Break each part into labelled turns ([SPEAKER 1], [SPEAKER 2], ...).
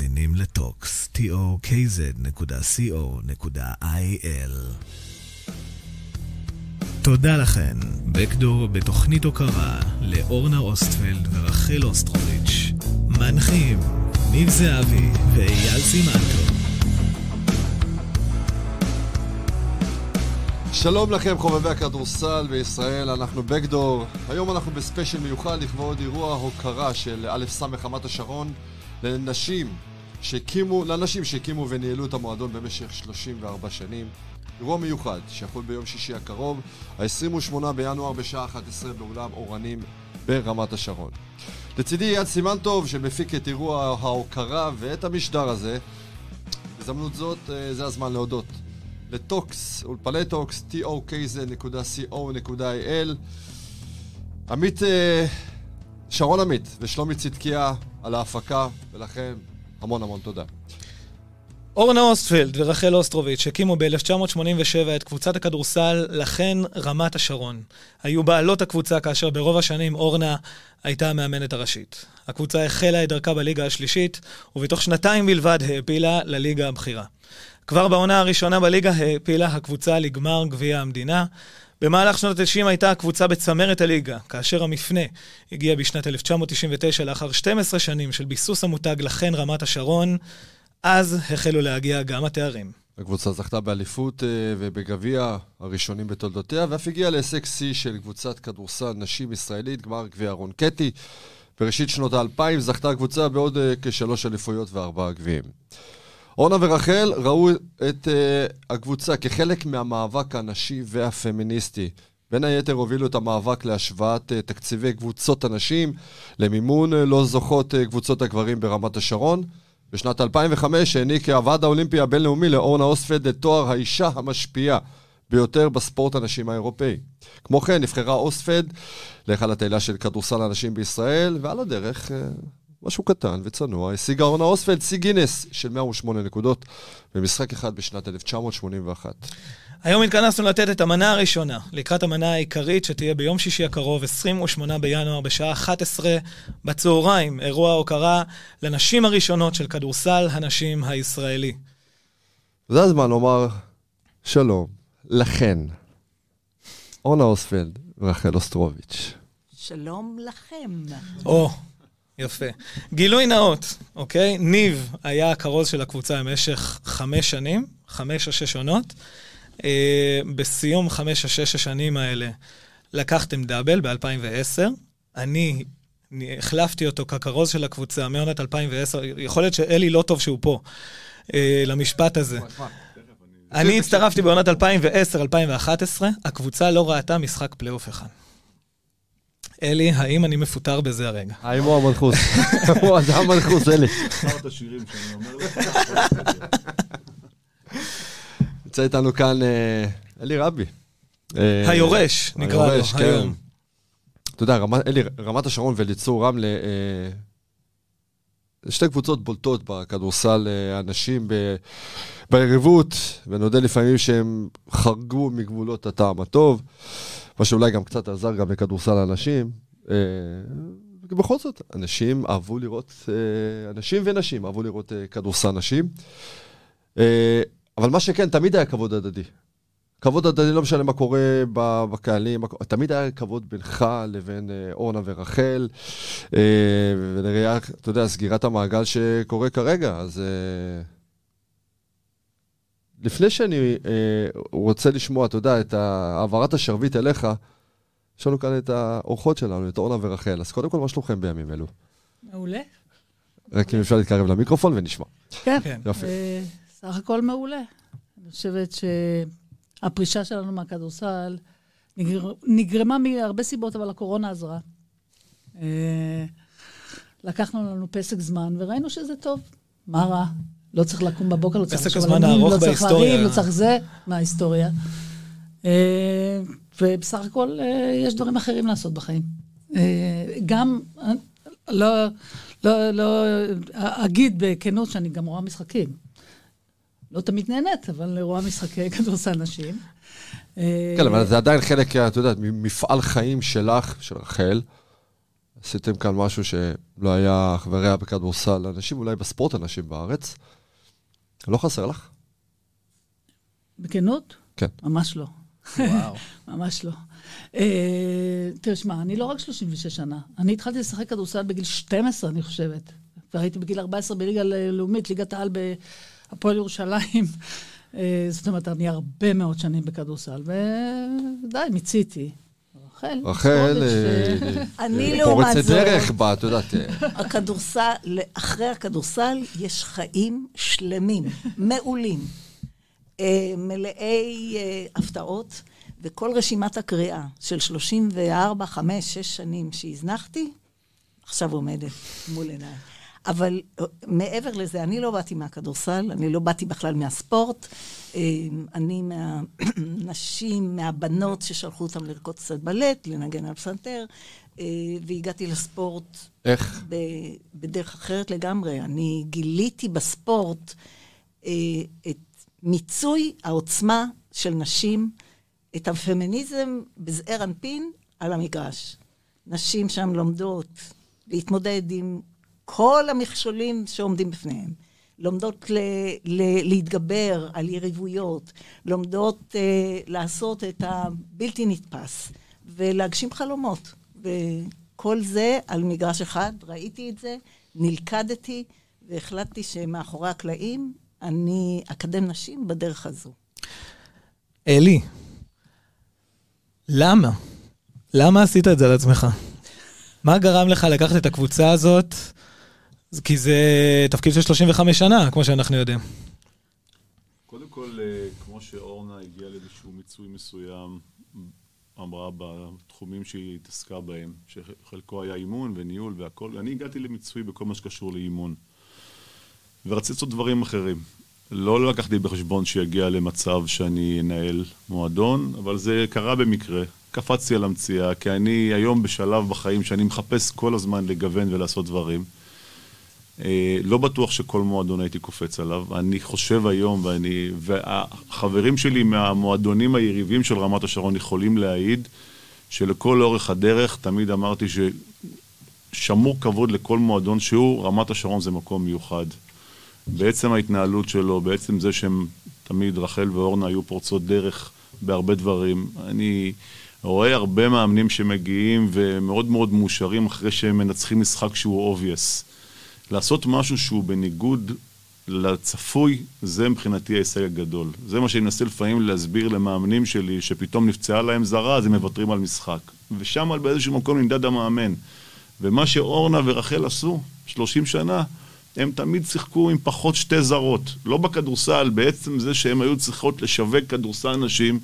[SPEAKER 1] מאזינים לטוקס, tokz.co.il. תודה לכן, בקדור בתוכנית הוקרה לאורנה אוסטפלד ורחל אוסטרוביץ'. מנחים, ניב זהבי ואייל סימנטוב.
[SPEAKER 2] שלום לכם חובבי הכדורסל בישראל, אנחנו בקדור. היום אנחנו בספיישל מיוחד לכבוד אירוע הוקרה של א' ס' רמת השרון לנשים שהקימו, לאנשים שהקימו וניהלו את המועדון במשך 34 שנים. אירוע מיוחד שיחול ביום שישי הקרוב, ה-28 בינואר בשעה 11 באולם אורנים ברמת השרון. לצידי אייל סימנטוב שמפיק את אירוע ההוקרה ואת המשדר הזה. בהזדמנות זאת, אה, זה הזמן להודות לטוקס, אולפני טוקס, tokz.co.il עמית, אה, שרון עמית ושלומי צדקיה על ההפקה, ולכן המון המון תודה.
[SPEAKER 3] אורנה אוסטפלד ורחל אוסטרוביץ' הקימו ב-1987 את קבוצת הכדורסל לכן רמת השרון. היו בעלות הקבוצה כאשר ברוב השנים אורנה הייתה המאמנת הראשית. הקבוצה החלה את דרכה בליגה השלישית, ובתוך שנתיים בלבד העפילה לליגה הבכירה. כבר בעונה הראשונה בליגה העפילה הקבוצה לגמר גביע המדינה. במהלך שנות ה-90 הייתה הקבוצה בצמרת הליגה, כאשר המפנה הגיע בשנת 1999 לאחר 12 שנים של ביסוס המותג לכן רמת השרון, אז החלו להגיע גם התארים.
[SPEAKER 2] הקבוצה זכתה באליפות אה, ובגביע הראשונים בתולדותיה, ואף הגיעה להישג שיא של קבוצת כדורסל נשים ישראלית, גמר גביע רון קטי. בראשית שנות האלפיים זכתה הקבוצה בעוד אה, כשלוש אליפויות וארבעה גביעים. אורנה ורחל ראו את uh, הקבוצה כחלק מהמאבק הנשי והפמיניסטי. בין היתר הובילו את המאבק להשוואת uh, תקציבי קבוצות הנשים למימון uh, לא זוכות uh, קבוצות הגברים ברמת השרון. בשנת 2005 העניק הוועד האולימפי הבינלאומי לאורנה אוספד את תואר האישה המשפיעה ביותר בספורט הנשים האירופאי. כמו כן, נבחרה אוספד להיכל התהילה של כדורסל הנשים בישראל, ועל הדרך משהו קטן וצנוע, השיגה אורנה אוספלד שיא גינס של 108 נקודות במשחק אחד בשנת 1981.
[SPEAKER 3] היום התכנסנו לתת את המנה הראשונה, לקראת המנה העיקרית שתהיה ביום שישי הקרוב, 28 בינואר, בשעה 11 בצהריים, אירוע הוקרה לנשים הראשונות של כדורסל הנשים הישראלי.
[SPEAKER 2] זה הזמן לומר שלום לכן, אורנה אוספלד ורחל אוסטרוביץ'.
[SPEAKER 4] שלום לכם.
[SPEAKER 3] או, oh. יפה. גילוי נאות, אוקיי? ניב היה הכרוז של הקבוצה במשך חמש שנים, חמש או שש עונות. אה, בסיום חמש או שש השנים האלה לקחתם דאבל ב-2010. אני החלפתי אותו ככרוז של הקבוצה מעונת 2010. יכול להיות שאולי לא טוב שהוא פה, אה, למשפט הזה. אני הצטרפתי בעונת 2010-2011, הקבוצה לא ראתה משחק פלייאוף אחד. אלי, האם אני מפוטר בזה הרגע?
[SPEAKER 2] האם הוא המנחוס? הוא אדם מנחוס, אלי. נמצא איתנו כאן אה, אלי רבי.
[SPEAKER 3] אה, היורש, נקרא לו,
[SPEAKER 2] כן. היום. אתה יודע, אלי, רמת השרון וליצור רמלה, אה, שתי קבוצות בולטות בכדורסל הנשים ביריבות, ונודה לפעמים שהם חרגו מגבולות הטעם הטוב. מה שאולי גם קצת עזר גם לכדורסל הנשים. אה, בכל זאת, אנשים אהבו לראות, אה, אנשים ונשים אהבו לראות אה, כדורסל נשים. אבל מה שכן, תמיד היה כבוד הדדי. כבוד הדדי, לא משנה מה קורה בקהלים, תמיד היה כבוד בינך לבין אורנה ורחל, ונראה, אתה יודע, סגירת המעגל שקורה כרגע, אז... לפני שאני אה, רוצה לשמוע, אתה יודע, את העברת השרביט אליך, יש לנו כאן את האורחות שלנו, את אורנה ורחל. אז קודם כל, מה שלומכם בימים אלו?
[SPEAKER 4] מעולה.
[SPEAKER 2] רק אם אפשר להתקרב למיקרופון ונשמע.
[SPEAKER 4] כן, כן. יופי. אה, סך הכל מעולה. אני חושבת שהפרישה שלנו מהכדורסל נגר... נגרמה מהרבה סיבות, אבל הקורונה עזרה. אה, לקחנו לנו פסק זמן וראינו שזה טוב. מה רע? לא צריך לקום בבוקר, לא צריך
[SPEAKER 3] לחשוב על ימים, לא
[SPEAKER 4] צריך לריב, לא צריך זה, מההיסטוריה. אה, ובסך הכל אה, יש דברים אחרים לעשות בחיים. אה, גם, לא, לא, לא, אגיד בכנות שאני גם רואה משחקים. לא תמיד נהנית, אבל רואה משחקי כדורסל נשים.
[SPEAKER 2] כן, אבל זה עדיין חלק, אתה יודע, ממפעל חיים שלך, של רחל. עשיתם כאן משהו שלא היה אח ורע בכדורסל, אנשים אולי בספורט אנשים בארץ. לא חסר לך?
[SPEAKER 4] בכנות?
[SPEAKER 2] כן.
[SPEAKER 4] ממש לא.
[SPEAKER 3] וואו.
[SPEAKER 4] ממש לא. אה, תראה, שמע, אני לא רק 36 שנה. אני התחלתי לשחק כדורסל בגיל 12, אני חושבת. והייתי בגיל 14 בליגה לאומית, ליגת העל בהפועל ירושלים. אה, זאת אומרת, אני הרבה מאוד שנים בכדורסל, ודי, מיציתי. רחל,
[SPEAKER 2] רחל, אה,
[SPEAKER 4] אה,
[SPEAKER 5] אני
[SPEAKER 2] אה,
[SPEAKER 5] לעומת
[SPEAKER 2] פורצת
[SPEAKER 5] זאת-
[SPEAKER 2] דרך בה, את יודעת.
[SPEAKER 5] הכדורסל, אחרי הכדורסל יש חיים שלמים, מעולים, מלאי הפתעות, וכל רשימת הקריאה של 34, 5, 6 שנים שהזנחתי, עכשיו עומדת מול עיניי. אבל אה, מעבר לזה, אני לא באתי מהכדורסל, אני לא באתי בכלל מהספורט. אה, אני מהנשים, מהבנות ששלחו אותם לרקוד קצת בלט, לנגן על פסנתר, אה, והגעתי לספורט
[SPEAKER 2] איך?
[SPEAKER 5] בדרך אחרת לגמרי. אני גיליתי בספורט את מיצוי העוצמה של נשים, את הפמיניזם בזעיר אנפין על המגרש. נשים שם לומדות להתמודד עם כל המכשולים שעומדים בפניהם. לומדות ל- ל- להתגבר על יריבויות, לומדות אה, לעשות את הבלתי נתפס ולהגשים חלומות. וכל זה על מגרש אחד, ראיתי את זה, נלכדתי והחלטתי שמאחורי הקלעים אני אקדם נשים בדרך הזו.
[SPEAKER 3] אלי, למה? למה עשית את זה על עצמך? מה גרם לך לקחת את הקבוצה הזאת? כי זה תפקיד של 35 שנה, כמו שאנחנו יודעים.
[SPEAKER 6] קודם כל, אה, כמו שאורנה הגיעה לאיזשהו מיצוי מסוים, אמרה בתחומים שהיא התעסקה בהם, שחלקו היה אימון וניהול והכל, אני הגעתי למיצוי בכל מה שקשור לאימון. ורציתי לעשות דברים אחרים. לא לקחתי בחשבון שיגיע למצב שאני אנהל מועדון, אבל זה קרה במקרה. קפצתי על המציאה, כי אני היום בשלב בחיים שאני מחפש כל הזמן לגוון ולעשות דברים. אה, לא בטוח שכל מועדון הייתי קופץ עליו. אני חושב היום, ואני, והחברים שלי מהמועדונים היריבים של רמת השרון יכולים להעיד שלכל אורך הדרך תמיד אמרתי ששמור כבוד לכל מועדון שהוא, רמת השרון זה מקום מיוחד. בעצם ההתנהלות שלו, בעצם זה שהם תמיד, רחל ואורנה היו פורצות דרך בהרבה דברים. אני רואה הרבה מאמנים שמגיעים ומאוד מאוד מאושרים אחרי שהם מנצחים משחק שהוא obvious. לעשות משהו שהוא בניגוד לצפוי, זה מבחינתי ההישג הגדול. זה מה שאני מנסה לפעמים להסביר למאמנים שלי, שפתאום נפצעה להם זרה, אז הם מוותרים על משחק. ושם באיזשהו מקום נמדד המאמן. ומה שאורנה ורחל עשו, 30 שנה, הם תמיד שיחקו עם פחות שתי זרות. לא בכדורסל, בעצם זה שהם היו צריכות לשווק כדורסל נשים,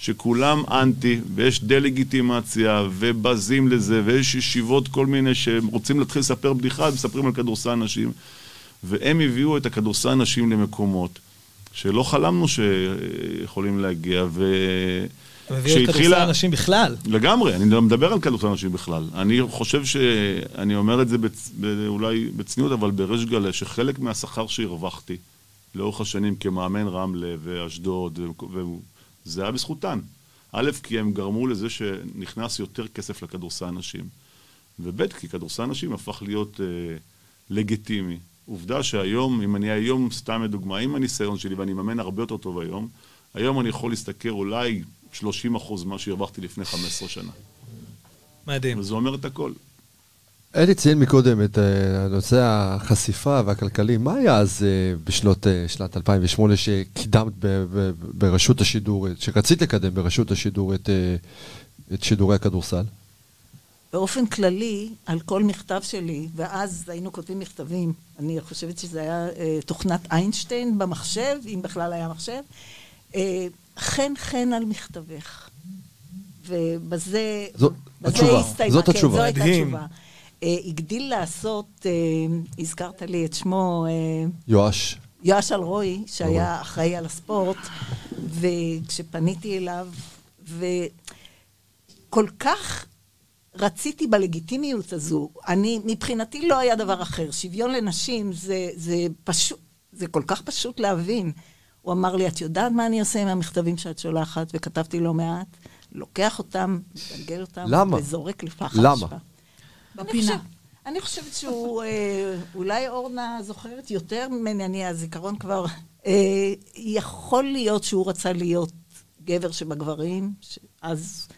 [SPEAKER 6] שכולם אנטי, ויש דה-לגיטימציה, ובזים לזה, ויש ישיבות כל מיני שרוצים להתחיל לספר בדיחה, מספרים על כדורסל נשים, והם הביאו את הכדורסל נשים למקומות שלא חלמנו שיכולים להגיע, ו...
[SPEAKER 3] הביאו את כדורסל אנשים בכלל.
[SPEAKER 6] לגמרי, אני לא מדבר על כדורסל נשים בכלל. אני חושב ש... אני אומר את זה בצ... אולי בצניעות, אבל בריש גלי, שחלק מהשכר שהרווחתי לאורך השנים כמאמן רמלה ואשדוד, ו... זה היה בזכותן. א', כי הם גרמו לזה שנכנס יותר כסף לכדורסל נשים, וב', כי כדורסל נשים הפך להיות אה, לגיטימי. עובדה שהיום, אם אני היום, סתם לדוגמה, עם הניסיון שלי, ואני מאמן הרבה יותר טוב היום, היום אני יכול להסתכל אולי 30 אחוז ממה שהרווחתי לפני 15 שנה.
[SPEAKER 3] מדהים.
[SPEAKER 6] וזה אומר את הכל.
[SPEAKER 2] אלי ציין מקודם את אה, נושא החשיפה והכלכלי. מה היה אז אה, בשנות, אה, שנת 2008 שקידמת ב- ב- ברשות השידור, אה, שרצית לקדם ברשות השידור את, אה, את שידורי הכדורסל?
[SPEAKER 5] באופן כללי, על כל מכתב שלי, ואז היינו כותבים מכתבים, אני חושבת שזה היה אה, תוכנת איינשטיין במחשב, אם בכלל היה מחשב, אה, חן חן על מכתבך. ובזה
[SPEAKER 2] זו
[SPEAKER 5] בזה
[SPEAKER 2] התשובה,
[SPEAKER 5] הסתיימה,
[SPEAKER 2] זאת
[SPEAKER 5] כן,
[SPEAKER 2] התשובה.
[SPEAKER 5] זו הייתה. התשובה. אה, הגדיל לעשות, אה, הזכרת לי את שמו, אה,
[SPEAKER 2] יואש.
[SPEAKER 5] יואש אלרועי, שהיה אחראי על הספורט, וכשפניתי אליו, וכל כך רציתי בלגיטימיות הזו, אני, מבחינתי לא היה דבר אחר. שוויון לנשים זה, זה פשוט, זה כל כך פשוט להבין. הוא אמר לי, את יודעת מה אני עושה עם המכתבים שאת שולחת? וכתבתי לא מעט, לוקח אותם, מגלגל אותם,
[SPEAKER 2] למה?
[SPEAKER 5] וזורק לפח
[SPEAKER 2] למה?
[SPEAKER 4] בפינה.
[SPEAKER 5] חושב- אני חושבת שהוא, אה, אולי אורנה זוכרת יותר ממני, אני, הזיכרון כבר... אה, יכול להיות שהוא רצה להיות גבר שבגברים, ש- אז...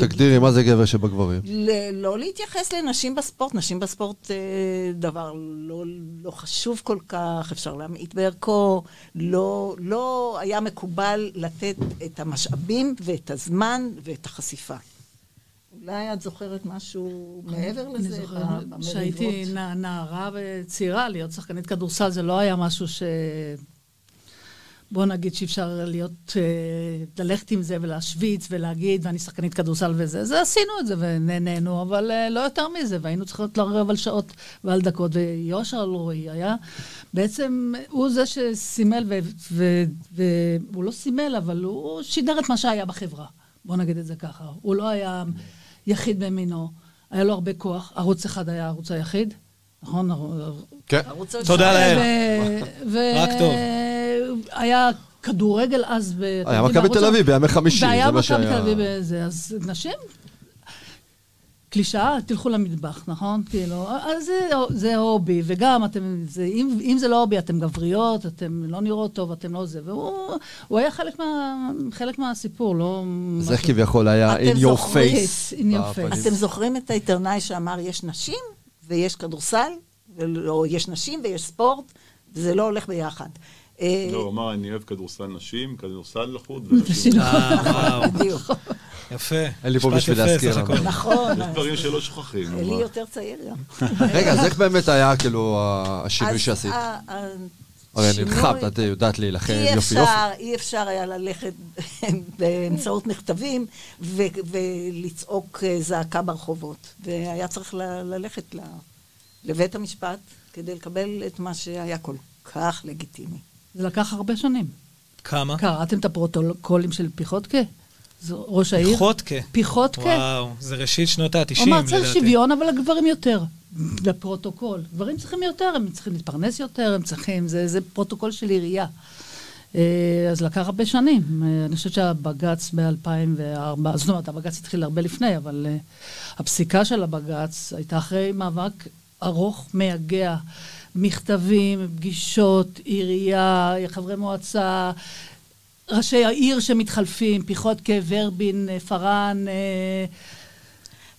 [SPEAKER 2] תגדירי, מה זה גבר שבגברים?
[SPEAKER 5] ל- לא להתייחס לנשים בספורט. נשים בספורט אה, דבר לא, לא חשוב כל כך, אפשר להמעיט בערכו. לא, לא היה מקובל לתת את המשאבים ואת הזמן ואת החשיפה. אולי את זוכרת משהו מעבר
[SPEAKER 4] אני
[SPEAKER 5] לזה?
[SPEAKER 4] זוכרת
[SPEAKER 5] ב- במריבות?
[SPEAKER 4] שהייתי נע- נערה וצעירה, להיות שחקנית כדורסל זה לא היה משהו ש... בוא נגיד שאי אפשר להיות, אה, ללכת עם זה ולהשוויץ ולהגיד, ואני שחקנית כדורסל וזה. זה עשינו את זה ונהנינו, אבל אה, לא יותר מזה, והיינו צריכות לרב על שעות ועל דקות. ויושר אלרועי היה, בעצם, הוא זה שסימל, והוא לא סימל, אבל הוא שידר את מה שהיה בחברה. בוא נגיד את זה ככה. הוא לא היה יחיד במינו, היה לו הרבה כוח. ערוץ אחד היה הערוץ היחיד, נכון?
[SPEAKER 2] כן.
[SPEAKER 3] תודה. לאל.
[SPEAKER 4] ו-
[SPEAKER 3] רק טוב.
[SPEAKER 4] היה כדורגל אז,
[SPEAKER 2] היה מכבי תל אביב בימי חמישי,
[SPEAKER 4] והיה
[SPEAKER 2] זה מה
[SPEAKER 4] מכבי
[SPEAKER 2] שהיה.
[SPEAKER 4] תל אביב בזה, אז נשים, קלישאה, תלכו למטבח, נכון? כאילו, אז זה, זה הובי, וגם אתם, זה, אם, אם זה לא הובי, אתם גבריות, אתם לא נראות טוב, אתם לא זה, והוא הוא היה חלק, מה, חלק מהסיפור, לא...
[SPEAKER 2] אז איך כביכול היה
[SPEAKER 5] אתם
[SPEAKER 2] in your
[SPEAKER 5] זוכרים?
[SPEAKER 2] face?
[SPEAKER 4] In your face.
[SPEAKER 5] אתם זוכרים את העיתונאי שאמר, יש נשים ויש כדורסל, או יש נשים ויש ספורט, וזה לא הולך ביחד. אה,
[SPEAKER 6] לא, הוא אמר, אני אוהב כדורסל נשים, כדורסל לחוד,
[SPEAKER 4] נשים.
[SPEAKER 6] ונשים...
[SPEAKER 3] אה,
[SPEAKER 5] בדיוק.
[SPEAKER 3] יפה.
[SPEAKER 2] אין לי פה בשביל להזכיר.
[SPEAKER 5] נכון.
[SPEAKER 6] יש דברים שלא שוכחים.
[SPEAKER 5] אלי
[SPEAKER 6] מה.
[SPEAKER 5] יותר צעיר גם.
[SPEAKER 2] רגע, אז איך באמת היה כאילו השינוי שעשית? הרי נלחמת, את יודעת להילחם, יופי יופי.
[SPEAKER 5] אי אפשר היה ללכת באמצעות מכתבים ולצעוק אה, זעקה ברחובות. והיה צריך ל- ללכת ל- לבית המשפט כדי לקבל את מה שהיה כל כך לגיטימי.
[SPEAKER 4] זה לקח הרבה שנים.
[SPEAKER 3] כמה?
[SPEAKER 4] קראתם את הפרוטוקולים של פיחותקה? ראש העיר?
[SPEAKER 3] פיחותקה.
[SPEAKER 4] פיחותקה.
[SPEAKER 3] וואו, זה ראשית שנות ה-90,
[SPEAKER 4] הוא אמר, צריך
[SPEAKER 3] לדעתי.
[SPEAKER 4] שוויון, אבל לגברים יותר. בפרוטוקול. גברים צריכים יותר, הם צריכים להתפרנס יותר, הם צריכים, זה, זה פרוטוקול של עירייה. אה, אז לקח הרבה שנים. אה, אני חושבת שהבג"ץ ב-2004, זאת אומרת, הבג"ץ התחיל הרבה לפני, אבל אה, הפסיקה של הבג"ץ הייתה אחרי מאבק ארוך, מייגע, מכתבים, פגישות, עירייה, חברי מועצה, ראשי העיר שמתחלפים, פיחותקה, ורבין, אה, פארן, אה,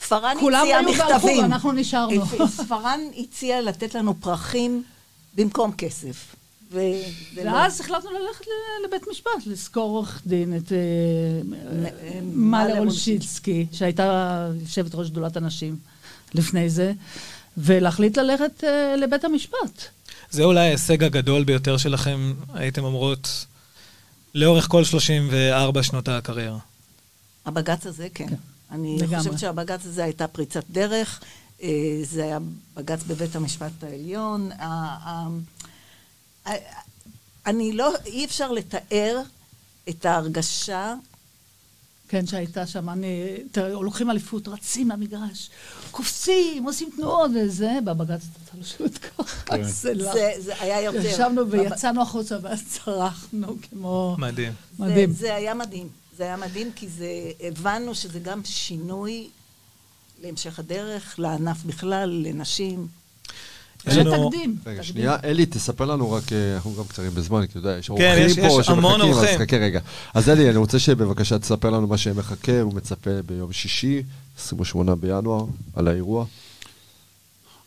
[SPEAKER 5] פארן
[SPEAKER 4] כולם
[SPEAKER 5] הציע מכתבים.
[SPEAKER 4] ואנחנו נשארנו.
[SPEAKER 5] פארן הציע לתת לנו פרחים במקום כסף. ו- ולא.
[SPEAKER 4] ואז החלטנו ללכת לבית משפט, לזכור עורך דין את אה, מאלר אולשיצקי, שהייתה יושבת ראש שדולת הנשים לפני זה, ולהחליט ללכת לבית המשפט.
[SPEAKER 3] זה אולי ההישג הגדול ביותר שלכם, הייתם אומרות, לאורך כל 34 שנות הקריירה.
[SPEAKER 5] הבג"ץ הזה, כן.
[SPEAKER 4] כן,
[SPEAKER 5] אני
[SPEAKER 4] לגמרי.
[SPEAKER 5] חושבת שהבג"ץ הזה הייתה פריצת דרך. אה, זה היה בג"ץ בבית המשפט העליון. אני לא, אי אפשר לתאר את ההרגשה
[SPEAKER 4] כן, שהייתה שם, אני, תראה, לוקחים אליפות, רצים למגרש, קופצים, עושים תנועות וזה, בבג"ץ אתה לשבת ככה,
[SPEAKER 6] כן.
[SPEAKER 4] זה לא.
[SPEAKER 5] זה, זה היה יותר.
[SPEAKER 4] ישבנו ויצאנו החוצה ואז צרחנו כמו...
[SPEAKER 3] מדהים.
[SPEAKER 4] מדהים.
[SPEAKER 5] זה, זה היה מדהים. זה היה מדהים כי זה, הבנו שזה גם שינוי להמשך הדרך, לענף בכלל, לנשים.
[SPEAKER 3] יש לנו-
[SPEAKER 4] תקדים.
[SPEAKER 2] רגע. שנייה, אלי, תספר לנו רק, אה, אנחנו גם קצרים בזמן, כי אתה יודע, יש
[SPEAKER 3] כן,
[SPEAKER 2] אורחים
[SPEAKER 3] יש-
[SPEAKER 2] פה
[SPEAKER 3] יש המון
[SPEAKER 2] שמחכים, אז. חכה רגע. אז אלי, אני רוצה שבבקשה תספר לנו מה שמחכה, הוא מצפה ביום שישי, 28 בינואר, על האירוע.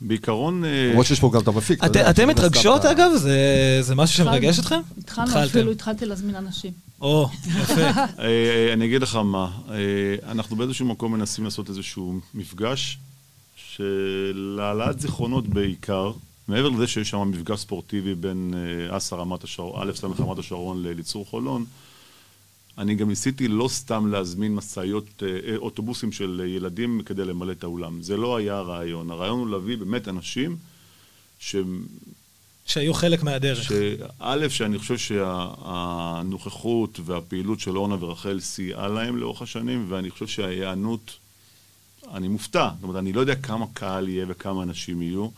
[SPEAKER 6] בעיקרון, אה,
[SPEAKER 2] למרות שיש פה גם את המפיק.
[SPEAKER 3] אתם מתרגשות, אגב? זה- זה משהו שמרגש אתכם?
[SPEAKER 4] התחלנו. אפילו התחלתי להזמין אנשים.
[SPEAKER 3] או, יפה.
[SPEAKER 6] אה, אני אגיד לך מה, אנחנו באיזשהו מקום מנסים לעשות איזשהו מפגש של העלאת זיכרונות בעיקר, מעבר לזה שיש שם מפגש ספורטיבי בין אה, אסא רמת השרון, א' ס' רמת השרון לליצור חולון, אני גם ניסיתי לא סתם להזמין משאיות, אה, אה, אוטובוסים של ילדים כדי למלא את האולם. זה לא היה הרעיון. הרעיון הוא להביא באמת אנשים שהם
[SPEAKER 3] שהיו חלק מהדרך.
[SPEAKER 6] שא', שאני חושב שהנוכחות והפעילות של אורנה ורחל סייעה להם לאורך השנים, ואני חושב שההיענות, אני מופתע. זאת אומרת, אני לא יודע כמה קהל יהיה וכמה אנשים יהיו.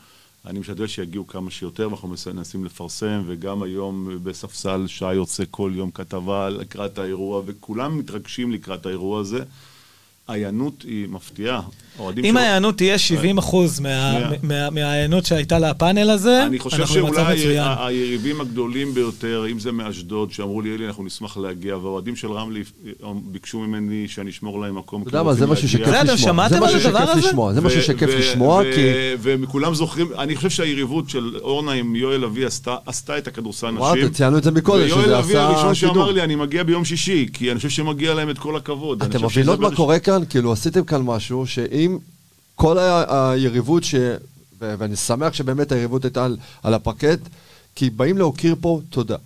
[SPEAKER 6] אני משתדל שיגיעו כמה שיותר, ואנחנו מנסים לפרסם, וגם היום בספסל שעה יוצא כל יום כתבה לקראת האירוע, וכולם מתרגשים לקראת האירוע הזה. ההיענות היא מפתיעה.
[SPEAKER 3] אם ההיענות תהיה 70 אחוז. מההיענות שהייתה לפאנל הזה,
[SPEAKER 6] אני חושב
[SPEAKER 3] אנחנו במצב
[SPEAKER 6] שאולי
[SPEAKER 3] מצוין.
[SPEAKER 6] ה- היריבים הגדולים ביותר, אם זה מאשדוד, שאמרו לי, אלי, אנחנו נשמח להגיע, והאוהדים של רמלי אה, ביקשו ממני שאני אשמור להם מקום.
[SPEAKER 2] אתה יודע מה, זה משהו. שכיף
[SPEAKER 3] אתם
[SPEAKER 2] לשמוע.
[SPEAKER 3] שמעתם
[SPEAKER 2] זה
[SPEAKER 3] על
[SPEAKER 2] משהו
[SPEAKER 3] הדבר
[SPEAKER 2] שכיף
[SPEAKER 3] הזה?
[SPEAKER 2] לשמוע, זה משהו שכיף לשמוע, כי...
[SPEAKER 6] וכולם זוכרים, אני חושב שהיריבות של אורנה עם יואל אבי עשתה- את הכדורסל
[SPEAKER 2] אמרתי,
[SPEAKER 6] נשים.
[SPEAKER 2] ציינו את זה מקודם, שזה
[SPEAKER 6] ויואל אבי
[SPEAKER 2] עשה
[SPEAKER 6] הראשון שאמר
[SPEAKER 2] שידור.
[SPEAKER 6] לי, אני מגיע ביום שישי, כי אני חושב שמגיע להם את כל הכבוד. אני
[SPEAKER 2] אתם
[SPEAKER 6] חושב
[SPEAKER 2] מבינות מה קורה כאן? כאילו, עשיתם כאן משהו שאם כל היריבות ש... ו- ואני שמח שבאמת היריבות הייתה על, על הפרקט, כי באים להוקיר פה תודה.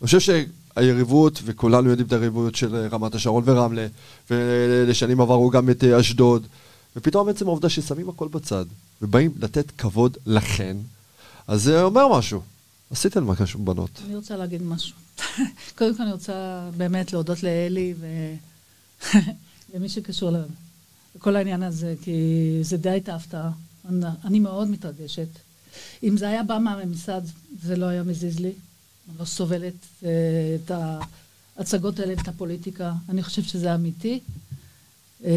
[SPEAKER 2] אני חושב שהיריבות, וכולנו יודעים את היריבות של רמת השרון ורמלה, ולשנים עברו גם את אה, אשדוד, ופתאום עצם העובדה ששמים הכל בצד, ובאים לתת כבוד לכן, אז זה אומר משהו. עשיתם משהו, בנות.
[SPEAKER 4] אני רוצה להגיד משהו. קודם כל אני רוצה באמת להודות לאלי ולמי שקשור לכל העניין הזה, כי זה די הייתה הפתעה. אני- אני מאוד מתרגשת. אם זה היה בא מהממסד, זה לא היה מזיז לי. אני לא סובלת אה, את ההצגות האלה ואת הפוליטיקה. אני חושבת שזה אמיתי, אה,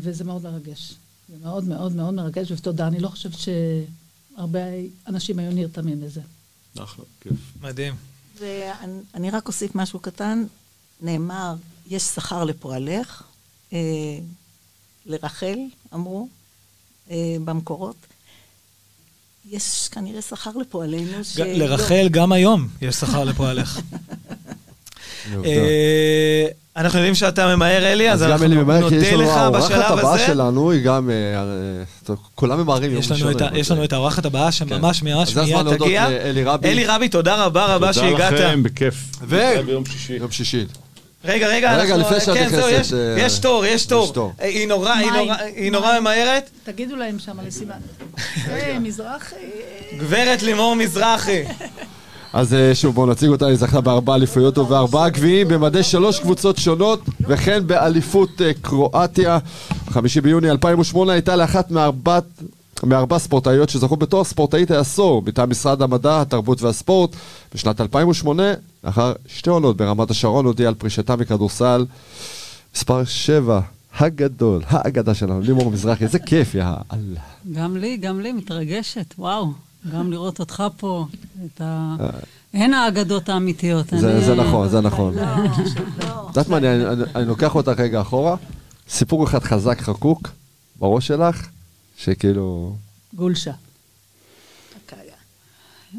[SPEAKER 4] וזה מאוד מרגש. זה מאוד מאוד מאוד מרגש, ותודה. אני לא חושבת שהרבה אנשים היו נרתמים לזה.
[SPEAKER 6] אחלה, כיף.
[SPEAKER 3] מדהים.
[SPEAKER 5] ואני אני רק אוסיף משהו קטן. נאמר, יש שכר לפועלך, לרחל, אמרו, אה, במקורות. יש כנראה שכר לפועלנו ש...
[SPEAKER 3] ג- לרחל גם היום יש שכר לפועלך. אה, אנחנו יודעים שאתה ממהר, אלי, אז
[SPEAKER 2] אז גם
[SPEAKER 3] אנחנו
[SPEAKER 2] אלי ממהר, כי יש
[SPEAKER 3] נודה
[SPEAKER 2] לנו
[SPEAKER 3] לך
[SPEAKER 2] האורחת
[SPEAKER 3] בשלב
[SPEAKER 2] הבאה
[SPEAKER 3] הזה.
[SPEAKER 2] שלנו, היא גם... אה, אה, כולם ממהרים יום
[SPEAKER 3] יש
[SPEAKER 2] ראשון.
[SPEAKER 3] לנו את האורחת הבאה שממש ממש
[SPEAKER 2] אז זה הזמן
[SPEAKER 3] מיד
[SPEAKER 2] להודות
[SPEAKER 3] תגיע.
[SPEAKER 2] לאלי רבי.
[SPEAKER 3] אלי רבי, תודה רבה רבה שהגעת.
[SPEAKER 6] תודה לכם, בכיף.
[SPEAKER 2] ו-
[SPEAKER 6] נתראה ביום שישי.
[SPEAKER 2] יום שישי.
[SPEAKER 3] רגע, רגע,
[SPEAKER 2] רגע,
[SPEAKER 3] אנחנו...
[SPEAKER 2] לפני שאת
[SPEAKER 3] כן, זהו,
[SPEAKER 2] נכנסת,
[SPEAKER 3] יש-
[SPEAKER 2] אה,
[SPEAKER 3] יש תור, יש
[SPEAKER 2] יש
[SPEAKER 3] תור. אה, היא נורא, היא נורא- היא נורא
[SPEAKER 4] מים.
[SPEAKER 3] ממהרת.
[SPEAKER 4] תגידו להם שם לסימן. היי, מזרחי.
[SPEAKER 3] גברת לימור מזרחי.
[SPEAKER 2] אז אה, שוב, בואו נציג אותה, היא זכתה בארבע אליפויות ובארבעה גביעים במדי שלוש קבוצות שונות, וכן באליפות אה, קרואטיה. חמישי ביוני 2008 הייתה לאחת מארבעת... מארבע ספורטאיות שזכו בתואר ספורטאית העשור מטעם משרד המדע, התרבות והספורט. בשנת 2008, לאחר שתי עונות ברמת השרון, הודיעה על פרישתה מכדורסל. מספר 7, הגדול, האגדה שלנו, לימור מזרחי, איזה כיף, יא אללה.
[SPEAKER 7] גם לי, גם לי, מתרגשת, וואו. גם לראות אותך פה, את ה... הן האגדות האמיתיות.
[SPEAKER 2] זה,
[SPEAKER 7] אני-
[SPEAKER 2] זה נכון, זה נכון.
[SPEAKER 5] לא, לא.
[SPEAKER 2] את יודעת מה, אני, אני, אני לוקח אותך רגע אחורה, סיפור אחד חזק חקוק בראש שלך, שכאילו...
[SPEAKER 4] גולשה.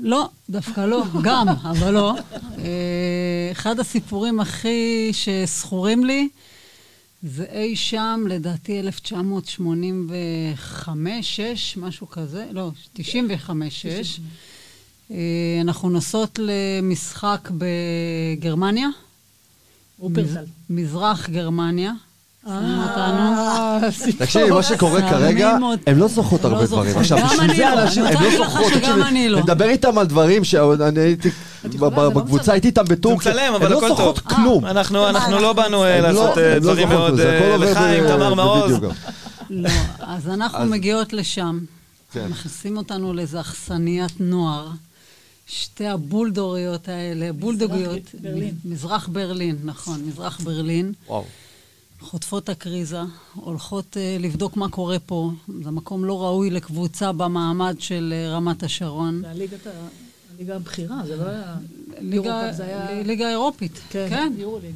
[SPEAKER 7] לא, דווקא לא, גם, אבל לא. אה, אחד הסיפורים הכי שזכורים לי, זה אי שם, לדעתי 1985, 6, משהו כזה, לא, 95, 6. אה, אנחנו נוסעות למשחק בגרמניה.
[SPEAKER 4] אופרטל.
[SPEAKER 7] מזרח גרמניה. אותנו.
[SPEAKER 2] תקשיבי, מה שקורה כרגע, הן לא זוכרות
[SPEAKER 7] לא
[SPEAKER 2] הרבה. דברים. עכשיו, בשביל
[SPEAKER 7] אני
[SPEAKER 2] זה
[SPEAKER 7] לא,
[SPEAKER 2] אנשים, הן לא זוכרות.
[SPEAKER 7] אני לא.
[SPEAKER 2] אני מדבר איתם על דברים שאני הייתי...
[SPEAKER 4] לא
[SPEAKER 2] בקבוצה. הייתי איתם בטורקיה. הן לא זוכרות. כלום.
[SPEAKER 3] אנחנו אנחנו לא באנו אה,
[SPEAKER 2] לא-
[SPEAKER 3] לעשות אה,
[SPEAKER 2] הן לא
[SPEAKER 3] דברים מאוד... אה, לחיים, תמר מעוז.
[SPEAKER 7] לא, אז אנחנו מגיעות לשם.
[SPEAKER 2] כן.
[SPEAKER 7] מכניסים אותנו לאיזו אכסניית נוער. שתי הבולדוריות האלה, בולדוגיות.
[SPEAKER 4] ברלין.
[SPEAKER 7] מזרח ברלין, נכון, מזרח ברלין.
[SPEAKER 2] וואו.
[SPEAKER 7] חוטפות הקריזה, הולכות uh, לבדוק מה קורה פה. זה מקום לא ראוי לקבוצה במעמד של uh, רמת השרון.
[SPEAKER 4] זה הליגת ה- הליגה הבכירה, זה לא היה...
[SPEAKER 7] ליגה,
[SPEAKER 4] זה היה...
[SPEAKER 7] ליגה אירופית,
[SPEAKER 4] כן,
[SPEAKER 7] כן.
[SPEAKER 4] יורוליג.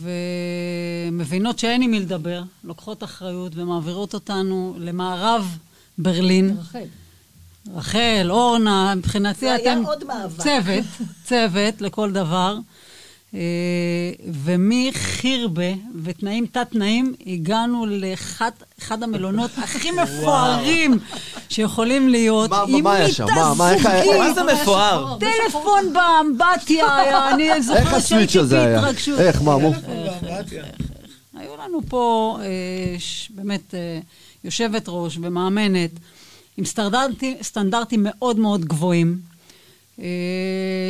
[SPEAKER 7] ומבינות שאין עם מי לדבר, לוקחות אחריות ומעבירות אותנו למערב ברלין.
[SPEAKER 4] רחל.
[SPEAKER 7] רחל, אורנה, מבחינתי
[SPEAKER 5] זה היה
[SPEAKER 7] אתם
[SPEAKER 5] עוד מאבק.
[SPEAKER 7] צוות, צוות לכל דבר. אה, ומחירבה ותנאים תת-תנאים, הגענו לאחד המלונות הכי מפוארים שיכולים להיות,
[SPEAKER 2] מה-
[SPEAKER 7] עם
[SPEAKER 2] היה שם?
[SPEAKER 7] מיטה
[SPEAKER 2] מה- מה- איך היה-
[SPEAKER 7] זוגית,
[SPEAKER 3] מה זה מפואר?
[SPEAKER 7] טלפון באמבטיה היה, אני
[SPEAKER 2] איך
[SPEAKER 7] זוכרת
[SPEAKER 2] הסוויץ'
[SPEAKER 7] שהייתי
[SPEAKER 2] הזה היה?
[SPEAKER 7] בהתרגשות.
[SPEAKER 2] איך, מה, מו?
[SPEAKER 7] היו לנו פה אה, באמת אה, יושבת ראש ומאמנת עם סטנדרטים, מאוד מאוד גבוהים,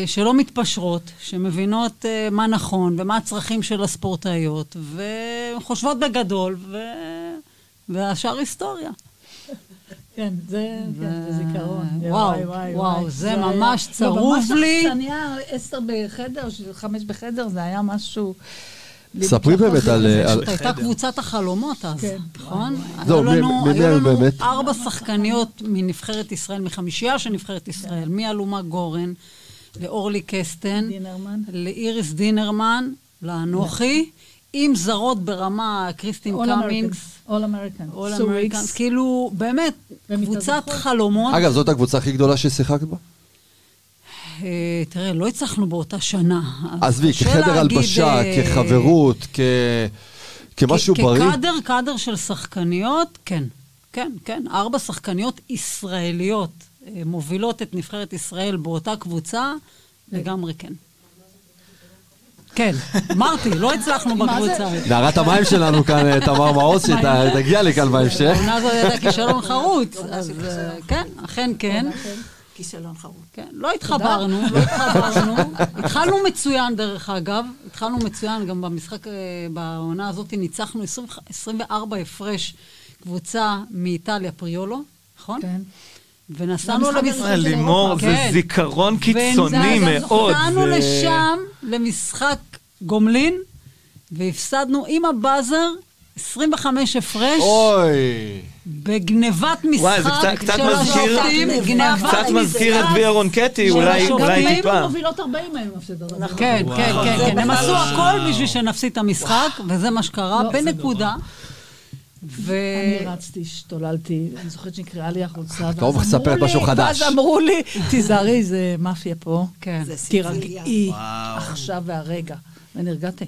[SPEAKER 7] שלא מתפשרות, שמבינות אה, מה נכון ומה הצרכים של הספורטאיות, וחושבות בגדול, ו... והשאר היסטוריה.
[SPEAKER 4] כן, זה כן, זה זיכרון.
[SPEAKER 7] וואו, וואו. זה
[SPEAKER 4] היה-
[SPEAKER 7] ממש
[SPEAKER 4] לא,
[SPEAKER 7] צרוב
[SPEAKER 4] ממש
[SPEAKER 7] לי.
[SPEAKER 4] אכסניה, עשר בחדר, חמש בחדר, זה היה משהו...
[SPEAKER 2] ספרי באמת על...
[SPEAKER 7] זאת הייתה קבוצת החלומות אז,
[SPEAKER 4] כן.
[SPEAKER 7] נכון?
[SPEAKER 2] זהו,
[SPEAKER 7] היו
[SPEAKER 2] מי-
[SPEAKER 7] לנו-? ארבע שחקניות מנבחרת ישראל, מחמישייה של נבחרת ישראל, מאלומה גורן, לאורלי קסטן. לאיריס דינרמן, לאנוכי, עם זרות ברמה קריסטין קאמינגס,
[SPEAKER 4] Americans. All Americans.
[SPEAKER 7] Americans,
[SPEAKER 4] Wicks.
[SPEAKER 7] כאילו, באמת. קבוצת חלומות.
[SPEAKER 2] אגב, זאת הקבוצה הכי גדולה ששיחקת בה?
[SPEAKER 7] אה, תראה, לא הצלחנו באותה שנה. אז
[SPEAKER 2] עזבי, כחדר הלבשה,
[SPEAKER 7] אה,
[SPEAKER 2] כחברות, כ... כמשהו בריא?
[SPEAKER 7] כקאדר, קאדר של שחקניות, כן. כן, כן. ארבע שחקניות ישראליות אה, מובילות את נבחרת ישראל באותה קבוצה, לגמרי כן. כן, אמרתי, לא הצלחנו בקבוצה.
[SPEAKER 2] נערת המים שלנו כאן, תמר מעוז, שתגיע לכאן בהמשך.
[SPEAKER 7] העונה הזאת הייתה כישלון חרוץ, אז אה, כן, אכן כן.
[SPEAKER 5] כישלון חרוץ.
[SPEAKER 7] כן, לא התחברנו, לא התחברנו. התחלנו מצוין, דרך אגב. התחלנו מצוין, גם במשחק, אה, בעונה הזאת ניצחנו 20 24 הפרש קבוצה מאיטליה, פריולו, נכון?
[SPEAKER 4] כן.
[SPEAKER 7] ונסענו למשחק...
[SPEAKER 3] לימור, זה
[SPEAKER 7] כן.
[SPEAKER 3] זיכרון קיצוני מאוד.
[SPEAKER 7] ונסענו לשם למשחק גומלין, והפסדנו עם הבאזר 25 הפרש,
[SPEAKER 2] אוי.
[SPEAKER 7] בגנבת משחק
[SPEAKER 3] וואי, זה קצת- קצת
[SPEAKER 7] של
[SPEAKER 3] מזכיר-
[SPEAKER 7] השופטים, גנבת
[SPEAKER 3] קצת מזכיר את. גביע רונקטי, אולי. אולי טיפה.
[SPEAKER 4] מובילות 40 היום הפסד הזה.
[SPEAKER 7] כן, כן, כן, כן. הם עשו הכל בשביל שנפסיד את המשחק, וזה מה שקרה,
[SPEAKER 4] לא,
[SPEAKER 7] בנקודה. ו...
[SPEAKER 4] אני רצתי, השתוללתי, אני זוכרת שנקראה לי החולצה.
[SPEAKER 2] טוב, ספרת משהו חדש.
[SPEAKER 4] ואז אמרו לי, תיזהרי, זה מאפיה פה.
[SPEAKER 7] כן,
[SPEAKER 5] זה סיציליה.
[SPEAKER 4] תירגעי, עכשיו והרגע. ונרגעתי.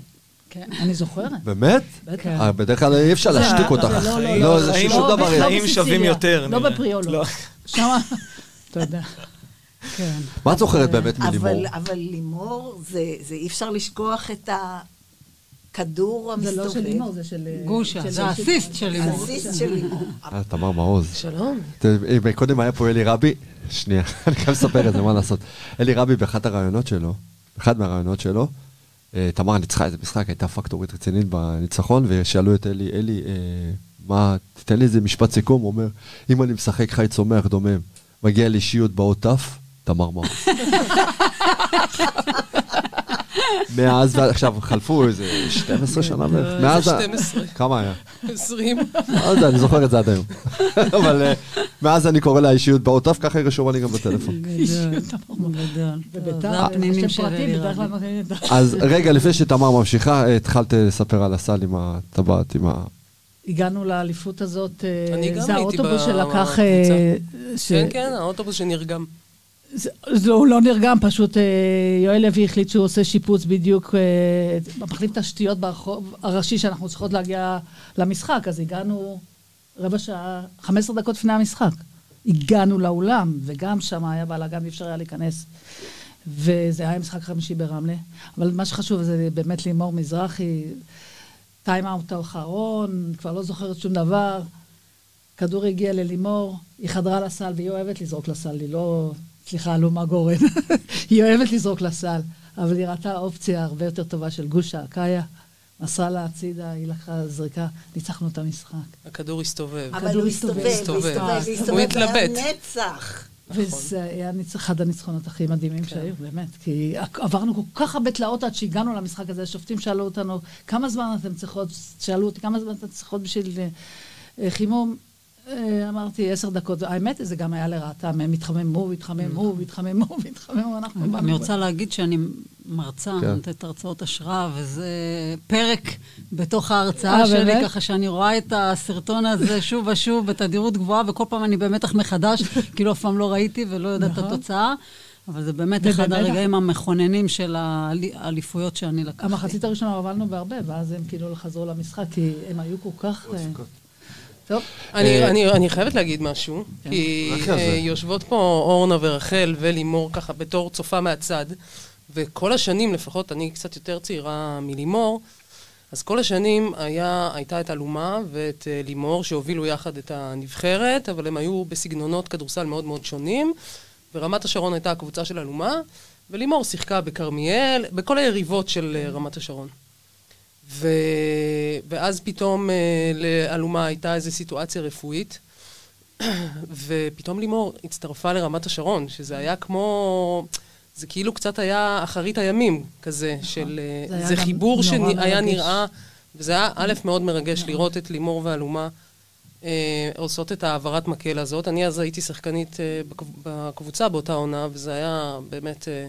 [SPEAKER 7] כן.
[SPEAKER 4] אני זוכרת.
[SPEAKER 2] באמת?
[SPEAKER 4] בטח.
[SPEAKER 2] אה, בדרך כלל אי אפשר להשתיק אותך.
[SPEAKER 4] זה לא, לא,
[SPEAKER 2] לא,
[SPEAKER 4] לא.
[SPEAKER 2] זה
[SPEAKER 3] חיים-
[SPEAKER 2] שום דבר.
[SPEAKER 3] חיים. שווים יותר,
[SPEAKER 4] לא. בפריולו.
[SPEAKER 3] לא.
[SPEAKER 4] שמה, יודע.
[SPEAKER 7] כן.
[SPEAKER 2] מה את זוכרת באמת מלימור?
[SPEAKER 5] אבל, לימור, זה, זה אי אפשר לשכוח את הכדור
[SPEAKER 4] זה
[SPEAKER 5] המסתובב.
[SPEAKER 4] לא של לימור, זה של...
[SPEAKER 7] גושה,
[SPEAKER 4] של-
[SPEAKER 7] זה האסיסט של לימור.
[SPEAKER 5] הסיסט של לימור.
[SPEAKER 2] אה, תמר מעוז.
[SPEAKER 8] שלום.
[SPEAKER 2] קודם היה פה אלי רבי, שנייה, אני חייב לספר את זה, מה לעשות. אלי רבי באחד הראיונות שלו, אחד מהראיונות שלו, אה, תמר ניצחה איזה משחק, הייתה פקטורית רצינית בניצחון, ושאלו את אלי, אלי, אה, מה, תתן לי איזה משפט סיכום, הוא אומר, אם אני משחק חי צומח דומם, מגיע לי אישיות באות ת', תמר מעוז. מאז, ועד- עכשיו חלפו איזה 12 שנה בערך, מאז, ה-
[SPEAKER 8] 12.
[SPEAKER 2] כמה היה?
[SPEAKER 8] 20.
[SPEAKER 2] לא יודע, אני זוכר את זה עד היום. אבל אה, מאז אני קורא לה אישיות באותף, ככה היא רשומה לי גם בטלפון.
[SPEAKER 7] גדול, גדול.
[SPEAKER 4] וביתר,
[SPEAKER 7] זה הפנינים
[SPEAKER 4] השם
[SPEAKER 7] של
[SPEAKER 4] פרטים,
[SPEAKER 7] אלי
[SPEAKER 4] בדרך כלל
[SPEAKER 7] רבי.
[SPEAKER 4] נותנים את ה...
[SPEAKER 2] אז רגע, לפני שתמר ממשיכה, אה, התחלת לספר על הסל עם הטבעת, עם ה...
[SPEAKER 4] הגענו לאליפות הזאת, אה, זה האוטובוס שלקח... אה,
[SPEAKER 8] כן, כן, האוטובוס שנרגם.
[SPEAKER 4] זה, הוא לא נרגם, פשוט אה, יואל לוי החליט שהוא עושה שיפוץ בדיוק, אה, מחליף תשתיות ברחוב הראשי שאנחנו צריכות להגיע למשחק, אז הגענו רבע שעה, 15 דקות לפני המשחק. הגענו לאולם, וגם שם היה בלאגן, אי אפשר היה להיכנס. וזה היה משחק חמישי ברמלה. אבל מה שחשוב זה באמת לימור מזרחי, טיים אאוט האחרון, כבר לא זוכרת שום דבר. כדור הגיע ללימור, היא חדרה לסל, והיא אוהבת לזרוק לסל, היא לא... סליחה, אלומה גורן. היא אוהבת לזרוק לסל, אבל היא ראתה אופציה הרבה יותר טובה של גושה, קאיה, מסרה לה הצידה, היא לקחה זריקה, ניצחנו את המשחק.
[SPEAKER 8] הכדור הסתובב.
[SPEAKER 5] אבל
[SPEAKER 4] הכדור
[SPEAKER 5] הוא
[SPEAKER 4] הסתובב.
[SPEAKER 5] הסתובב,
[SPEAKER 8] הוא התלבט.
[SPEAKER 5] נצח.
[SPEAKER 4] וזה היה אחד הניצחונות הכי מדהימים שהיו, באמת. כי עברנו כל כך הרבה תלאות עד שהגענו למשחק הזה. השופטים שאלו אותנו, כמה זמן אתם צריכות, שאלו אותי, כמה זמן אתם צריכות בשביל אה, חימום? אה, אמרתי, עשר דקות. האמת, זה גם היה לרעתם, הם התחממו, התחממו, התחממו, והתחממו, אנחנו
[SPEAKER 7] אני
[SPEAKER 4] באנו-
[SPEAKER 7] רוצה להגיד שאני מרצה,
[SPEAKER 2] כן.
[SPEAKER 7] נותנת הרצאות השראה, וזה פרק בתוך ההרצאה
[SPEAKER 4] אה,
[SPEAKER 7] שלי? ככה שאני רואה את הסרטון הזה שוב ושוב בתדירות גבוהה, וכל פעם אני במתח מחדש, כאילו אף פעם לא ראיתי ולא יודעת את
[SPEAKER 4] נכון.
[SPEAKER 7] התוצאה. אבל זה באמת
[SPEAKER 4] ובאמת
[SPEAKER 7] אחד
[SPEAKER 4] אח-
[SPEAKER 7] הרגעים המכוננים של האלי- האליפויות שאני לקחתי.
[SPEAKER 4] המחצית הראשונה הובלנו בהרבה, ואז הם כאילו חזרו למשחק, כי הם היו כל כך... טוב,
[SPEAKER 8] אני,
[SPEAKER 2] אה,
[SPEAKER 8] אני, אני חייבת להגיד משהו, כי
[SPEAKER 2] על זה.
[SPEAKER 8] אה, יושבות פה אורנה ורחל ולימור ככה בתור צופה מהצד, וכל השנים, לפחות אני קצת יותר צעירה מלימור, אז כל השנים היה, הייתה את אלומה ואת אה, לימור שהובילו יחד את הנבחרת, אבל הם היו בסגנונות כדורסל מאוד מאוד שונים, ורמת השרון הייתה הקבוצה של אלומה, ולימור שיחקה בכרמיאל, בכל היריבות של רמת השרון. ו... ואז פתאום אה, לאלומה הייתה איזו סיטואציה רפואית, ופתאום לימור הצטרפה לרמת השרון, שזה היה כמו... זה כאילו קצת היה אחרית הימים כזה, של... אה,
[SPEAKER 4] זה
[SPEAKER 8] זה חיבור שהיה. נראה, וזה היה א', מאוד מרגש לראות את לימור ואלומה אה, עושות את העברת מקל הזאת. אני אז הייתי שחקנית אה, בקב- בקבוצה באותה עונה, וזה היה באמת אה,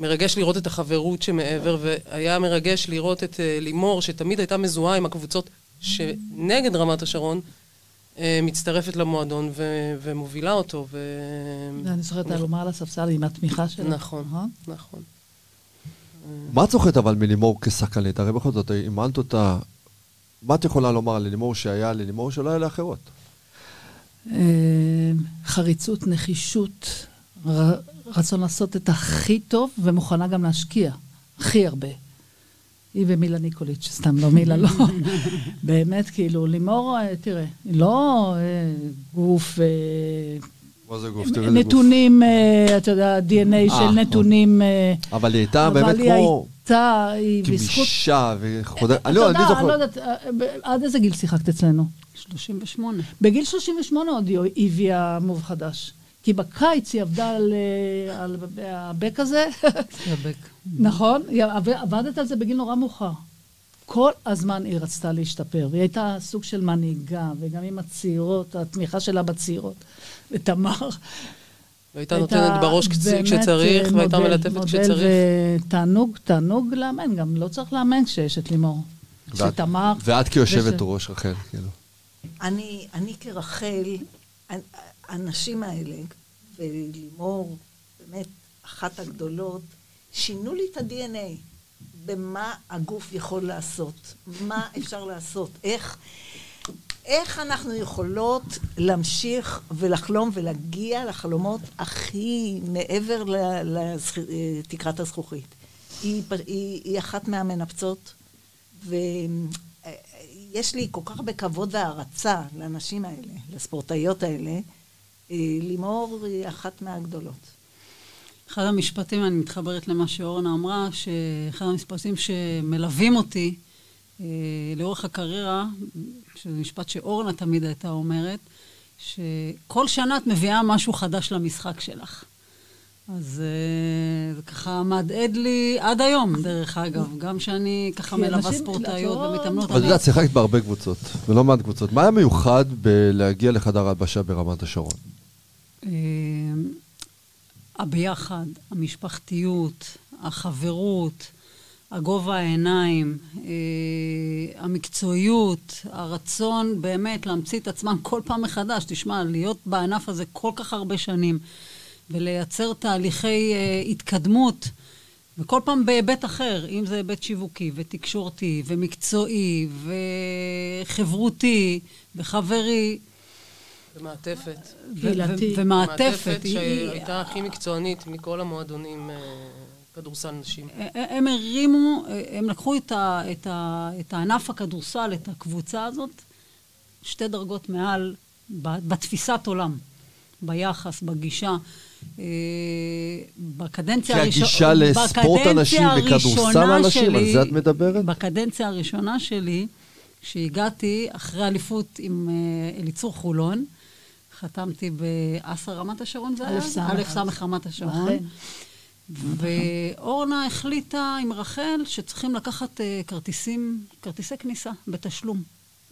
[SPEAKER 8] מרגש לראות את החברות שמעבר, והיה מרגש לראות את אה, לימור, שתמיד הייתה מזוהה עם הקבוצות שנגד רמת השרון, אה, מצטרפת למועדון ו- ומובילה אותו. ו...
[SPEAKER 4] אני זוכרת אלומה על הספסל עם התמיכה שלה.
[SPEAKER 8] נכון, נכון.
[SPEAKER 2] מה את זוכרת אבל מלימור כשחקנית? הרי בכל זאת, אימנת אותה. מה את יכולה לומר על לימור שהיה ללימור שלא היה לאחרות?
[SPEAKER 4] אה, חריצות, נחישות, ר- רצון לעשות את הכי טוב, ומוכנה גם להשקיע הכי הרבה. היא ומילה ניקוליץ', סתם לא מילה, לא. באמת, כאילו, לימור, אה, תראה, היא לא אה, גוף... אה,
[SPEAKER 2] מה זה גוף? תראי איזה גוף.
[SPEAKER 4] נתונים, אתה יודע, DNA של נתונים... אה,
[SPEAKER 2] אבל היא הייתה באמת
[SPEAKER 4] אבל היא
[SPEAKER 2] כמו
[SPEAKER 4] הייתה, היא בזכות...
[SPEAKER 2] גמישה וחודרת. אני לא, אני
[SPEAKER 4] לא. יודעת, עד איזה גיל שיחקת אצלנו?
[SPEAKER 7] 38.
[SPEAKER 4] בגיל 38 עוד היא הביאה מוב חדש. כי בקיץ היא עבדה על, אה, על הבק הזה,
[SPEAKER 7] יבק.
[SPEAKER 4] נכון? היא עב- עבדת על זה בגיל נורא מאוחר. כל הזמן היא רצתה להשתפר, והיא הייתה סוג של מנהיגה, וגם עם הצעירות, התמיכה שלה בצעירות. ותמר...
[SPEAKER 8] והייתה נותנת בראש כשצריך,
[SPEAKER 4] אה,
[SPEAKER 8] והייתה מלטפת כשצריך.
[SPEAKER 4] ותענוג, תענוג לאמן, גם לא צריך לאמן כשיש את לימור. שתמר...
[SPEAKER 2] ואת כיושבת
[SPEAKER 4] וש-
[SPEAKER 2] ראש, רחל, כאילו.
[SPEAKER 5] אני, אני כרחל, האנשים האלה, ולימור, באמת אחת הגדולות, שינו לי את ה-DNA. במה הגוף יכול לעשות, מה אפשר לעשות, איך, איך אנחנו יכולות להמשיך ולחלום ולהגיע לחלומות הכי מעבר לתקרת הזכוכית. היא, היא, היא אחת מהמנפצות, ויש לי כל כך הרבה כבוד והערצה לנשים האלה, לספורטאיות האלה. אה, לימור היא אחת מהגדולות.
[SPEAKER 7] אחד המשפטים, אני מתחברת למה שאורנה אמרה, שאחד המשפטים שמלווים אותי אה, לאורך הקריירה, שזה משפט שאורנה תמיד הייתה אומרת, שכל שנה את מביאה משהו חדש למשחק שלך. אז אה, זה ככה מהדהד לי עד היום, דרך אגב, גם שאני ככה מלווה ספורטאיות
[SPEAKER 4] את לא-
[SPEAKER 7] ומתאמנות.
[SPEAKER 2] אבל את יודעת, שיחקת בהרבה קבוצות, ולא מעט קבוצות. מה היה מיוחד בלהגיע לחדר ההלבשה ברמת השרון?
[SPEAKER 7] אה, הביחד, המשפחתיות, החברות, הגובה העיניים, אה, המקצועיות, הרצון באמת להמציא את עצמם כל פעם מחדש. תשמע, להיות בענף הזה כל כך הרבה שנים ולייצר תהליכי אה, התקדמות, וכל פעם בהיבט אחר, אם זה היבט שיווקי ותקשורתי ומקצועי וחברותי וחברי.
[SPEAKER 8] ומעטפת.
[SPEAKER 4] קהילתי.
[SPEAKER 7] ו- ו- ומעטפת. היא-
[SPEAKER 8] שהייתה הכי מקצוענית מכל המועדונים אה, כדורסל נשים.
[SPEAKER 7] הם הרימו, הם לקחו את, ה, את, ה, את הענף הכדורסל, את הקבוצה הזאת, שתי דרגות מעל ב- בתפיסת עולם, ביחס, בגישה. אה, בקדנציה הראשונה...
[SPEAKER 2] הגישה לספורט הנשים וכדורסל הנשים, על זה את מדברת?
[SPEAKER 7] בקדנציה הראשונה שלי, כשהגעתי אחרי אליפות עם אה, אליצור חולון, חתמתי באסה רמת השרון זה היה?
[SPEAKER 4] א' סמך
[SPEAKER 7] רמת השרון. ואורנה החליטה עם רחל שצריכים לקחת אה, כרטיסים, כרטיסי כניסה בתשלום.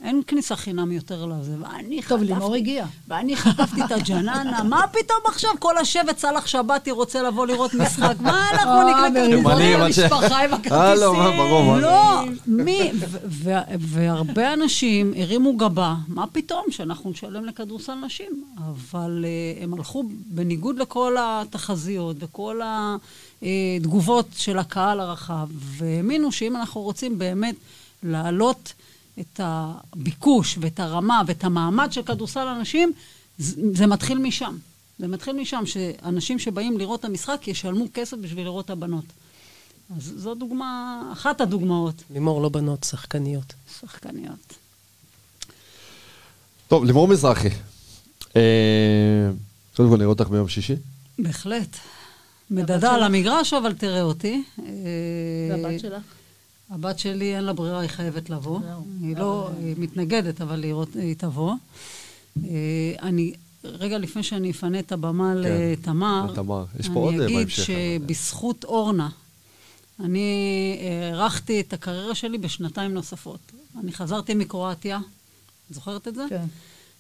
[SPEAKER 7] אין כניסה חינם יותר לזה. ואני
[SPEAKER 4] טוב. לימור הגיעה.
[SPEAKER 7] ואני חטפתי את הג'ננה, מה פתאום עכשיו כל השבט סאלח שבתי רוצה לבוא לראות משחק? מה אנחנו
[SPEAKER 4] אה,
[SPEAKER 7] נקנה כרטיסים?
[SPEAKER 4] המשפחה עם הכרטיסים.
[SPEAKER 2] מה, ברור, מה?
[SPEAKER 7] לא, מי, והרבה אנשים הרימו גבה, מה פתאום שאנחנו נשלם לכדורסל נשים? אבל uh, הם הלכו בניגוד לכל התחזיות וכל התגובות של הקהל הרחב, והאמינו שאם אנחנו רוצים באמת להעלות את הביקוש ואת הרמה ואת המעמד של כדורסל הנשים, זה, זה מתחיל משם. זה מתחיל משם, שאנשים שבאים לראות את המשחק ישלמו כסף בשביל לראות את הבנות. אז זו דוגמה, אחת הדוגמאות,
[SPEAKER 8] לימור לא בנות, שחקניות.
[SPEAKER 7] שחקניות.
[SPEAKER 2] טוב, לימור מזרחי. אה, קודם כל נראה אותך ביום שישי.
[SPEAKER 7] בהחלט. מדדה על המגרש, אבל תראה אותי.
[SPEAKER 4] והבת שלך?
[SPEAKER 7] הבת שלי, אין לה ברירה, היא חייבת לבוא.
[SPEAKER 4] זהו.
[SPEAKER 7] היא לא, היא מתנגדת, אבל היא רוצ- היא תבוא. אה, אני רגע לפני שאני אפנה את הבמה לתמר,
[SPEAKER 2] לתמר. יש פה עוד, אה,
[SPEAKER 7] אני אגיד שבזכות אורנה, אני הארכתי את הקריירה שלי בשנתיים נוספות. אני חזרתי מקרואטיה, זוכרת את זה?
[SPEAKER 4] כן.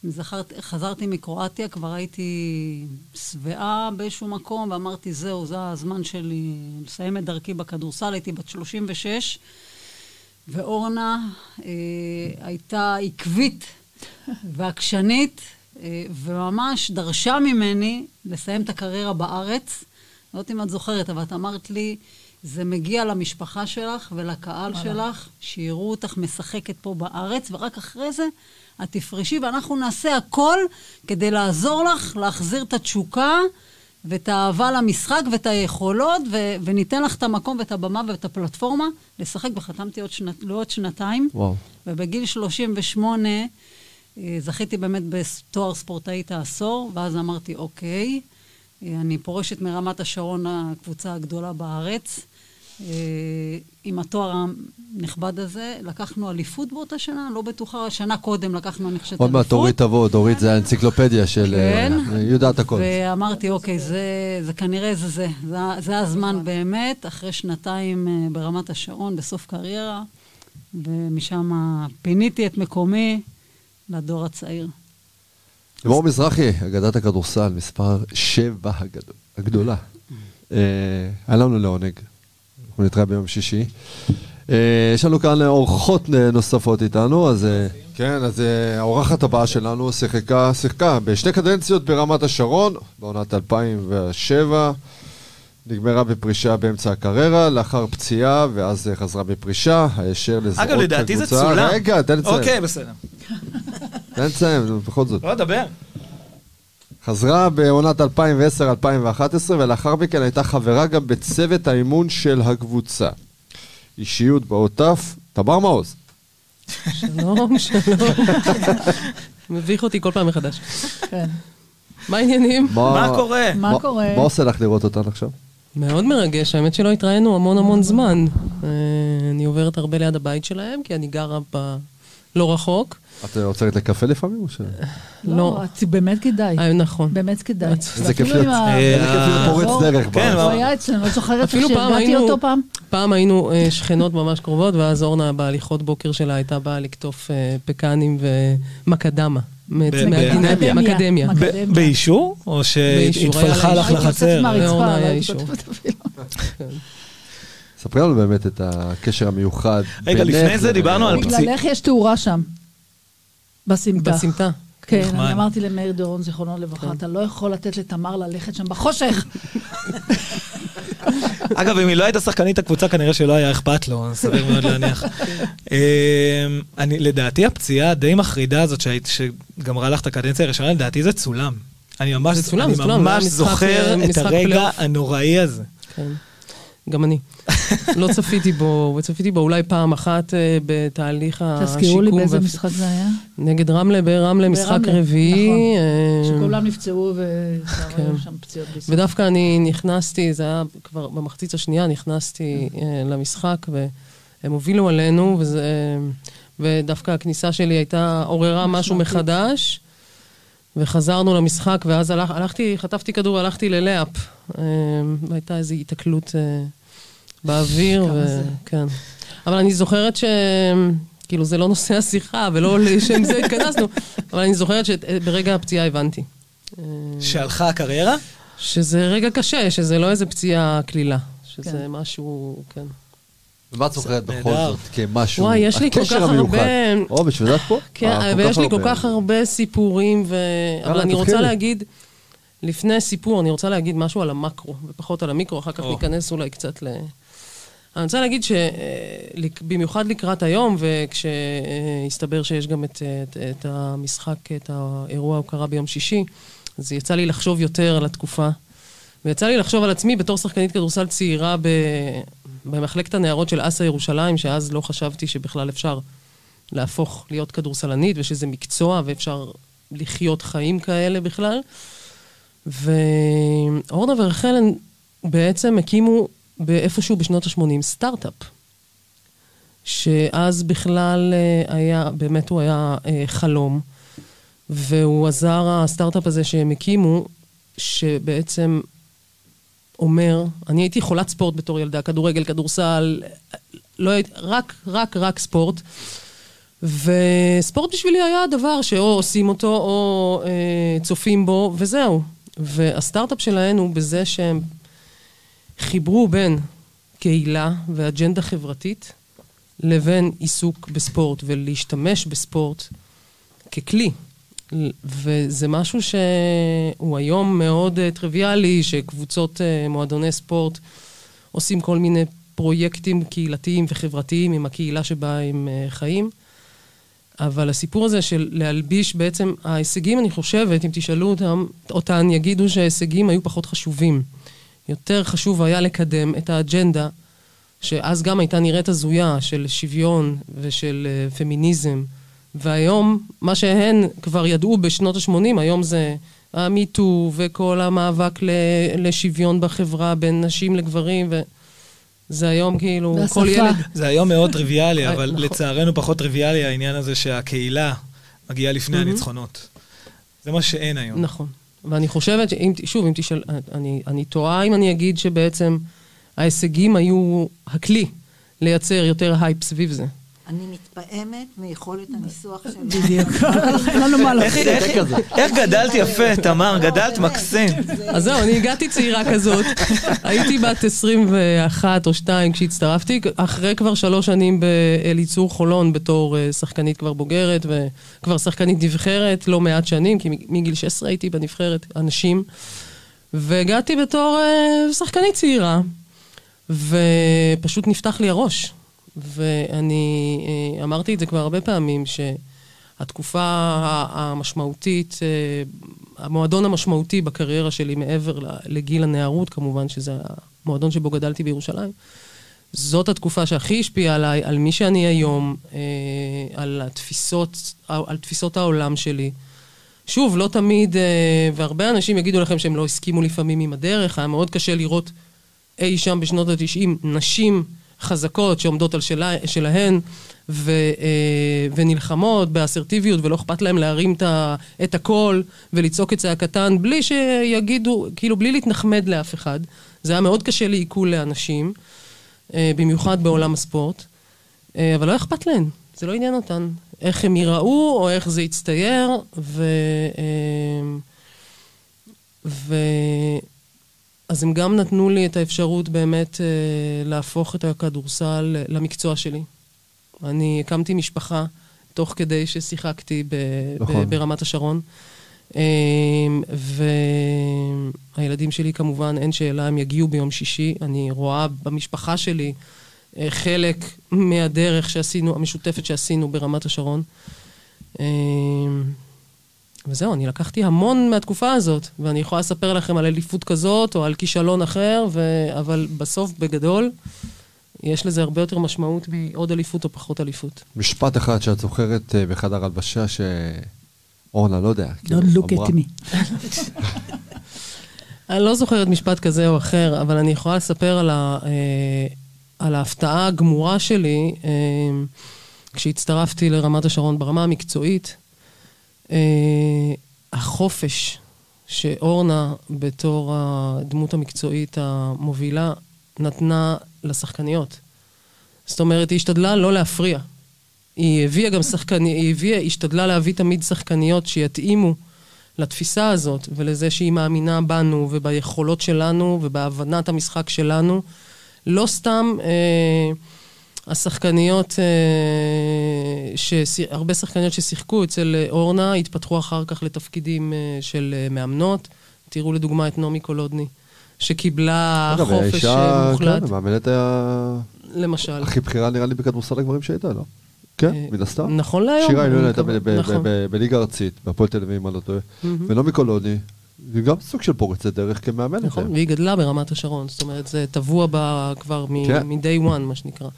[SPEAKER 7] זכרת, חזרתי מקרואטיה, כבר הייתי שבעה באיזשהו מקום, ואמרתי, זהו, זה הזמן שלי לסיים את דרכי בכדורסל. הייתי בת 36, ואורנה אה, הייתה עקבית ועקשנית, אה, וממש דרשה ממני לסיים את הקריירה בארץ. לא יודעת אם את זוכרת, אבל את אמרת לי, זה מגיע למשפחה שלך ולקהל שלך, שיראו אותך משחקת פה בארץ, ורק אחרי זה את תפרשי, ואנחנו נעשה הכל כדי לעזור לך להחזיר את התשוקה ואת האהבה למשחק ואת היכולות, ו- וניתן לך את המקום ואת הבמה ואת הפלטפורמה לשחק, וחתמתי עוד שנת, לעוד שנתיים.
[SPEAKER 2] וואו.
[SPEAKER 7] ובגיל 38 אה, זכיתי באמת בתואר ספורטאית העשור, ואז אמרתי, אוקיי, אני פורשת מרמת השרון, הקבוצה הגדולה בארץ. אה, עם התואר הנכבד הזה, לקחנו אליפות באותה שנה, לא בטוחה, שנה קודם לקחנו, אני חושבת,
[SPEAKER 2] עוד מעט
[SPEAKER 7] אליפות.
[SPEAKER 2] דורית תבוא, דורית זה האנציקלופדיה של...
[SPEAKER 7] כן.
[SPEAKER 2] אה, היא יודעת הכל.
[SPEAKER 7] ואמרתי, אוקיי, זה, זה כנראה זה זה. זה, זה הזמן באמת, אחרי שנתיים אה, ברמת השרון, בסוף קריירה, ומשם פיניתי את מקומי לדור הצעיר.
[SPEAKER 2] לימור מזרחי, אגדת הכדורסל, מספר 7 הגדול- הגדולה. היה לנו לעונג. אנחנו נתראה ביום שישי. אה, יש לנו כאן אורחות נוספות איתנו, אז אה, כן, אז אה, האורחת הבאה שלנו שיחקה, שיחקה בשתי קדנציות ברמת השרון, בעונת 2007. נגמרה בפרישה באמצע הקריירה, לאחר פציעה, ואז חזרה בפרישה, הישר לזרועות
[SPEAKER 3] אגב, לדעתי זה. צולם.
[SPEAKER 2] רגע, תן לציין.
[SPEAKER 3] אוקיי, בסדר.
[SPEAKER 2] תן לציין, בכל זאת.
[SPEAKER 3] לא, דבר.
[SPEAKER 2] חזרה בעונת 2010-2011, ולאחר מכן הייתה חברה גם בצוות האימון של הקבוצה. אישיות בעוטף, תמר מעוז.
[SPEAKER 8] שלום, שלום. מביך אותי כל פעם מחדש.
[SPEAKER 4] כן.
[SPEAKER 8] מה העניינים?
[SPEAKER 3] מה קורה?
[SPEAKER 4] מה קורה?
[SPEAKER 2] מה עושה לך לראות אותן עכשיו?
[SPEAKER 8] מאוד מרגש, האמת שלא התראינו המון המון זמן. אה, אני עוברת הרבה ליד הבית שלהם, כי אני גרה ב... לא רחוק.
[SPEAKER 2] את עוצרת לקפה לפעמים או ש...
[SPEAKER 8] לא.
[SPEAKER 4] את באמת כדאי.
[SPEAKER 8] אה, נכון.
[SPEAKER 4] באמת כדאי.
[SPEAKER 2] איזה כיף להיות-
[SPEAKER 4] עם ה-
[SPEAKER 2] איזה כיף להיות פורץ דרך.
[SPEAKER 3] כן,
[SPEAKER 4] הוא היה אצלנו, לא זוכרת
[SPEAKER 8] היינו-
[SPEAKER 4] אותו פעם?
[SPEAKER 8] פעם היינו אה, שכנות ממש קרובות, ואז אורנה בהליכות בוקר שלה הייתה באה לקטוף אה, פקנים ומקדמה. מאקדמיה.
[SPEAKER 3] באישור? או
[SPEAKER 8] באישור,
[SPEAKER 3] שהתפלחה לך לחצר?
[SPEAKER 8] לאורנה
[SPEAKER 4] לא
[SPEAKER 8] היה אישור.
[SPEAKER 4] כותבת אפילו.
[SPEAKER 2] ספרי לנו באמת את הקשר המיוחד.
[SPEAKER 3] רגע, לפני זה דיברנו על
[SPEAKER 2] אורנה.
[SPEAKER 3] פציע-
[SPEAKER 4] בגללך יש תאורה שם. בסמטה.
[SPEAKER 8] בסמטה.
[SPEAKER 4] כן,
[SPEAKER 3] נחמד.
[SPEAKER 4] אני אמרתי למאיר דורון, זיכרונו לברכה, אתה לא יכול לתת לתמר ללכת שם בחושך.
[SPEAKER 3] אגב, אם היא לא הייתה שחקנית הקבוצה, כנראה שלא היה אכפת לו, סביר מאוד להניח. אמ, אני, לדעתי הפציעה הדי מחרידה הזאת שהיית- שגמרה לך את הקדנציה הראשונה, לדעתי זה צולם. אני ממש,
[SPEAKER 8] זה צולם,
[SPEAKER 3] אני
[SPEAKER 8] זה צולם,
[SPEAKER 3] ממש זוכר
[SPEAKER 8] אה,
[SPEAKER 3] את
[SPEAKER 8] משחק
[SPEAKER 3] הרגע
[SPEAKER 8] פלייאוף.
[SPEAKER 3] הנוראי הזה.
[SPEAKER 8] כן. גם אני. לא צפיתי בו, צפיתי בו אולי פעם אחת אה, בתהליך השיקום.
[SPEAKER 4] תזכירו לי באיזה משחק זה היה.
[SPEAKER 8] נגד רמלה, ברמלה, משחק
[SPEAKER 4] ברמלה,
[SPEAKER 8] רביעי.
[SPEAKER 4] נכון. שכולם נפצעו
[SPEAKER 8] כן.
[SPEAKER 4] והיו שם פציעות בישראל.
[SPEAKER 8] ודווקא אני נכנסתי, זה היה כבר במחצית השנייה, נכנסתי אה, למשחק, והם הובילו עלינו, ודווקא הכניסה שלי הייתה, עוררה משהו. מחדש, וחזרנו למשחק, ואז הלך, הלכתי, חטפתי כדור, הלכתי ללאפ. אה, והייתה איזו היתקלות אה, באוויר,
[SPEAKER 4] כמה
[SPEAKER 8] ו...
[SPEAKER 4] זה?
[SPEAKER 8] כן. אבל אני זוכרת ש... כאילו, זה לא נושא השיחה, ולא לשם זה התכנסנו, אבל אני זוכרת שברגע הפציעה הבנתי. אה,
[SPEAKER 3] שהלכה הקריירה?
[SPEAKER 8] שזה רגע קשה, שזה לא איזה פציעה קלילה. שזה
[SPEAKER 4] כן.
[SPEAKER 8] משהו, כן.
[SPEAKER 2] ומה את זוכרת בכל. זאת כמשהו?
[SPEAKER 8] וואי, יש לי כל כך. הרבה-
[SPEAKER 2] או, בשביל זה את פה?
[SPEAKER 8] כן,
[SPEAKER 2] אה,
[SPEAKER 8] ויש לי כל. כך הרבה סיפורים. אבל אני רוצה. להגיד, לפני סיפור, אני רוצה להגיד משהו על המקרו, ופחות על המיקרו, אחר כך. ניכנס אולי קצת ל... אני רוצה להגיד שבמיוחד לקראת היום, וכשהסתבר שיש גם את, את, את המשחק, את האירוע ההוקרה ביום שישי, אז יצא לי לחשוב יותר על התקופה. ויצא לי לחשוב על עצמי בתור שחקנית כדורסל צעירה ב... במחלקת הנערות של אסא ירושלים, שאז לא חשבתי שבכלל אפשר להפוך להיות כדורסלנית, ושזה מקצוע, ואפשר לחיות חיים כאלה בכלל. ואורנה ורחל בעצם הקימו באיפשהו בשנות ה-80 סטארט-אפ. שאז בכלל אה, היה, באמת הוא היה אה, חלום. והוא עזר, הסטארט-אפ הזה שהם הקימו, שבעצם אומר, אני הייתי חולת ספורט בתור ילדה, כדורגל, כדורסל, לא הייתי, רק, רק, רק ספורט. וספורט בשבילי היה דבר שאו עושים אותו או אה, צופים בו, וזהו. והסטארט-אפ שלהם הוא בזה שהם חיברו בין קהילה ואג'נדה חברתית לבין עיסוק בספורט ולהשתמש בספורט ככלי. וזה משהו שהוא היום מאוד uh, טריוויאלי, שקבוצות uh, מועדוני ספורט עושים כל מיני פרויקטים קהילתיים וחברתיים עם הקהילה שבה הם uh, חיים. אבל הסיפור הזה של להלביש בעצם, ההישגים, אני חושבת, אם תשאלו אותם, אותן, יגידו שההישגים היו פחות חשובים. יותר חשוב היה לקדם את האג'נדה, שאז גם הייתה נראית הזויה, של שוויון ושל פמיניזם. והיום, מה שהן כבר ידעו בשנות ה-80, היום זה המיטו וכל המאבק לשוויון בחברה בין נשים לגברים, וזה היום כאילו,
[SPEAKER 4] והשפה.
[SPEAKER 8] כל ילד...
[SPEAKER 3] זה היום מאוד טריוויאלי, אבל
[SPEAKER 8] נכון.
[SPEAKER 3] לצערנו פחות טריוויאלי העניין הזה שהקהילה מגיעה לפני. הניצחונות. זה מה שאין היום.
[SPEAKER 8] נכון. ואני חושבת שאם, שוב, אם תשאל, אני, אני טועה אם אני אגיד שבעצם ההישגים היו הכלי לייצר יותר הייפ סביב זה.
[SPEAKER 5] אני מתפעמת מיכולת הניסוח שלה.
[SPEAKER 4] בדיוק. אין לנו מה
[SPEAKER 3] איך-
[SPEAKER 4] לעשות.
[SPEAKER 3] איך- איך גדלת יפה, תמר, גדלת מקסים.
[SPEAKER 8] אז זהו, אני הגעתי צעירה כזאת. הייתי בת 21 או 2 כשהצטרפתי, אחרי כבר שלוש שנים באליצור חולון בתור אה, שחקנית כבר בוגרת, וכבר שחקנית נבחרת לא מעט שנים, כי מגיל 16 הייתי בנבחרת הנשים. והגעתי בתור אה, שחקנית צעירה, ופשוט נפתח לי הראש. ואני אה, אמרתי את זה כבר הרבה פעמים, שהתקופה המשמעותית, אה, המועדון המשמעותי בקריירה שלי מעבר לגיל הנערות, כמובן, שזה המועדון שבו גדלתי בירושלים, זאת התקופה שהכי השפיעה עליי, על מי שאני היום, אה, על התפיסות, על תפיסות העולם שלי. שוב, לא תמיד, והרבה אנשים יגידו לכם שהם לא הסכימו לפעמים עם הדרך, היה מאוד קשה לראות אי שם בשנות ה-90 נשים חזקות שעומדות על שלה, שלהן ו, אה, ונלחמות באסרטיביות ולא אכפת להם להרים את, הקול ולצעוק את צעקתן בלי שיגידו, כאילו בלי להתנחמד לאף אחד. זה היה מאוד קשה לעיכול לאנשים, אה, במיוחד בעולם הספורט, אה, אבל לא אכפת להן, זה לא עניין אותן. איך הם ייראו או איך זה יצטייר, ו... ו... אז הם גם נתנו לי את האפשרות באמת אה, להפוך את הכדורסל למקצוע שלי. אני הקמתי משפחה תוך כדי ששיחקתי ב-
[SPEAKER 2] נכון.
[SPEAKER 8] ב- ברמת השרון. אה, והילדים שלי כמובן, אין שאלה, הם יגיעו ביום שישי. אני רואה במשפחה שלי אה, חלק מהדרך שעשינו, המשותפת שעשינו ברמת השרון. אה, וזהו, אני לקחתי המון מהתקופה הזאת, ואני יכולה לספר לכם על אליפות כזאת או על כישלון אחר, ו... אבל בסוף, בגדול, יש לזה הרבה יותר משמעות מעוד אליפות או פחות אליפות.
[SPEAKER 2] משפט אחד שאת זוכרת אה, בחדר הלבשה, שאורנה, לא יודע. כאילו,
[SPEAKER 4] Don't look
[SPEAKER 2] אמרה.
[SPEAKER 4] at me.
[SPEAKER 8] אני לא זוכרת משפט כזה או אחר, אבל אני יכולה לספר על, ה, אה, על ההפתעה הגמורה שלי אה, כשהצטרפתי לרמת השרון ברמה המקצועית. אה, החופש שאורנה, בתור הדמות המקצועית המובילה, נתנה לשחקניות. זאת אומרת, היא השתדלה לא להפריע. היא הביאה גם שחקניות, היא הביאה, השתדלה להביא תמיד שחקניות שיתאימו לתפיסה הזאת ולזה שהיא מאמינה בנו וביכולות שלנו ובהבנת המשחק שלנו. לא סתם אה, השחקניות, אה, הרבה שחקניות ששיחקו אצל אה, אורנה התפתחו אחר כך לתפקידים אה, של מאמנות. תראו לדוגמה את נעמי קולודני, שקיבלה חופש אה, מוחלט,
[SPEAKER 2] כן, המאמנת ה-
[SPEAKER 8] למשל.
[SPEAKER 2] הכי בכירה נראה לי בכדורסל הגברים שהייתה, לא? כן, מן הסתם.
[SPEAKER 8] נכון להיום.
[SPEAKER 2] שירה אילון הייתה
[SPEAKER 8] נכון.
[SPEAKER 2] בליגה ארצית, בהפועל תל אביב, אם אני לא טועה. ונעמי קולוני, היא גם סוג של פורצת דרך כמאמנת.
[SPEAKER 8] נכון, והיא גדלה ברמת השרון, זאת אומרת, זה טבוע בה כבר
[SPEAKER 2] כן.
[SPEAKER 8] מ-day one, מה שנקרא.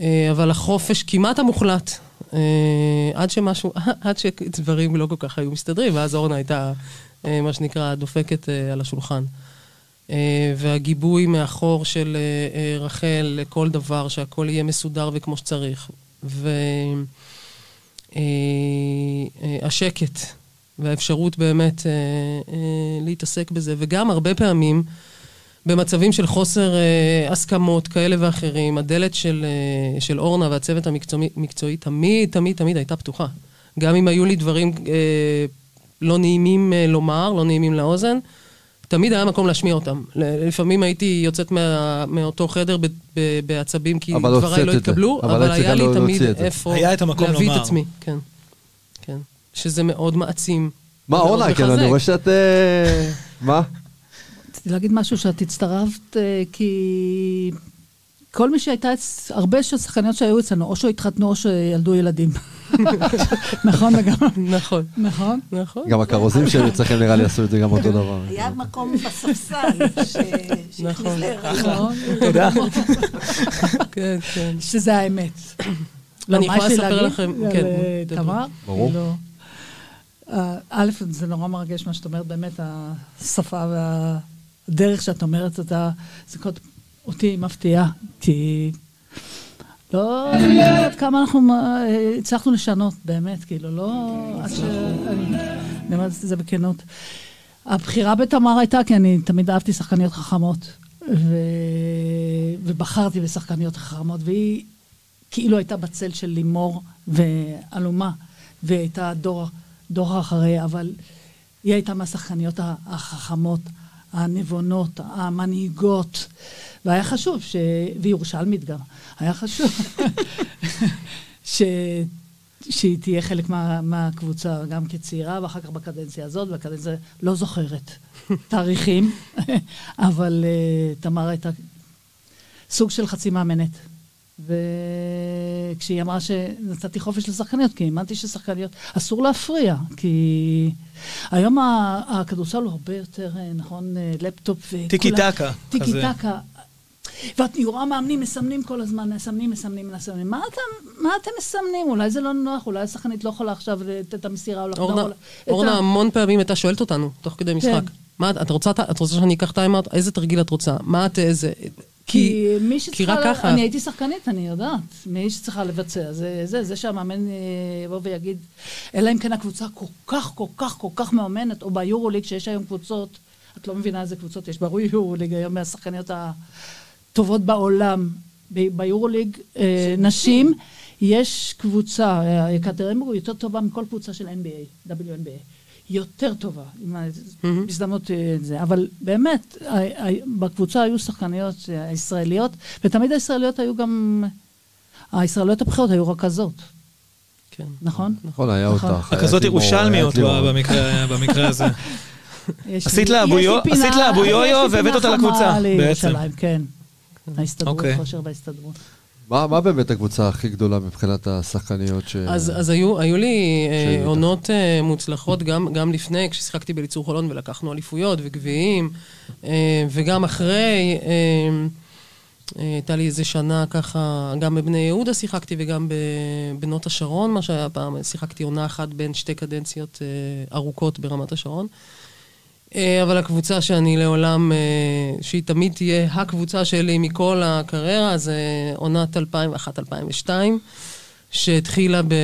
[SPEAKER 8] אה, אבל החופש כמעט המוחלט, אה, עד שמשהו, עד שדברים לא כל כך היו מסתדרים, ואז אורנה הייתה, אה, מה שנקרא, דופקת על השולחן. והגיבוי מאחור של רחל לכל דבר, שהכל יהיה מסודר וכמו שצריך. והשקט והאפשרות באמת להתעסק בזה. וגם הרבה פעמים, במצבים של חוסר אה, הסכמות כאלה ואחרים, הדלת של, אה, של אורנה והצוות המקצועי תמיד, תמיד, תמיד הייתה פתוחה. גם אם היו לי דברים אה, לא נעימים אה, לומר, לא נעימים לאוזן, תמיד היה מקום להשמיע אותם. לפעמים הייתי יוצאת מה, מאותו חדר ב, ב, בעצבים כי
[SPEAKER 2] אבל
[SPEAKER 8] דבריי לא. התקבלו,
[SPEAKER 2] אבל
[SPEAKER 8] אבל, היה
[SPEAKER 2] צריכה
[SPEAKER 8] לי
[SPEAKER 2] לא
[SPEAKER 8] תמיד. איפה
[SPEAKER 3] היה את המקום
[SPEAKER 8] להביא
[SPEAKER 3] לומר.
[SPEAKER 8] את עצמי. כן, כן. שזה מאוד מעצים.
[SPEAKER 2] מה, אורנה, כן. אני רואה שאת... אה, מה?
[SPEAKER 4] רציתי להגיד משהו שאת הצטרפת, אה, כי כל מי שהייתה, הרבה של שחקניות שהיו אצלנו, או שהתחתנו או שילדו ילדים. נכון לגמרי?
[SPEAKER 8] נכון,
[SPEAKER 4] נכון?
[SPEAKER 8] נכון.
[SPEAKER 2] גם הכרוזים שהיו אצלכם נראה לי עשו את זה גם אותו דבר.
[SPEAKER 5] היה מקום בספסל
[SPEAKER 8] נכון.
[SPEAKER 5] שהכניס להיריון.
[SPEAKER 3] תודה.
[SPEAKER 8] כן, כן.
[SPEAKER 4] שזה האמת. לא,
[SPEAKER 8] אני יכולה לספר לכם, כן,
[SPEAKER 4] אה. תמר?
[SPEAKER 2] ברור.
[SPEAKER 4] לא. אה, א', זה נורא מרגש מה שאת אומרת, באמת, השפה והדרך שאת אומרת אותה, זה קודם אותי מפתיעה, כי לא יודעת כמה אנחנו אה, הצלחנו לשנות, באמת, כאילו, לא... אני אומרת את זה בכנות. הבחירה בתמר הייתה כי אני תמיד אהבתי שחקניות חכמות, ו... ובחרתי בשחקניות חכמות, והיא כאילו הייתה בצל של לימור ואלומה, והיא הייתה דור, דור אחריה, אבל היא הייתה מהשחקניות החכמות, הנבונות, המנהיגות, והיה חשוב, ש... והיא ירושלמית גם, היה חשוב ש... שהיא תהיה חלק מה, מהקבוצה, גם כצעירה, ואחר כך בקדנציה הזאת, בקדנציה, לא זוכרת תאריכים, אבל uh, תמר הייתה סוג של חצי מאמנת. וכשהיא אמרה שנתתי חופש לשחקניות, כי האמנתי ששחקניות, אסור להפריע, כי היום הכדורסל הוא הרבה יותר, אה, נכון, אה, לפטופ וכולם...
[SPEAKER 3] טיקי טקה.
[SPEAKER 4] טיקי. טקה. ואת רואה מאמנים מסמנים כל הזמן, מסמנים, מסמנים, מסמנים. מה אתם, מה אתם מסמנים? אולי זה לא נוח, אולי השחקנית לא יכולה עכשיו לתת את המסירה או לחזור.
[SPEAKER 8] אורנה, אורנה
[SPEAKER 4] ה-
[SPEAKER 8] המון פעמים הייתה שואלת אותנו, תוך כדי משחק. מה, את רוצה, את רוצה שאני אקח טיימאוט? איזה תרגיל את רוצה? מה את, איזה...
[SPEAKER 4] כי
[SPEAKER 8] כי
[SPEAKER 4] שצריכה,
[SPEAKER 8] רק
[SPEAKER 4] לה-
[SPEAKER 8] ככה.
[SPEAKER 4] אני הייתי שחקנית, אני יודעת. מי שצריכה לבצע, זה זה, זה שהמאמן אה, יבוא ויגיד, אלא אם כן הקבוצה כל כך, כל כך, כל כך מאומנת, או ביורוליג, שיש היום קבוצות, את לא מבינה איזה קבוצות יש ביורוליג היום מהשחקניות הטובות בעולם. ביורוליג, אה, נשים, יש קבוצה, אה, יקטרינבורג יותר טובה מכל קבוצה של NBA, WNBA. יותר טובה, עם ההזדמנות אה, זה. אבל באמת, בקבוצה היו שחקניות אה, הישראליות, ותמיד הישראליות היו גם... הישראליות הבכירות היו רכזות,
[SPEAKER 8] כן.
[SPEAKER 4] נכון?
[SPEAKER 2] נכון, היה
[SPEAKER 4] נכון.
[SPEAKER 2] אותך. לימור,
[SPEAKER 3] ירושלמיות
[SPEAKER 2] לימור.
[SPEAKER 3] במקרה- במקרה הזה. עשית לה אבו יו-יו
[SPEAKER 4] פינה
[SPEAKER 3] והבאת אותה
[SPEAKER 4] חמה
[SPEAKER 3] לקבוצה,
[SPEAKER 4] לירושלים, כן. ההסתדרות,
[SPEAKER 3] אוקיי.
[SPEAKER 4] כושר בהסתדרות.
[SPEAKER 2] מה מה באמת הקבוצה הכי גדולה מבחינת השחקניות ש...
[SPEAKER 8] אז, אז היו, היו לי אה. עונות אה, מוצלחות גם, גם לפני, כששיחקתי בליצור חולון ולקחנו אליפויות וגביעים, אה, וגם אחרי, אה, הייתה לי איזה שנה ככה, גם בבני יהודה שיחקתי וגם בבנות השרון, מה שהיה פעם, שיחקתי עונה אחת בין שתי קדנציות ארוכות ברמת השרון. אה, אבל הקבוצה שאני לעולם, אה, שהיא תמיד תהיה הקבוצה שלי מכל הקריירה, זה עונת 2001-2002, שהתחילה ב...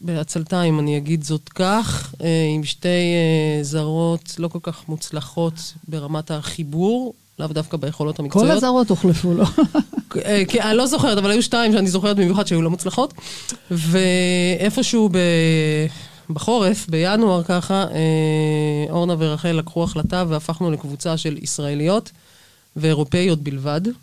[SPEAKER 8] בעצלתיים, אני אגיד זאת כך, אה, עם שתי אה, זרות לא כל כך מוצלחות ברמת החיבור, לאו דווקא ביכולות
[SPEAKER 4] כל
[SPEAKER 8] המקצועיות.
[SPEAKER 4] הזרות הוחלפו לו.
[SPEAKER 8] אה, כי אני לא זוכרת, אבל היו שתיים שאני זוכרת במיוחד שהיו לא מוצלחות. ואיפשהו ב... בחורף, בינואר ככה, אה, אורנה ורחל לקחו החלטה והפכנו לקבוצה של ישראליות ואירופאיות בלבד.
[SPEAKER 3] לא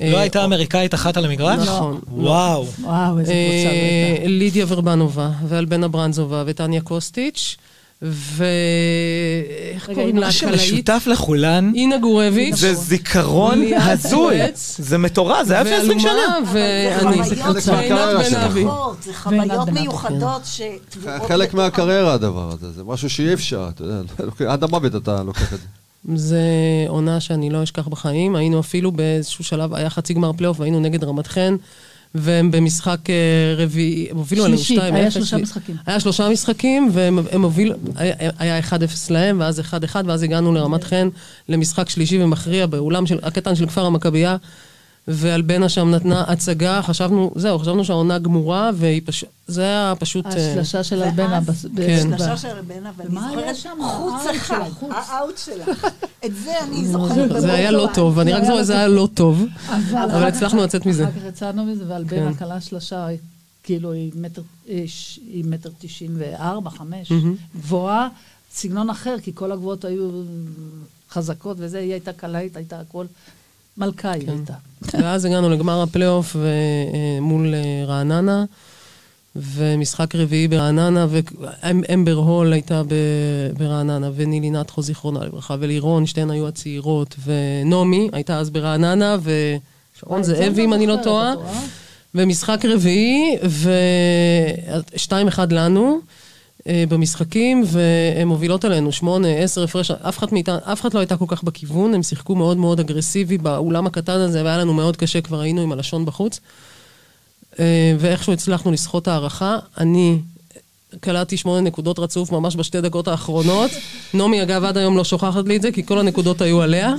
[SPEAKER 8] אה,
[SPEAKER 3] הייתה אמריקאית אחת על המגרש?
[SPEAKER 8] נכון.
[SPEAKER 3] וואו.
[SPEAKER 4] וואו, איזה קבוצה
[SPEAKER 8] אה,
[SPEAKER 4] הייתה.
[SPEAKER 8] לידיה ורבנובה, ואלבנה ברנזובה, וטניה קוסטיץ', ו... איך
[SPEAKER 4] רגע,
[SPEAKER 8] קוראים לה?
[SPEAKER 3] מה? שמשותף לכולן
[SPEAKER 8] אינה גורביץ'.
[SPEAKER 3] זה זיכרון
[SPEAKER 8] ליאת
[SPEAKER 3] הזוי. זה מטורף, זה היה לפני 20 שנה.
[SPEAKER 8] ואני...
[SPEAKER 5] זה חוויות
[SPEAKER 2] חלק.
[SPEAKER 5] מיוחדות שטבועות...
[SPEAKER 2] חלק
[SPEAKER 5] בתוך
[SPEAKER 2] מהקריירה הדבר הזה, זה משהו שאי אפשר, אתה יודע, עד המוות אתה לוקח את זה.
[SPEAKER 8] זה עונה שאני לא אשכח בחיים. היינו אפילו באיזשהו שלב, היה חצי גמר פלייאוף, והיינו נגד רמת חן, והם במשחק אה, רביעי, הם הובילו עלינו 2-0.
[SPEAKER 4] שלישי, היה שלושה משחקים.
[SPEAKER 8] היה שלושה משחקים, והם הם הובילו, היה- היה 1-0 להם, ואז 1-1, ואז הגענו לרמת חן למשחק שלישי ומכריע באולם הקטן של כפר המכבייה, ואלבנה שם נתנה הצגה, חשבנו, זהו, חשבנו שהעונה גמורה, והיא פשוט, זה היה פשוט... אה,
[SPEAKER 4] השלשה של אלבנה.
[SPEAKER 8] כן.
[SPEAKER 5] שלושה
[SPEAKER 4] ב-
[SPEAKER 5] של רבנה, ואני זוכרת
[SPEAKER 4] שם?
[SPEAKER 5] חוץ
[SPEAKER 4] האאוט
[SPEAKER 5] אחד. האאוט שלך. את זה אני זוכרת.
[SPEAKER 8] זה היה לא. טוב, אני רק זוכרת, זה היה לא טוב, אבל הצלחנו לצאת מזה.
[SPEAKER 4] אחר כך יצאנו מזה, ואלבנה
[SPEAKER 8] כן.
[SPEAKER 4] כלה שלושה, כאילו היא מטר, תשעים וארבע, חמש. גבוהה, סגנון אחר, כי כל הגבוהות היו חזקות וזה, היא הייתה קלעית, הייתה הכל, מלכה היא
[SPEAKER 8] כן.
[SPEAKER 4] הייתה.
[SPEAKER 8] ואז הגענו לגמר הפלייאוף אה, מול אה, רעננה, ומשחק רביעי ברעננה, ואמבר הול הייתה ברעננה, ונילי נטחו, זיכרונה לברכה, ולירון, שתיהן היו הצעירות, ונעמי הייתה אז ברעננה, ושרון זאבי, אם אני לא טועה. ומשחק רביעי, ושתיים אחד לנו אה, במשחקים, והן מובילות עלינו, שמונה, עשר הפרש, אף אחת מאיתנו, אף אחת לא הייתה כל כך בכיוון, הם שיחקו מאוד מאוד אגרסיבי באולם הקטן הזה, והיה לנו מאוד קשה, כבר היינו עם הלשון בחוץ. אה, ואיכשהו הצלחנו לסחוט הערכה. אני קלעתי שמונה נקודות רצוף ממש בשתי דקות האחרונות. נעמי, אגב, עד היום לא שוכחת לי את זה, כי כל הנקודות היו עליה.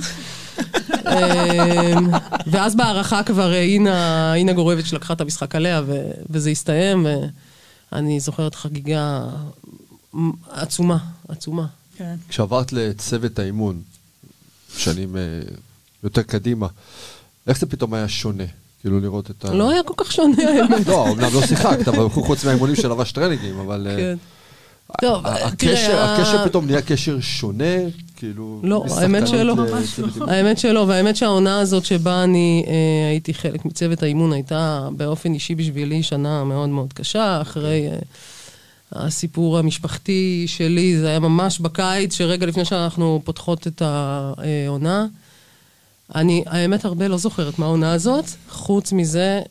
[SPEAKER 8] אמ, ואז בהערכה כבר אה, אינה, אינה גורביץ' לקחה את המשחק עליה, ו, וזה הסתיים, ואני זוכרת חגיגה עצומה, עצומה.
[SPEAKER 4] כן.
[SPEAKER 2] כשעברת לצוות האימון, שנים אה, יותר קדימה, איך זה פתאום היה שונה? כאילו לראות את ה...
[SPEAKER 8] לא היה כל כך שונה האמת.
[SPEAKER 2] לא, אמנם לא שיחקת, אבל חוץ מהאימונים של לבש טרנינגים, אבל... אה,
[SPEAKER 8] כן. טוב,
[SPEAKER 2] ה-
[SPEAKER 8] תראה,
[SPEAKER 2] הקשר, פתאום נהיה קשר שונה, כאילו...
[SPEAKER 8] לא, האמת שלא.
[SPEAKER 2] אימון.
[SPEAKER 8] האמת שלא, והאמת שהעונה הזאת שבה אני אה, הייתי חלק מצוות האימון הייתה באופן אישי בשבילי שנה מאוד מאוד קשה, אחרי אה, הסיפור המשפחתי שלי, זה היה ממש בקיץ, שרגע לפני שאנחנו פותחות את העונה. אני, האמת, הרבה לא זוכרת מהעונה הזאת, חוץ מזה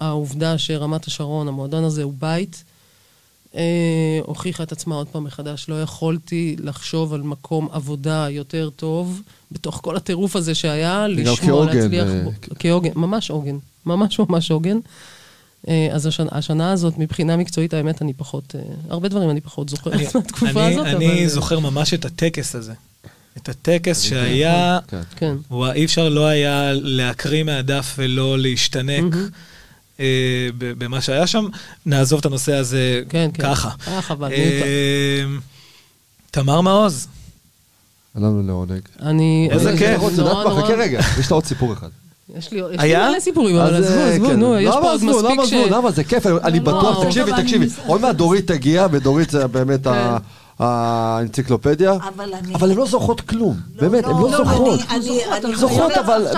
[SPEAKER 8] שהעובדה שרמת השרון, המועדון הזה הוא בית, אה, הוכיחה את עצמה עוד פעם מחדש. לא יכולתי לחשוב על מקום עבודה יותר טוב, בתוך כל הטירוף הזה שהיה, לשמוע,
[SPEAKER 2] כעוגן,
[SPEAKER 8] להצליח
[SPEAKER 2] אה,
[SPEAKER 8] בו. כעוגן, ממש עוגן. ממש ממש עוגן. אה, אז השנה, השנה הזאת, מבחינה מקצועית, האמת, אני פחות... אה, הרבה דברים אני פחות זוכרת
[SPEAKER 3] אני-
[SPEAKER 8] מהתקופה
[SPEAKER 3] אני-
[SPEAKER 8] הזאת, אבל...
[SPEAKER 3] אני
[SPEAKER 8] אה,
[SPEAKER 3] זוכר ממש את הטקס הזה. את הטקס שהיה,
[SPEAKER 2] כן.
[SPEAKER 8] כן.
[SPEAKER 3] וואי, אי אפשר לא היה להקריא מהדף ולא להשתנק אה, במה שהיה שם. נעזוב את הנושא הזה
[SPEAKER 8] כן, כן.
[SPEAKER 3] ככה.
[SPEAKER 8] היה חבל.
[SPEAKER 3] אה, תמר מעוז,
[SPEAKER 2] היה לנו לעונג.
[SPEAKER 8] אני...
[SPEAKER 3] איזה כיף.
[SPEAKER 8] נורא,
[SPEAKER 2] מה,
[SPEAKER 8] נורא-
[SPEAKER 2] חכה רגע, יש לה עוד סיפור אחד.
[SPEAKER 8] יש לי? מלא סיפורים, אבל עזבו,
[SPEAKER 2] אה,
[SPEAKER 8] עזבו,
[SPEAKER 2] כן.
[SPEAKER 8] נו, יש
[SPEAKER 2] למה
[SPEAKER 8] פה עוד? מספיק
[SPEAKER 2] למה
[SPEAKER 8] ש...
[SPEAKER 2] עזבו? למה זה כיף? אני
[SPEAKER 4] לא,
[SPEAKER 2] בטוח,
[SPEAKER 4] לא,
[SPEAKER 2] תקשיבי, תקשיבי. עוד מעט דורית תגיע, ודורית זה באמת ה- האנציקלופדיה.
[SPEAKER 5] אבל אני...
[SPEAKER 2] אבל הן לא זוכרות כלום. באמת, הן לא
[SPEAKER 5] לא,
[SPEAKER 2] זוכרות.
[SPEAKER 5] אני- אני- אני-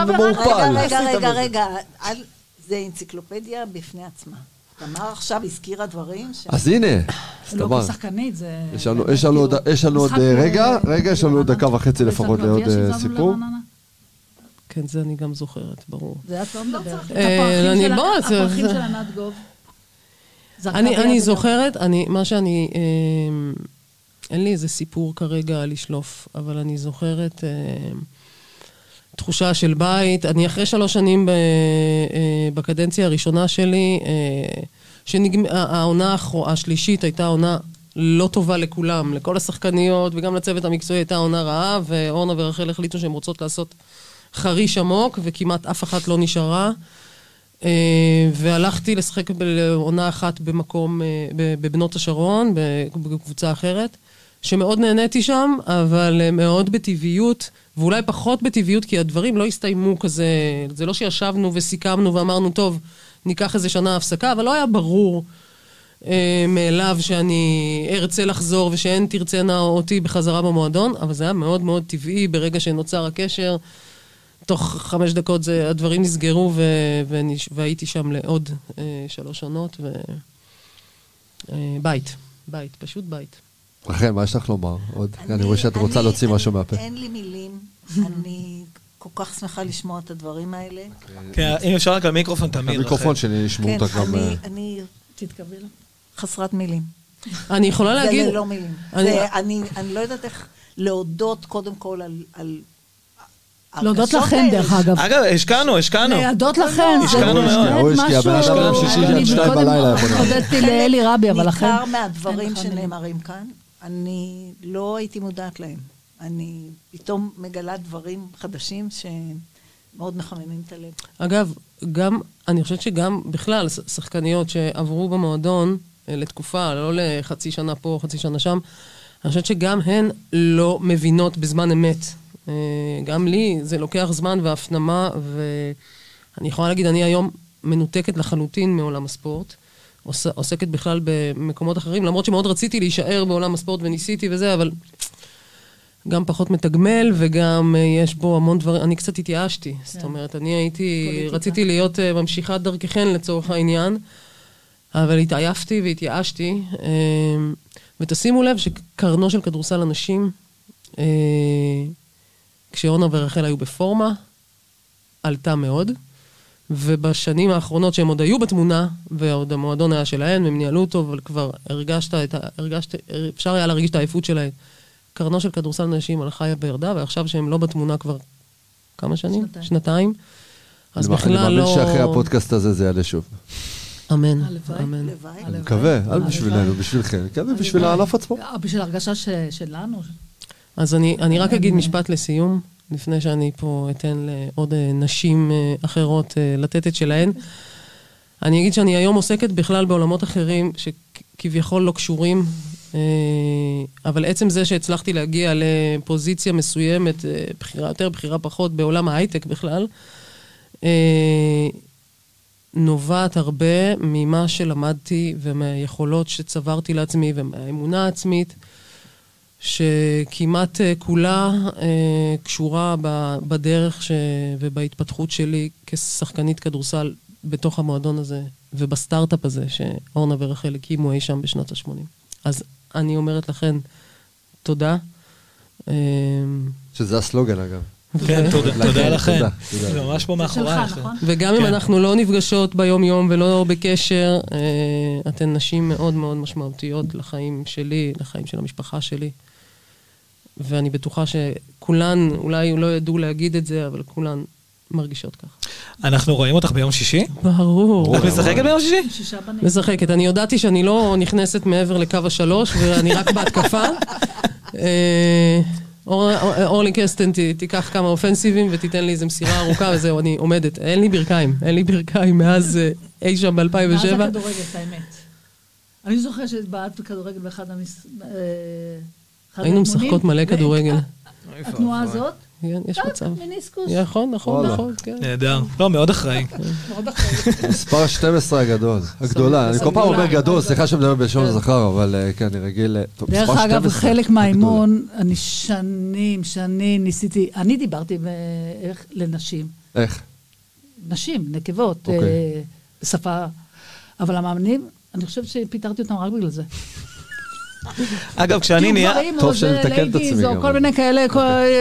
[SPEAKER 2] אבל מעורפל.
[SPEAKER 5] רגע, רגע, רגע, רגע. אל- זה אנציקלופדיה בפני עצמה. תמר עכשיו הזכירה דברים ש...
[SPEAKER 2] אז הנה, אז
[SPEAKER 4] לא
[SPEAKER 2] תמר.
[SPEAKER 4] כשחקנית, זה...
[SPEAKER 2] יש לנו-
[SPEAKER 4] באמת
[SPEAKER 2] יש לנו עוד- אה, רגע,
[SPEAKER 4] אה,
[SPEAKER 2] רגע, יש לנו עוד
[SPEAKER 4] ברעננה.
[SPEAKER 2] דקה וחצי לפחות לעוד אה,
[SPEAKER 4] שהזמנו
[SPEAKER 2] סיפור.
[SPEAKER 8] כן, זה אני גם זוכרת, ברור.
[SPEAKER 4] זה את לא מדברת. את
[SPEAKER 8] אה,
[SPEAKER 4] הפרחים
[SPEAKER 8] אני-
[SPEAKER 4] של ה-
[SPEAKER 8] בוא, זה-
[SPEAKER 4] הפרחים
[SPEAKER 8] זה-
[SPEAKER 4] של ענת גוב.
[SPEAKER 8] אני, זוכרת, אני, מה שאני, אה, אין לי איזה סיפור כרגע לשלוף, אבל אני זוכרת אה, תחושה של בית. אני אחרי שלוש שנים ב, אה, בקדנציה הראשונה שלי, אה, שהעונה השלישית הייתה עונה לא טובה לכולם, לכל השחקניות וגם לצוות המקצועי הייתה עונה רעה, ואורנה ורחל החליטו שהן רוצות לעשות חריש עמוק, וכמעט אף אחת לא נשארה. אה, והלכתי לשחק בעונה אחת במקום, אה, בבנות השרון, בקבוצה אחרת, שמאוד נהניתי שם, אבל אה, מאוד בטבעיות, ואולי פחות בטבעיות, כי הדברים לא הסתיימו כזה, זה לא שישבנו וסיכמנו ואמרנו, טוב, ניקח איזה שנה הפסקה, אבל לא היה ברור אה, מאליו שאני ארצה לחזור ושהן תרצנה אותי בחזרה במועדון, אבל זה היה מאוד מאוד טבעי ברגע שנוצר הקשר. תוך חמש דקות זה, הדברים נסגרו ו, ונש, והייתי שם לעוד אה, שלוש עונות. ו, אה, בית, בית, פשוט בית.
[SPEAKER 2] רחל, מה יש לך לומר? עוד? אני רואה שאת רוצה להוציא
[SPEAKER 5] אני-
[SPEAKER 2] משהו מהפה.
[SPEAKER 5] אין לי מילים. אני כל כך שמחה לשמוע את הדברים האלה.
[SPEAKER 3] כן, אם אפשר רק למיקרופון, תמיר.
[SPEAKER 2] המיקרופון. שלי ישמעו
[SPEAKER 5] כן,
[SPEAKER 2] אותך גם...
[SPEAKER 5] אני-
[SPEAKER 2] אה,
[SPEAKER 5] אני
[SPEAKER 4] תתקבלי לה.
[SPEAKER 5] חסרת מילים.
[SPEAKER 8] אני יכולה להגיד...
[SPEAKER 5] זה ללא מילים.
[SPEAKER 8] אני-
[SPEAKER 5] אני אני לא יודעת איך להודות קודם כל על...
[SPEAKER 4] להודות לכם. דרך אגב.
[SPEAKER 3] אגב, השקענו, השקענו.
[SPEAKER 4] להודות לכם. זה
[SPEAKER 3] השקענו מאוד.
[SPEAKER 2] הוא השקיע,
[SPEAKER 4] משהו- אני
[SPEAKER 2] עד שתיים
[SPEAKER 4] מקודם
[SPEAKER 2] בלילה יכול להיות.
[SPEAKER 4] הודיתי לאלי רבי, אבל לכן...
[SPEAKER 5] ניכר מהדברים. שנאמרים כאן, אני לא הייתי מודעת להם. אני פתאום מגלה דברים חדשים מאוד מחממים את הלב.
[SPEAKER 8] אגב, גם, אני חושבת שגם בכלל, ש- שחקניות שעברו במועדון אה, לתקופה, לא לחצי שנה פה, חצי שנה שם, אני חושבת שגם הן לא מבינות בזמן אמת. אה, גם לי זה לוקח זמן והפנמה, ואני יכולה להגיד, אני היום מנותקת לחלוטין מעולם הספורט. עוס, עוסקת בכלל במקומות אחרים, למרות שמאוד רציתי להישאר בעולם הספורט וניסיתי וזה, אבל גם פחות מתגמל, וגם אה, יש בו המון דברים, אני קצת התייאשתי. זאת אומרת, אני הייתי,
[SPEAKER 4] פוליטיקה.
[SPEAKER 8] רציתי להיות אה, ממשיכת דרככן לצורך העניין, אבל התעייפתי והתייאשתי. אה, ותשימו לב שקרנו של כדורסל הנשים, אה, כשאורנה ורחל היו בפורמה, עלתה מאוד. ובשנים האחרונות שהם עוד היו בתמונה, ועוד המועדון היה שלהן, והם ניהלו אותו, אבל כבר הרגשת את ה... הרגשת, אפשר היה להרגיש את העייפות שלהן. קרנו של כדורסל נשים הלכה וירדה, ועכשיו שהם לא בתמונה כבר כמה שנים?
[SPEAKER 4] שנתיים.
[SPEAKER 8] שנתיים. אז בכלל לא...
[SPEAKER 2] אני מאמין שאחרי הפודקאסט הזה זה יעלה שוב.
[SPEAKER 8] אמן. אמן.
[SPEAKER 5] הלוואי.
[SPEAKER 2] אני מקווה, אל בשבילנו, בשבילכם, אני מקווה בשביל הענף עצמו.
[SPEAKER 4] אה, בשביל ההרגשה ש- שלנו.
[SPEAKER 8] אז אני, אני רק אגיד משפט לסיום, לפני שאני פה אתן לעוד אה, נשים אה, אחרות אה, לתת את שלהן. אני אגיד שאני היום עוסקת בכלל בעולמות אחרים שכביכול לא קשורים, אה, אבל עצם זה שהצלחתי להגיע לפוזיציה מסוימת, אה, בחירה יותר, בחירה פחות, בעולם ההייטק בכלל, אה, נובעת הרבה ממה שלמדתי ומהיכולות שצברתי לעצמי ומהאמונה העצמית. שכמעט אה, כולה אה, קשורה בדרך ש... ובהתפתחות שלי כשחקנית כדורסל בתוך המועדון הזה ובסטארט-אפ הזה שאורנה ורחל הקימו אי שם בשנות ה-80. אז אני אומרת לכן, תודה. אה,
[SPEAKER 2] שזה הסלוגן אגב.
[SPEAKER 3] כן, תודה-
[SPEAKER 2] לכן,
[SPEAKER 3] לכם. זה ממש פה מאחורייך.
[SPEAKER 4] נכון?
[SPEAKER 8] וגם אם
[SPEAKER 3] כן.
[SPEAKER 8] אנחנו לא נפגשות ביום-יום ולא בקשר, אתן נשים מאוד מאוד משמעותיות לחיים שלי, לחיים של המשפחה שלי. ואני בטוחה שכולן, אולי לא ידעו להגיד את זה, אבל כולן מרגישות כך.
[SPEAKER 3] אנחנו רואים אותך ביום שישי?
[SPEAKER 8] ברור.
[SPEAKER 3] את משחקת ביום שישי?
[SPEAKER 4] שישה בנים.
[SPEAKER 8] משחקת. אני הודעתי שאני לא נכנסת מעבר לקו השלוש, ואני רק בהתקפה. אה, אור- אור- אורלי קסטן תיקח כמה אופנסיבים ותיתן לי איזו מסירה ארוכה, וזהו, אני עומדת. אין לי ברכיים, אין לי ברכיים מאז אה, אי שם
[SPEAKER 4] מאז
[SPEAKER 8] ב-2007.
[SPEAKER 4] הכדורגל, את האמת. אני זוכרת שבעט בכדורגל באחד המס... אה,
[SPEAKER 8] היינו משחקות מלא כדורגל.
[SPEAKER 4] התנועה הזאת,
[SPEAKER 8] כן, יש מצב.
[SPEAKER 4] מיניסקוס,
[SPEAKER 8] נכון, נכון,
[SPEAKER 2] וואלה.
[SPEAKER 8] נכון, כן.
[SPEAKER 3] נהדר. לא, מאוד אחראי.
[SPEAKER 4] מאוד אחראי.
[SPEAKER 2] מספר 12 הגדול, הגדולה. אני כל פעם אומר גדול, סליחה שאני מדבר בלשון הזכר, אבל אה, כן, אני רגיל... טוב,
[SPEAKER 4] דרך אגב,
[SPEAKER 2] 12,
[SPEAKER 4] חלק. מהאימון, אני שנים, שנים ניסיתי, אני דיברתי ב- איך- לנשים,
[SPEAKER 2] איך?
[SPEAKER 4] נשים, נקבות,
[SPEAKER 2] אוקיי.
[SPEAKER 4] אה, בשפה, אבל המאמנים, אני חושבת שפיטרתי אותם רק בגלל זה.
[SPEAKER 3] אגב, כשאני נהיה...
[SPEAKER 2] טוב
[SPEAKER 4] או
[SPEAKER 2] שאני מתקן את עצמי
[SPEAKER 4] או. כל מיני כאלה, כל-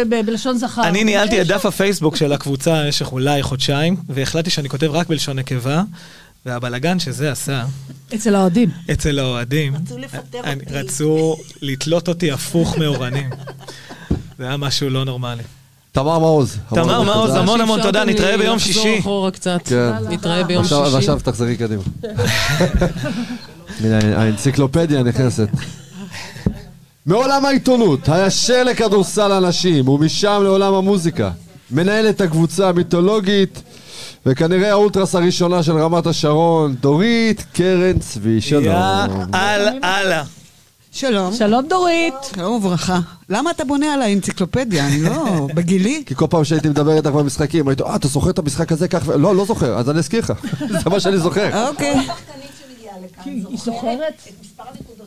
[SPEAKER 4] ב- בלשון זכר.
[SPEAKER 3] אני ניהלתי את דף הפייסבוק של הקבוצה במשך אולי חודשיים, והחלטתי שאני כותב רק בלשון נקבה, והבלגן שזה עשה
[SPEAKER 4] אצל האוהדים.
[SPEAKER 3] אצל האוהדים,
[SPEAKER 5] רצו לפטר
[SPEAKER 3] אני-
[SPEAKER 5] אותי.
[SPEAKER 3] רצו לתלות אותי הפוך מאורנים. זה היה משהו לא נורמלי.
[SPEAKER 2] תמר מעוז.
[SPEAKER 3] תמר מעוז. המון המון תודה, נתראה ביום שישי.
[SPEAKER 8] אחורה קצת.
[SPEAKER 2] כן.
[SPEAKER 8] נתראה ביום שישי.
[SPEAKER 2] ועכשיו תחזרי קדימה. הנה, האנציקלופדיה נכנסת. מעולם העיתונות, הישר לכדורסל הנשים, ומשם לעולם המוזיקה. מנהלת הקבוצה המיתולוגית, וכנראה האולטרס הראשונה של רמת השרון, דורית קרן צבי. שלום.
[SPEAKER 3] יא אללה.
[SPEAKER 9] שלום.
[SPEAKER 4] שלום דורית.
[SPEAKER 9] שלום וברכה. למה אתה בונה על האנציקלופדיה? אני לא... בגילי?
[SPEAKER 2] כי כל פעם שהייתי מדבר איתך במשחקים, הייתי, אה, אתה זוכר את המשחק הזה כך. לא, לא זוכר, אז אני אזכיר לך. זה מה שאני זוכר.
[SPEAKER 9] אוקיי.
[SPEAKER 5] השחקנית שמגיעה לכאן
[SPEAKER 4] היא זוכרת
[SPEAKER 5] את מספר הנקודות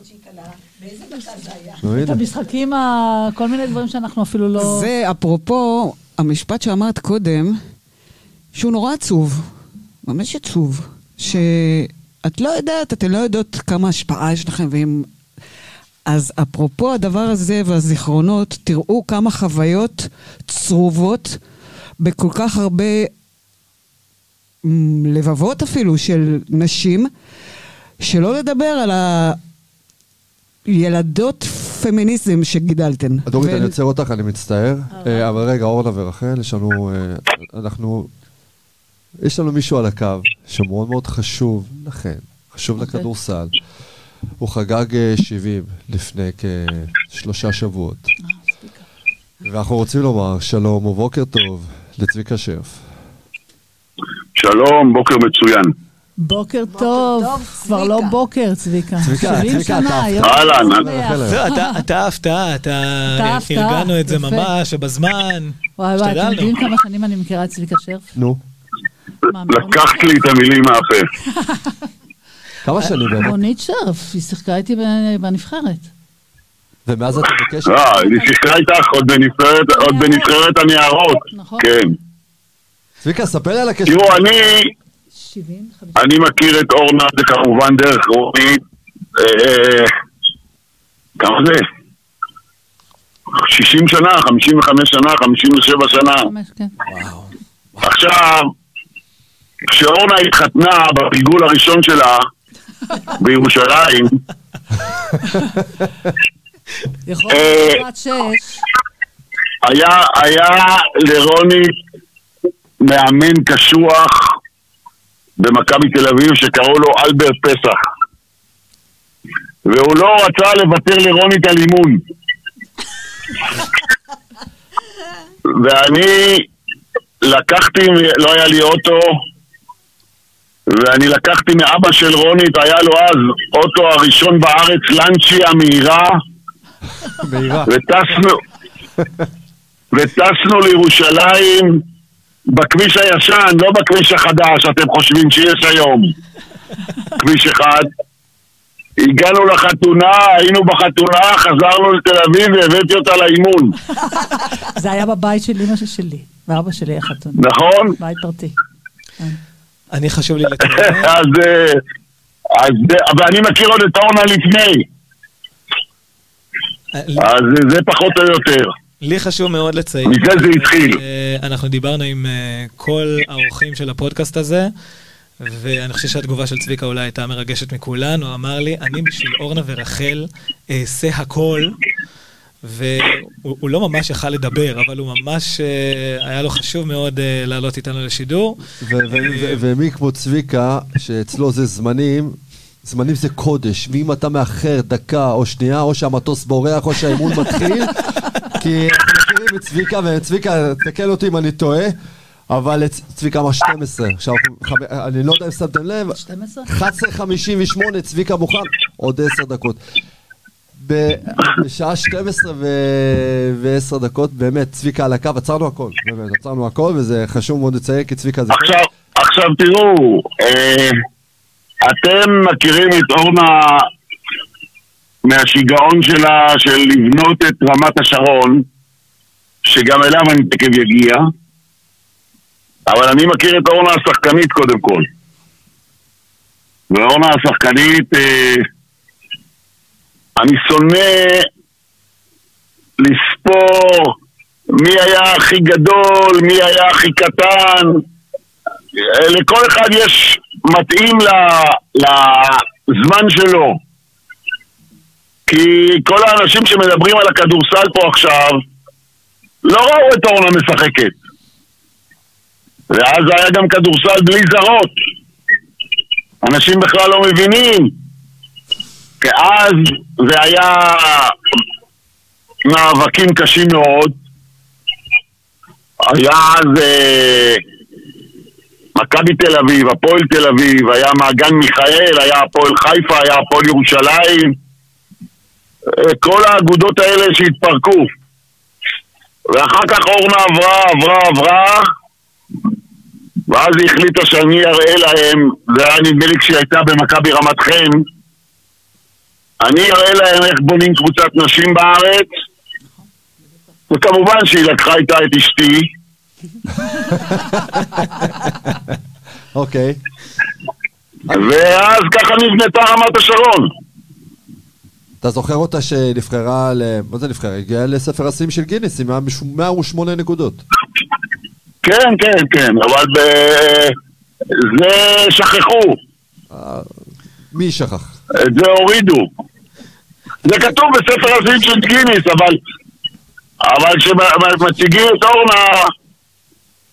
[SPEAKER 5] באיזה דקה זה היה.
[SPEAKER 2] נו,
[SPEAKER 4] את. המשחקים, ה- כל מיני דברים שאנחנו אפילו לא...
[SPEAKER 9] זה אפרופו המשפט שאמרת קודם, שהוא נורא עצוב. ממש עצוב. שאת לא יודעת, אתן לא יודעות כמה השפעה יש לכם, ואם... אז אפרופו הדבר הזה והזיכרונות, תראו כמה חוויות צרובות בכל כך הרבה לבבות אפילו של נשים, שלא לדבר על הילדות פמיניזם שגידלתן.
[SPEAKER 2] דורית,
[SPEAKER 9] ו-
[SPEAKER 2] אני עוצר אותך, אני מצטער. אה, אבל רגע, אורנה ורחל, יש לנו... אה, אנחנו... יש לנו מישהו על הקו שמאוד מאוד חשוב לכן, חשוב
[SPEAKER 4] אוקיי.
[SPEAKER 2] לכדורסל. הוא חגג אה, 70 לפני כשלושה שבועות. ואנחנו רוצים לומר שלום ובוקר טוב לצביקה שרף.
[SPEAKER 10] שלום, בוקר מצוין.
[SPEAKER 4] בוקר
[SPEAKER 5] טוב,
[SPEAKER 4] כבר. לא בוקר, צביקה.
[SPEAKER 2] צביקה,
[SPEAKER 4] 70
[SPEAKER 2] צביקה,
[SPEAKER 4] שנה,
[SPEAKER 2] אתה-.
[SPEAKER 3] זהו, אתה- אתה הפתעה, אתה...
[SPEAKER 4] אתה הפתעה,
[SPEAKER 3] ארגנו את זה. ממש, ובזמן.
[SPEAKER 4] וואי וואי, אתם. יודעים כמה שנים אני מכירה את צביקה שרף?
[SPEAKER 2] נו,
[SPEAKER 10] לקחת לי את המילים מהפה.
[SPEAKER 2] כמה שנים באמת?
[SPEAKER 4] רונית שרף, היא שיחקה איתי בנבחרת.
[SPEAKER 2] ומאז אתה בקשר?
[SPEAKER 10] אה, היא שיחקה איתך עוד בנבחרת, עוד בנבחרת הנערות.
[SPEAKER 4] נכון.
[SPEAKER 10] כן.
[SPEAKER 2] צביקה, ספר לי על הקשר.
[SPEAKER 10] תראו, אני,
[SPEAKER 4] 70, 50.
[SPEAKER 10] אני מכיר את אורנה, זה כמובן דרך רונית. אה, כמה זה? 60 שנה, 55 שנה, 57 שנה.
[SPEAKER 4] כן.
[SPEAKER 10] עכשיו, כשאורנה התחתנה בפיגול הראשון שלה בירושלים, אה, היה לרוני מאמן קשוח במכבי תל אביב שקראו לו אלברט פסח. והוא לא רצה לוותר לרוני על אימון. ואני לקחתי, לא היה לי אוטו, ואני לקחתי מאבא של רונית, היה לו אז אוטו הראשון בארץ, לנצ'יה מהירה,
[SPEAKER 2] מהירה.
[SPEAKER 10] וטסנו, וטסנו לירושלים בכביש הישן, לא בכביש החדש שאתם חושבים שיש היום. כביש אחד. הגענו לחתונה, היינו בחתונה, חזרנו לתל אביב והבאתי אותה לאימון,
[SPEAKER 4] זה היה בבית של אמא שלי, ואבא שלי החתונה.
[SPEAKER 10] נכון?
[SPEAKER 4] בית פרטי.
[SPEAKER 3] אני חשוב לי לציין,
[SPEAKER 10] אז, אה, אז, ואני מכיר עוד את אורנה לפני, אז זה פחות או יותר.
[SPEAKER 3] לי חשוב מאוד לציין.
[SPEAKER 10] מזה זה התחיל.
[SPEAKER 3] אנחנו דיברנו עם אה, כל האורחים של הפודקאסט הזה, ואני חושב שהתגובה של צביקה אולי הייתה מרגשת מכולן. הוא אמר לי, אני בשביל אורנה ורחל אעשה הכל, והוא הוא לא ממש יכל לדבר, אבל הוא ממש, אה, היה לו חשוב מאוד אה, לעלות איתנו לשידור.
[SPEAKER 2] ומי כמו צביקה, שאצלו זה זמנים, זמנים זה קודש, ואם אתה מאחר דקה או שנייה, או שהמטוס בורח או שהאימון מתחיל, כי אנחנו מכירים את צביקה, וצביקה, תקן אותי אם אני טועה, אבל צביקה אמר 12. עכשיו, אני לא יודע אם שמתם לב,
[SPEAKER 4] 12?
[SPEAKER 2] 11:58, צביקה מוכן, עוד 10 דקות. בשעה 12 ו-10 דקות, באמת, צביקה על הקו, עצרנו הכל, באמת, עצרנו הכל, וזה חשוב מאוד לציין, כי צביקה זה...
[SPEAKER 10] עכשיו, עכשיו תראו, אה, אתם מכירים את אורנה מהשיגעון שלה של לבנות את רמת השרון, שגם אליו אני תכף יגיע, אבל אני מכיר את אורנה השחקנית קודם כל. ואורנה השחקנית, אה, אני שונא לספור מי היה הכי גדול, מי היה הכי קטן. אה, לכל אחד יש מתאים לזמן שלו. כי כל האנשים שמדברים על הכדורסל פה עכשיו לא ראו את אורנה משחקת. ואז היה גם כדורסל בלי זרות. אנשים בכלל לא מבינים. כי אז זה היה מאבקים קשים מאוד. היה אז אה, מכבי תל אביב, הפועל תל אביב, היה מעגן מיכאל, היה הפועל חיפה, היה הפועל ירושלים. כל האגודות האלה שהתפרקו. ואחר כך אורנה עברה, עברה, עברה, ואז היא החליטה שאני אראה להם, זה היה נדמה לי כשהיא הייתה במכבי רמת חן, אני אראה להם איך בונים קבוצת נשים בארץ, וכמובן שהיא לקחה איתה את אשתי,
[SPEAKER 2] אוקיי.
[SPEAKER 10] ואז ככה נבנתה רמת השרון.
[SPEAKER 2] אתה זוכר אותה שנבחרה ל... מה זה נבחרה? הגיעה לספר השיאים של גיניס עם 108 נקודות.
[SPEAKER 10] כן, כן, כן, אבל ב... זה שכחו,
[SPEAKER 2] מי שכח?
[SPEAKER 10] את זה הורידו. זה כתוב בספר השיאים של גיניס, אבל אבל כשמציגים את אורנה,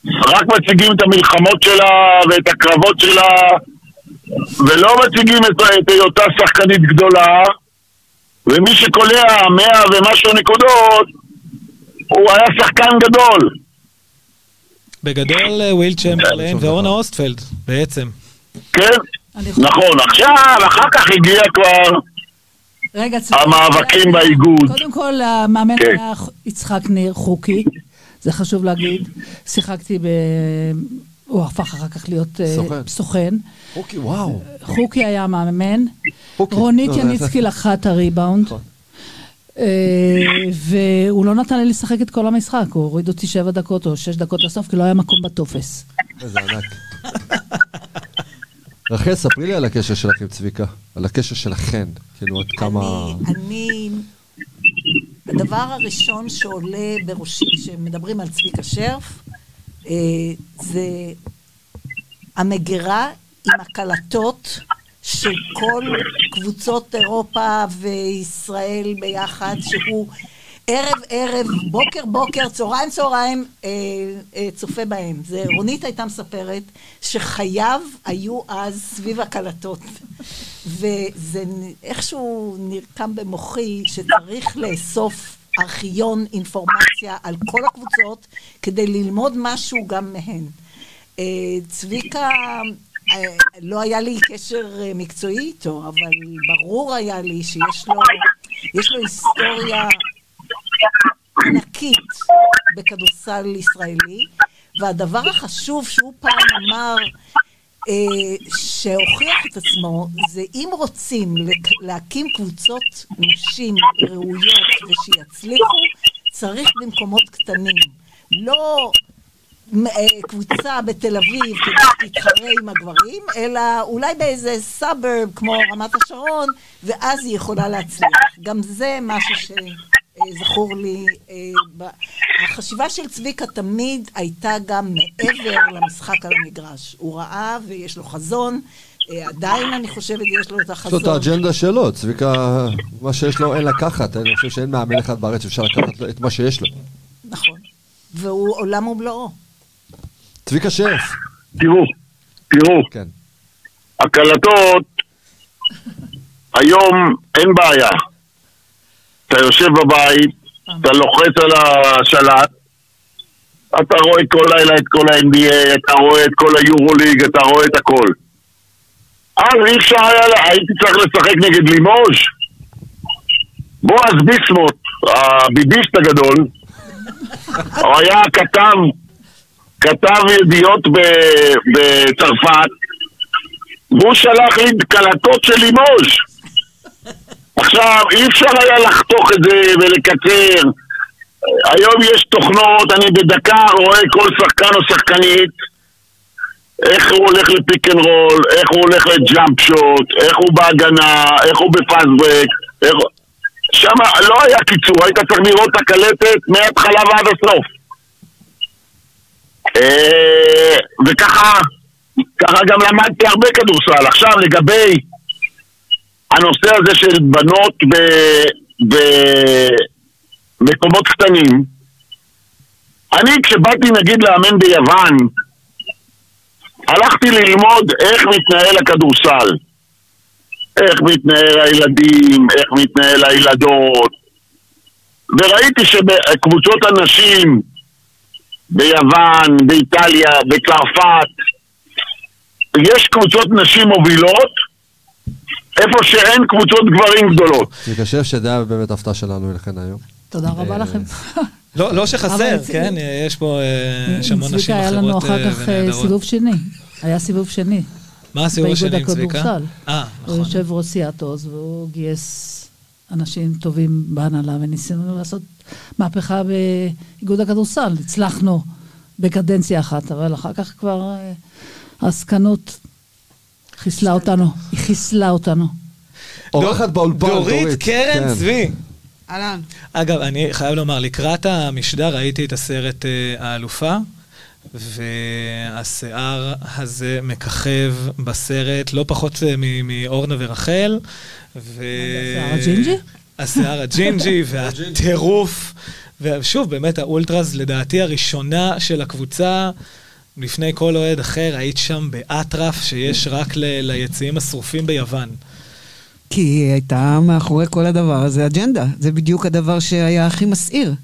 [SPEAKER 10] רק מציגים את המלחמות שלה ואת הקרבות שלה, ולא מציגים את, את היותה שחקנית גדולה, ומי שקולע מאה ומשהו נקודות, הוא היה שחקן גדול.
[SPEAKER 3] בגדול אה, וויל צ'מברליין
[SPEAKER 2] כן,
[SPEAKER 3] ואורנה. אוסטפלד, בעצם.
[SPEAKER 10] כן, נכון. עכשיו, אחר כך הגיע כבר
[SPEAKER 4] רגע, צביקה.
[SPEAKER 10] המאבקים באיגוד.
[SPEAKER 4] קודם כל, המאמן
[SPEAKER 10] כן.
[SPEAKER 4] היה יצחק ניר, חוקי, זה חשוב להגיד. שיחקתי ב... הוא הפך אחר כך להיות אה,
[SPEAKER 2] סוכן.
[SPEAKER 4] סוכן.
[SPEAKER 2] אוקיי, וואו.
[SPEAKER 4] חוקי היה.
[SPEAKER 2] חוקי.
[SPEAKER 4] רונית
[SPEAKER 2] לא,
[SPEAKER 4] יניצקי לקחה את הריבאונד.
[SPEAKER 2] נכון.
[SPEAKER 4] אה, והוא לא נתן לי לשחק את כל המשחק, הוא הוריד אותי שבע דקות או שש דקות לסוף, כי לא היה מקום בטופס.
[SPEAKER 2] איזה ענק. רחל, ספרי לי על הקשר שלך עם צביקה. על הקשר שלכן. כאילו, עד כמה...
[SPEAKER 5] אני, אני, הדבר הראשון שעולה בראשי כשמדברים על צביקה שרף, אה, זה המגירה עם הקלטות של כל קבוצות אירופה וישראל ביחד, שהוא ערב ערב, בוקר בוקר, צהריים צהריים, אה, אה, צופה בהם. זה, רונית הייתה מספרת שחייו היו אז סביב הקלטות. וזה איכשהו נרקם במוחי שצריך לאסוף ארכיון אינפורמציה על כל הקבוצות כדי ללמוד משהו גם מהן. אה, צביקה, לא היה לי קשר אה, מקצועי איתו, אבל ברור היה לי שיש לו, יש לו היסטוריה ענקית בכדורסל ישראלי, והדבר החשוב שהוא פעם אמר, אה, שהוכיח את עצמו, זה אם רוצים להקים קבוצות נשים ראויות ושיצליחו, צריך במקומות קטנים. לא אה, קבוצה בתל אביב כדי שתתחרה עם הגברים, אלא אולי באיזה סאברב כמו רמת השרון, ואז היא יכולה להצליח. גם זה משהו שזכור לי. אה, החשיבה של צביקה תמיד הייתה גם מעבר למשחק על המגרש. הוא ראה ויש לו חזון, אה, עדיין אני חושבת יש לו את
[SPEAKER 2] יש לו
[SPEAKER 5] החזון.
[SPEAKER 2] את האג'נדה שלו, צביקה, מה שיש לו אין לקחת. אני חושב שאין מאמן אחד בארץ שאפשר לקחת את מה שיש לו.
[SPEAKER 5] נכון. והוא עולם ומלואו.
[SPEAKER 2] צביקה שף.
[SPEAKER 10] תראו, תראו,
[SPEAKER 2] כן.
[SPEAKER 10] הקלטות, היום אין בעיה. אתה יושב בבית, אתה לוחץ על השלט, אתה רואה כל לילה את כל ה-NBA, אתה רואה את כל היורוליג, אתה רואה את הכל. אז אי אפשר היה, לה- הייתי צריך לשחק נגד לימוז'. בועז ביסמוט, הביביסט הגדול, הוא היה כתב, כתב ידיעות בצרפת, והוא שלח לי קלטות של לימוז'. עכשיו, אי אפשר היה לחתוך את זה ולקצר. היום יש תוכנות, אני בדקה רואה כל שחקן או שחקנית, איך הוא הולך ל pick and roll, איך הוא הולך ל jump shot, איך הוא בהגנה, איך הוא ב fast break, איך... שם לא היה קיצור, היית צריך לראות את הקלטת מההתחלה ועד הסוף. אה, וככה, ככה גם למדתי הרבה כדורסל. עכשיו לגבי הנושא הזה של בנות. במקומות קטנים, אני כשבאתי נגיד לאמן ביוון, הלכתי ללמוד איך מתנהל הכדורסל. איך מתנהל הילדים, איך מתנהל הילדות. וראיתי שבקבוצות הנשים ביוון, באיטליה, בצרפת, יש קבוצות נשים מובילות, איפה שאין קבוצות גברים גדולות.
[SPEAKER 2] שף, שזה היה באמת הפתעה שלנו אליכן היום.
[SPEAKER 4] תודה רבה
[SPEAKER 2] אה,
[SPEAKER 4] לכם.
[SPEAKER 3] לא לא שחסר, כן, יש פה אה, יש המון נשים
[SPEAKER 4] צביקה, היה לנו
[SPEAKER 3] אחרות
[SPEAKER 4] אחר
[SPEAKER 3] אה,
[SPEAKER 4] כך. סיבוב שני. היה סיבוב שני.
[SPEAKER 3] מה הסיבוב
[SPEAKER 4] באיגוד
[SPEAKER 3] השני עם צביקה?
[SPEAKER 4] הכדורסל.
[SPEAKER 3] אה,
[SPEAKER 4] הוא
[SPEAKER 3] נכון.
[SPEAKER 4] יושב ראש סיאטוס, והוא גייס אנשים טובים בהנהלה, וניסינו לעשות מהפכה באיגוד הכדורסל. הצלחנו בקדנציה אחת, אבל אחר כך כבר אה, העסקנות חיסלה אותנו. היא חיסלה אותנו.
[SPEAKER 2] אורחת באולפן,
[SPEAKER 3] דורית
[SPEAKER 2] דורית.
[SPEAKER 3] קרן
[SPEAKER 2] כן.
[SPEAKER 3] צבי.
[SPEAKER 9] אהלן.
[SPEAKER 3] אגב, אני חייב לומר, לקראת המשדר ראיתי את הסרט אה, האלופה, והשיער הזה מככב בסרט לא פחות אה, מ- מאורנה ורחל. ו...
[SPEAKER 4] השיער הג'ינג'י?
[SPEAKER 3] השיער הג'ינג'י והטירוף. ושוב, באמת, האולטרס, לדעתי הראשונה של הקבוצה, לפני כל אוהד אחר, היית שם באטרף שיש רק ל- ליציעים השרופים ביוון.
[SPEAKER 9] כי הייתה מאחורי כל הדבר הזה אג'נדה. זה בדיוק הדבר שהיה הכי מסעיר.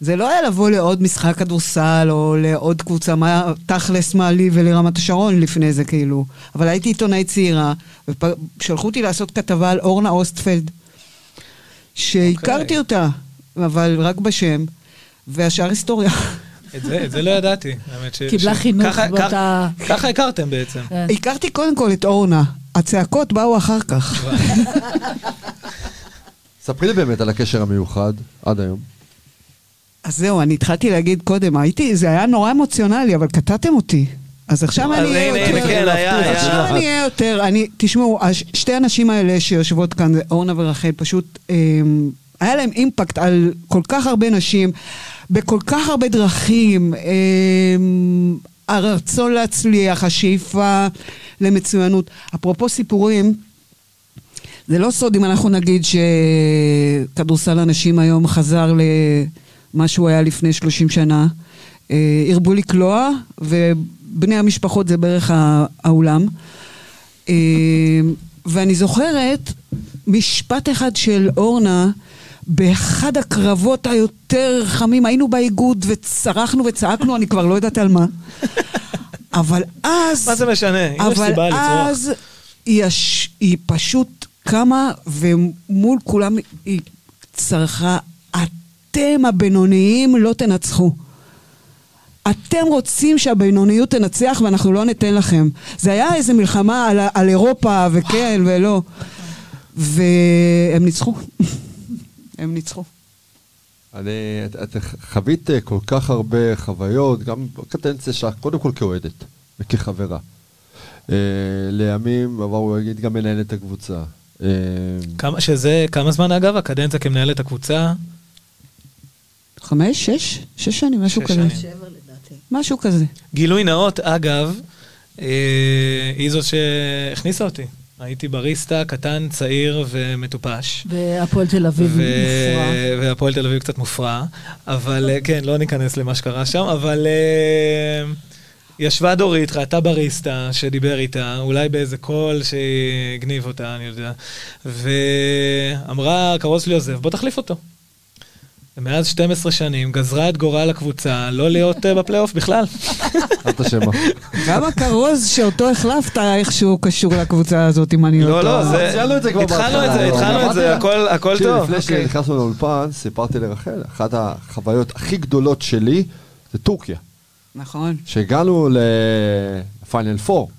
[SPEAKER 9] זה לא היה לבוא לעוד משחק כדורסל או לעוד קבוצה, מה תכלס מה לי ולרמת השרון לפני זה כאילו. אבל הייתי עיתונאית צעירה, ושלחו אותי לעשות כתבה על אורנה אוסטפלד, שהכרתי
[SPEAKER 3] אוקיי.
[SPEAKER 9] אותה, אבל רק בשם, והשאר היסטוריה.
[SPEAKER 3] את זה, את זה לא ידעתי, האמת ש...
[SPEAKER 4] קיבלה
[SPEAKER 3] ש-
[SPEAKER 4] חינוך
[SPEAKER 3] ככה-
[SPEAKER 4] באותה...
[SPEAKER 3] ככה- ככה הכרתם בעצם.
[SPEAKER 4] כן.
[SPEAKER 9] הכרתי קודם כל את אורנה, הצעקות באו אחר כך.
[SPEAKER 2] ספרי לי באמת על הקשר המיוחד עד היום.
[SPEAKER 9] אז זהו, אני התחלתי להגיד קודם, הייתי, זה היה נורא אמוציונלי, אבל קטעתם אותי. אז עכשיו אני אהיה יותר...
[SPEAKER 3] כן.
[SPEAKER 9] עכשיו אני אהיה יותר, אני, תשמעו, שתי הנשים האלה שיושבות כאן, אורנה ורחל, פשוט, אמ, היה להם אימפקט על כל כך הרבה נשים, בכל כך הרבה דרכים. אמ, הרצון להצליח, השאיפה למצוינות. אפרופו סיפורים, זה לא סוד אם אנחנו נגיד שכדורסל הנשים היום חזר למה שהוא היה לפני 30 שנה. אה, הרבו לקלוע, ובני המשפחות זה בערך האולם. אה, ואני זוכרת משפט אחד של אורנה, באחד הקרבות היותר חמים, היינו באיגוד וצרחנו וצעקנו, אני כבר לא יודעת על מה. אבל אז...
[SPEAKER 3] מה זה משנה? אם יש
[SPEAKER 9] אבל
[SPEAKER 3] סיבה לצרוח.
[SPEAKER 9] אז היא, הש... היא פשוט קמה ומול כולם היא צרחה, אתם הבינוניים לא תנצחו. אתם רוצים שהבינוניות תנצח ואנחנו לא ניתן לכם. זה היה איזו מלחמה על, על אירופה וכן ולא. והם ניצחו. הם ניצחו.
[SPEAKER 2] אני, את, את חווית אה, כל כך הרבה חוויות, גם בקדנציה שלך, קודם כל כאוהדת וכחברה. אה, לימים, עברו, נגיד, גם מנהלת הקבוצה. אה,
[SPEAKER 3] כמה, שזה, כמה זמן אגב, הקדנציה כמנהלת הקבוצה?
[SPEAKER 9] חמש, שש? שש שנים, משהו
[SPEAKER 3] שש
[SPEAKER 9] כזה.
[SPEAKER 3] שנים.
[SPEAKER 5] שבע לדעתי.
[SPEAKER 9] משהו כזה.
[SPEAKER 3] גילוי נאות, אגב, אה, היא זו שהכניסה אותי. הייתי בריסטה, קטן, צעיר ומטופש.
[SPEAKER 4] והפועל תל אביב
[SPEAKER 3] ו-
[SPEAKER 4] מופרע.
[SPEAKER 3] והפועל תל אביב קצת מופרע, אבל אה, כן, לא ניכנס למה שקרה שם, אבל אה, ישבה דורית, ראתה בריסטה שדיבר איתה, אולי באיזה קול שהגניב אותה, אני יודע, ואמרה, קרוזלי עוזב, בוא תחליף אותו. ומאז 12 שנים גזרה את גורל הקבוצה לא להיות אה, בפלייאוף בכלל.
[SPEAKER 2] את אשמה.
[SPEAKER 9] גם הכרוז שאותו החלפת איכשהו קשור לקבוצה הזאת, אם אני לא
[SPEAKER 3] לא,
[SPEAKER 9] טועה.
[SPEAKER 3] לא, זה...
[SPEAKER 2] ציינו את זה כבר
[SPEAKER 3] התחלנו
[SPEAKER 2] בהתחלה,
[SPEAKER 3] את זה,
[SPEAKER 2] לא,
[SPEAKER 3] התחלנו את זה. הכל טוב.
[SPEAKER 2] לפני
[SPEAKER 3] אוקיי.
[SPEAKER 2] שנכנסנו לאולפן, סיפרתי לרחל, אחת החוויות הכי גדולות שלי זה טורקיה.
[SPEAKER 9] נכון.
[SPEAKER 2] שהגענו לפיינל 4.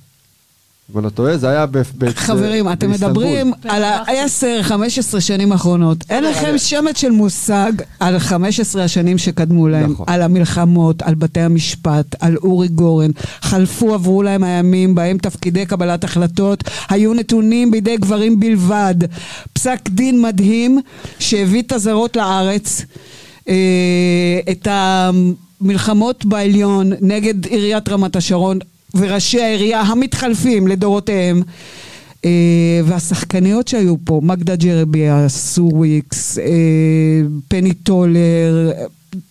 [SPEAKER 2] אני לא טועה, זה היה ב- ב-
[SPEAKER 9] חברים, אתם
[SPEAKER 2] באיסטנבול.
[SPEAKER 9] מדברים על ה-10-15 שנים האחרונות. אין לכם שמץ של מושג על 15 השנים שקדמו להם,
[SPEAKER 2] נכון.
[SPEAKER 9] על המלחמות, על בתי המשפט, על אורי גורן. חלפו, עברו להם הימים בהם תפקידי קבלת החלטות היו נתונים בידי גברים בלבד. פסק דין מדהים שהביא את הזרות לארץ. אה, את המלחמות בעליון נגד עיריית רמת השרון וראשי העירייה המתחלפים לדורותיהם. אה, והשחקניות שהיו פה, מגדה ג'רביה, סורוויקס, אה, פני טולר,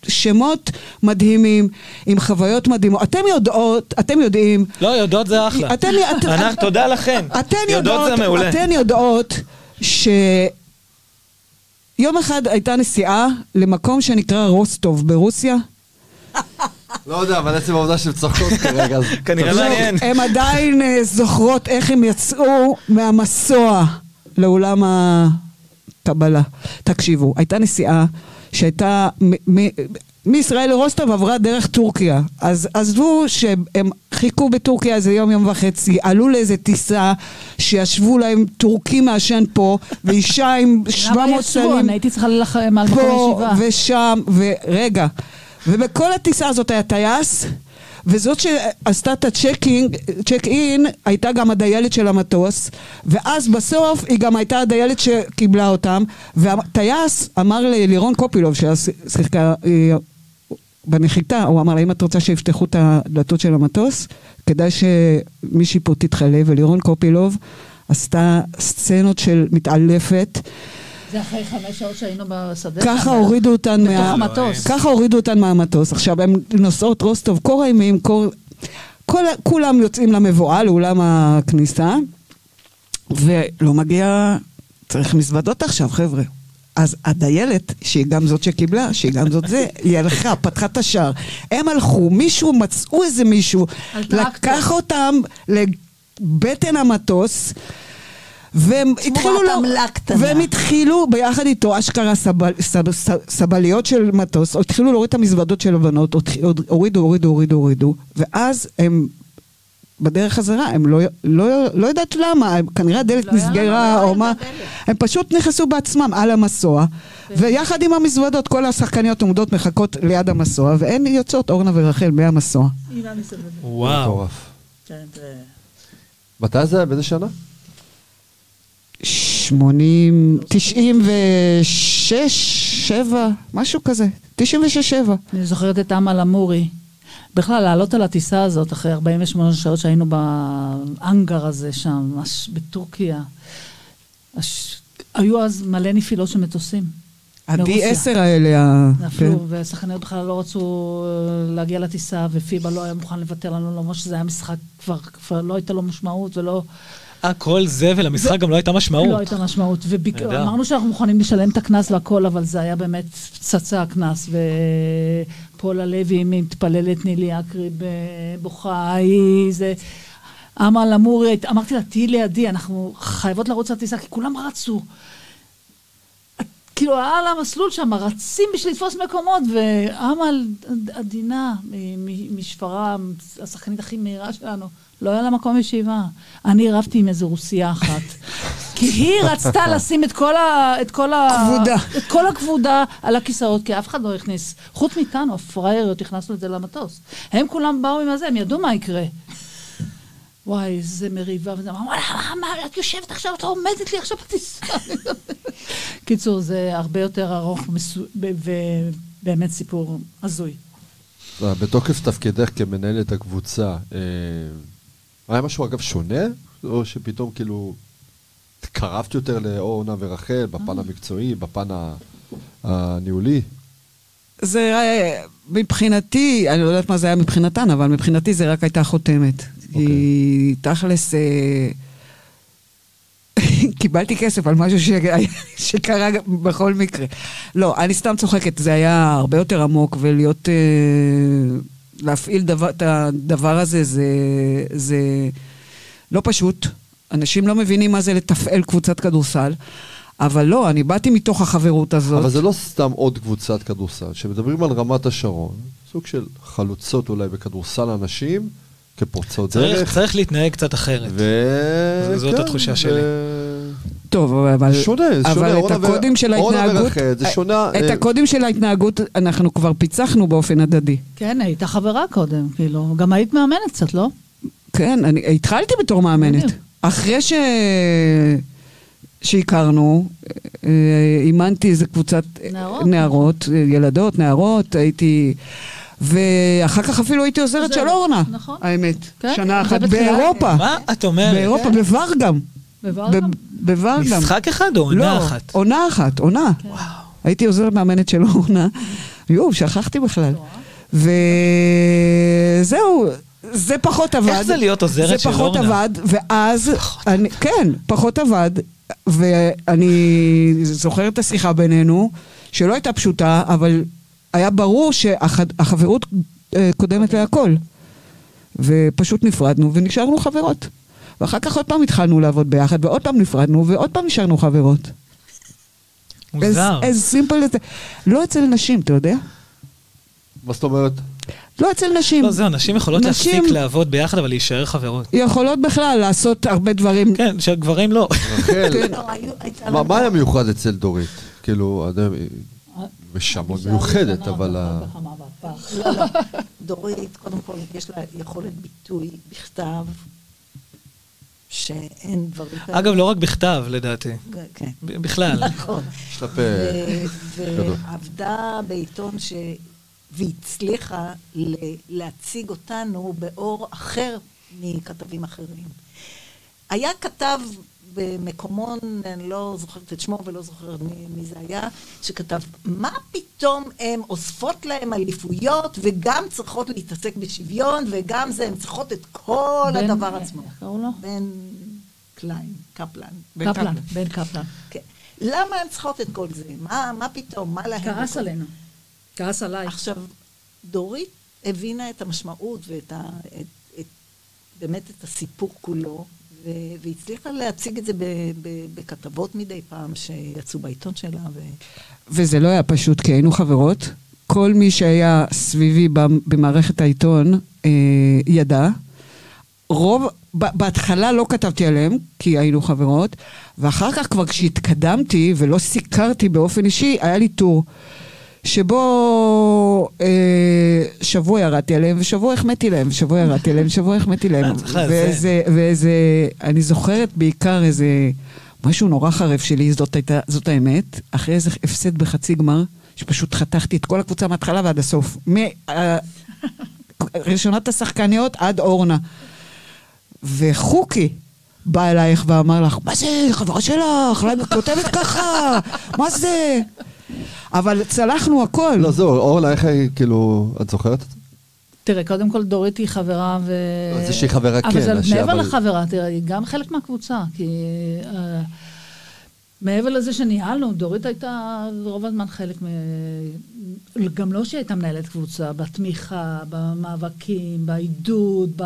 [SPEAKER 9] שמות מדהימים, עם חוויות מדהימות. אתם יודעות, אתם יודעים,
[SPEAKER 3] לא, יודעות זה אחלה.
[SPEAKER 9] אתן, את,
[SPEAKER 3] אנחנו, תודה לכן.
[SPEAKER 9] אתן
[SPEAKER 3] יודעות
[SPEAKER 9] יודעות,
[SPEAKER 3] זה מעולה.
[SPEAKER 9] אתן יודעות שיום אחד הייתה נסיעה למקום שנקרא רוסטוב ברוסיה.
[SPEAKER 2] לא יודע, אבל עצם העובדה שהן צוחקות כרגע, אז...
[SPEAKER 3] כנראה. מעניין.
[SPEAKER 9] הן עדיין אה, זוכרות איך הם יצאו מהמסוע לאולם הקבלה. תקשיבו, הייתה נסיעה שהייתה מישראל לרוסטוב עברה דרך טורקיה. אז עזבו שהם חיכו בטורקיה איזה יום, יום וחצי, עלו לאיזה טיסה שישבו להם טורקים מעשן פה, ואישה עם 700
[SPEAKER 4] למה ישבו? הייתי צריכה ללכם על מקום
[SPEAKER 9] פה
[SPEAKER 4] ישיבה.
[SPEAKER 9] ושם, ורגע. ובכל הטיסה הזאת היה טייס, וזאת שעשתה את הצ'קינג, צ'ק אין, הייתה גם הדיילת של המטוס, ואז בסוף היא גם הייתה הדיילת שקיבלה אותם, והטייס אמר ללירון קופילוב, שאז שיחקה אה, בנחיתה, הוא אמר לה, אם את רוצה שיפתחו את הדלתות של המטוס, כדאי שמישהי פה תתחלף, ולירון קופילוב עשתה סצנות של מתעלפת.
[SPEAKER 4] זה אחרי חמש שעות שהיינו בשדה.
[SPEAKER 9] ככה הורידו אותן
[SPEAKER 4] בתוך
[SPEAKER 9] מה...
[SPEAKER 4] המטוס.
[SPEAKER 9] ככה הורידו אותן מהמטוס. עכשיו, הן נוסעות רוסטוב, קור הימים, קור... כל... כולם יוצאים למבואה, לאולם הכניסה, ולא מגיע... צריך מזוודות עכשיו, חבר'ה. אז הדיילת, שהיא גם זאת שקיבלה, שהיא גם זאת זה, היא הלכה, פתחה את השער. הם הלכו, מישהו, מצאו איזה מישהו. לקח אותם לבטן המטוס. והם התחילו, לא-
[SPEAKER 5] קטנה.
[SPEAKER 9] והם התחילו ביחד איתו, אשכרה סבל, סב, סב, סבליות של מטוס, התחילו להוריד את המזוודות של הבנות, הורידו, הורידו, הורידו, הורידו, הורידו, ואז הם בדרך חזרה, הם לא, לא, לא יודעת למה, הם, כנראה הדלת
[SPEAKER 5] לא לא
[SPEAKER 9] נסגרה
[SPEAKER 5] היה
[SPEAKER 9] או מה. הם פשוט נכנסו בעצמם על המסוע, ויחד עם המזוודות כל השחקניות עומדות מחכות ליד המסוע, והן יוצאות, אורנה ורחל, מהמסוע.
[SPEAKER 3] וואו.
[SPEAKER 2] מטורף.
[SPEAKER 4] כן.
[SPEAKER 2] מתי זה היה? באיזה שנה?
[SPEAKER 9] 80, 96, 7, משהו כזה, 96, 7.
[SPEAKER 4] אני זוכרת את אמל אמורי. בכלל, לעלות על הטיסה הזאת אחרי 48 שעות שהיינו באנגר הזה שם, ממש בטורקיה. הש... היו אז מלא נפילות של מטוסים.
[SPEAKER 9] ה-D10
[SPEAKER 4] מרוסיה.
[SPEAKER 9] האלה, ה- כן.
[SPEAKER 4] נפלו, ושחקניות בכלל לא רצו אה, להגיע לטיסה, ופיבה לא היה מוכן לוותר לנו, למרות שזה היה משחק, כבר, כבר לא הייתה לו משמעות ולא...
[SPEAKER 3] אה, כל זה ולמשחק גם לא הייתה משמעות.
[SPEAKER 4] לא הייתה משמעות. ואמרנו שאנחנו מוכנים לשלם את הקנס והכל, אבל זה היה באמת פצצה הקנס. ופולה לוי מתפללת, נילי אקרי בוכה, היא זה... אמל אמורי, אמרתי לה, תהיי לידי, אנחנו חייבות לרוץ לטיסה, כי כולם רצו. כאילו, על המסלול שם, רצים בשביל לתפוס מקומות, ואמל עדינה משפרעם, השחקנית הכי מהירה שלנו, לא היה לה מקום ישיבה. אני רבתי עם איזו רוסייה אחת. כי היא רצתה לשים את כל ה... את כל ה...
[SPEAKER 9] כבודה.
[SPEAKER 4] את כל הכבודה על הכיסאות, כי אף אחד לא הכניס. חוץ מאיתנו, הפראייריות, הכנסנו את זה למטוס. הם כולם באו עם הזה, הם ידעו מה יקרה. וואי, איזה מריבה, וזה אמר, וואלה, מה, את יושבת עכשיו, את עומדת לי עכשיו בטיסה. קיצור, זה הרבה יותר ארוך ובאמת סיפור הזוי.
[SPEAKER 2] בתוקף תפקידך כמנהלת הקבוצה, אה, היה משהו אגב שונה? או שפתאום כאילו התקרבת יותר לאורנה ורחל בפן המקצועי, בפן הניהולי?
[SPEAKER 9] זה מבחינתי, אני לא יודעת מה זה היה מבחינתן, אבל מבחינתי זה רק הייתה חותמת. כי תכלס, אה, קיבלתי כסף על משהו שהיה- שקרה בכל מקרה. לא, אני סתם צוחקת, זה היה הרבה יותר עמוק, ולהיות... אה, להפעיל דבר, את הדבר הזה זה, זה לא פשוט. אנשים לא מבינים מה זה לתפעל קבוצת כדורסל, אבל לא, אני באתי מתוך החברות הזאת.
[SPEAKER 2] אבל זה לא סתם עוד קבוצת כדורסל. כשמדברים על רמת השרון, סוג של חלוצות אולי בכדורסל הנשים, כפורצות
[SPEAKER 3] צריך,
[SPEAKER 2] דרך.
[SPEAKER 3] צריך להתנהג קצת אחרת.
[SPEAKER 2] ו...
[SPEAKER 3] זאת
[SPEAKER 2] כן,
[SPEAKER 3] התחושה
[SPEAKER 2] ו-
[SPEAKER 3] שלי.
[SPEAKER 9] טוב, אבל...
[SPEAKER 2] זה שונה,
[SPEAKER 9] אבל
[SPEAKER 2] שונה.
[SPEAKER 9] את
[SPEAKER 2] אורנה ו-
[SPEAKER 9] הקודים של ההתנהגות...
[SPEAKER 2] ורחל, זה שונה.
[SPEAKER 9] את
[SPEAKER 2] אה,
[SPEAKER 9] הקודים של ההתנהגות אנחנו כבר פיצחנו באופן הדדי.
[SPEAKER 4] כן, הייתה חברה קודם, כאילו, גם היית מאמנת קצת, לא?
[SPEAKER 9] כן, אני התחלתי בתור מאמנת. אחרי ש... שהכרנו, אה, אימנתי איזה קבוצת אה,
[SPEAKER 4] נערות.
[SPEAKER 9] נערות, אה, ילדות, נערות, הייתי... ואחר כך אפילו הייתי עוזרת של אורנה,
[SPEAKER 4] נכון.
[SPEAKER 9] האמת.
[SPEAKER 4] כן,
[SPEAKER 9] שנה אחת באירופה.
[SPEAKER 3] מה את אומרת?
[SPEAKER 9] באירופה, בוורגם.
[SPEAKER 4] בוורגם?
[SPEAKER 9] בוורגם.
[SPEAKER 3] משחק אחד או עונה
[SPEAKER 9] לא,
[SPEAKER 3] אחת?
[SPEAKER 9] עונה אחת, עונה. הייתי עוזרת מאמנת של אורנה. יואו, שכחתי בכלל. וזהו, זה פחות עבד.
[SPEAKER 3] איך זה להיות עוזרת של
[SPEAKER 9] זה פחות
[SPEAKER 3] אורנה?
[SPEAKER 9] עבד, ואז... אני, כן, פחות עבד, ואני זוכרת את השיחה בינינו, שלא הייתה פשוטה, אבל היה ברור שהחברות קודמת להכל. ופשוט נפרדנו ונשארנו חברות. ואחר כך עוד פעם התחלנו לעבוד ביחד, ועוד פעם נפרדנו, ועוד פעם נשארנו חברות.
[SPEAKER 3] מוזר.
[SPEAKER 9] איזה סימפל זה. לא אצל נשים, אתה יודע?
[SPEAKER 2] מה זאת אומרת?
[SPEAKER 9] לא אצל נשים.
[SPEAKER 3] לא, זהו, נשים יכולות
[SPEAKER 9] נשים-
[SPEAKER 3] להפסיק לעבוד ביחד, אבל להישאר חברות.
[SPEAKER 9] יכולות בכלל לעשות הרבה דברים.
[SPEAKER 3] כן, שגברים לא.
[SPEAKER 2] רחל,
[SPEAKER 5] לא, היו- הייתה
[SPEAKER 2] מה- היה מיוחד אצל דורית? כאילו, מאוד מיוחדת, אבל...
[SPEAKER 5] לא, לא. דורית, קודם כל, יש לה יכולת ביטוי בכתב, שאין דברים כאלה.
[SPEAKER 3] אגב, לא רק בכתב, לדעתי.
[SPEAKER 5] כן.
[SPEAKER 3] בכלל.
[SPEAKER 5] נכון.
[SPEAKER 2] יש לה פה
[SPEAKER 5] ו-
[SPEAKER 2] גדול.
[SPEAKER 5] ועבדה בעיתון ש... והצליחה להציג אותנו באור אחר מכתבים אחרים. היה כתב במקומון, אני לא זוכרת את שמו ולא זוכרת מי, מי זה היה, שכתב, מה פתאום הן אוספות להם אליפויות וגם צריכות להתעסק בשוויון וגם זה, הן צריכות את כל
[SPEAKER 4] בן-
[SPEAKER 5] הדבר עצמו.
[SPEAKER 4] איך קראו לו?
[SPEAKER 5] בן קליין, קפלן.
[SPEAKER 9] בן
[SPEAKER 4] קפלן. בן קפלן.
[SPEAKER 5] כן. למה הן צריכות את כל זה? מה, מה פתאום? מה להן?
[SPEAKER 4] כעס
[SPEAKER 5] בכל-
[SPEAKER 4] עלינו. כעס עלייך.
[SPEAKER 5] עכשיו, דורית הבינה את המשמעות ואת ה, את, את, באמת את הסיפור כולו, והצליחה להציג את זה בכתבות מדי פעם שיצאו בעיתון שלה. ו...
[SPEAKER 9] וזה לא היה פשוט, כי היינו חברות. כל מי שהיה סביבי במ- במערכת העיתון אה, ידע. רוב, בהתחלה לא כתבתי עליהם, כי היינו חברות, ואחר כך כבר כשהתקדמתי ולא סיקרתי באופן אישי, היה לי טור. שבו אה, שבוע ירדתי עליהם, ושבוע החמאתי להם, ושבוע ירדתי עליהם, ושבוע החמאתי להם.
[SPEAKER 3] לאזן.
[SPEAKER 9] ואיזה, ואיזה, אני זוכרת בעיקר איזה משהו נורא חרב שלי, זאת, הייתה, זאת האמת, אחרי איזה הפסד בחצי גמר, שפשוט חתכתי את כל הקבוצה מההתחלה ועד הסוף. מראשונת השחקניות עד אורנה. וחוקי בא אלייך ואמר לך, מה זה, חברה שלך, למה את כותבת ככה? מה זה? אבל צלחנו הכל.
[SPEAKER 2] לא, זהו, אורנה, איך היא, כאילו, את זוכרת את זה?
[SPEAKER 4] תראה, קודם כל דורית היא חברה ו...
[SPEAKER 2] לא, זה שהיא חברה, כן,
[SPEAKER 4] אבל זה מעבר
[SPEAKER 2] אבל-
[SPEAKER 4] לחברה, תראה, היא גם חלק מהקבוצה, כי... אה, מעבר לזה שניהלנו, דורית הייתה רוב הזמן חלק מ... גם לא שהיא הייתה מנהלת קבוצה, בתמיכה, במאבקים, בעידוד, ב...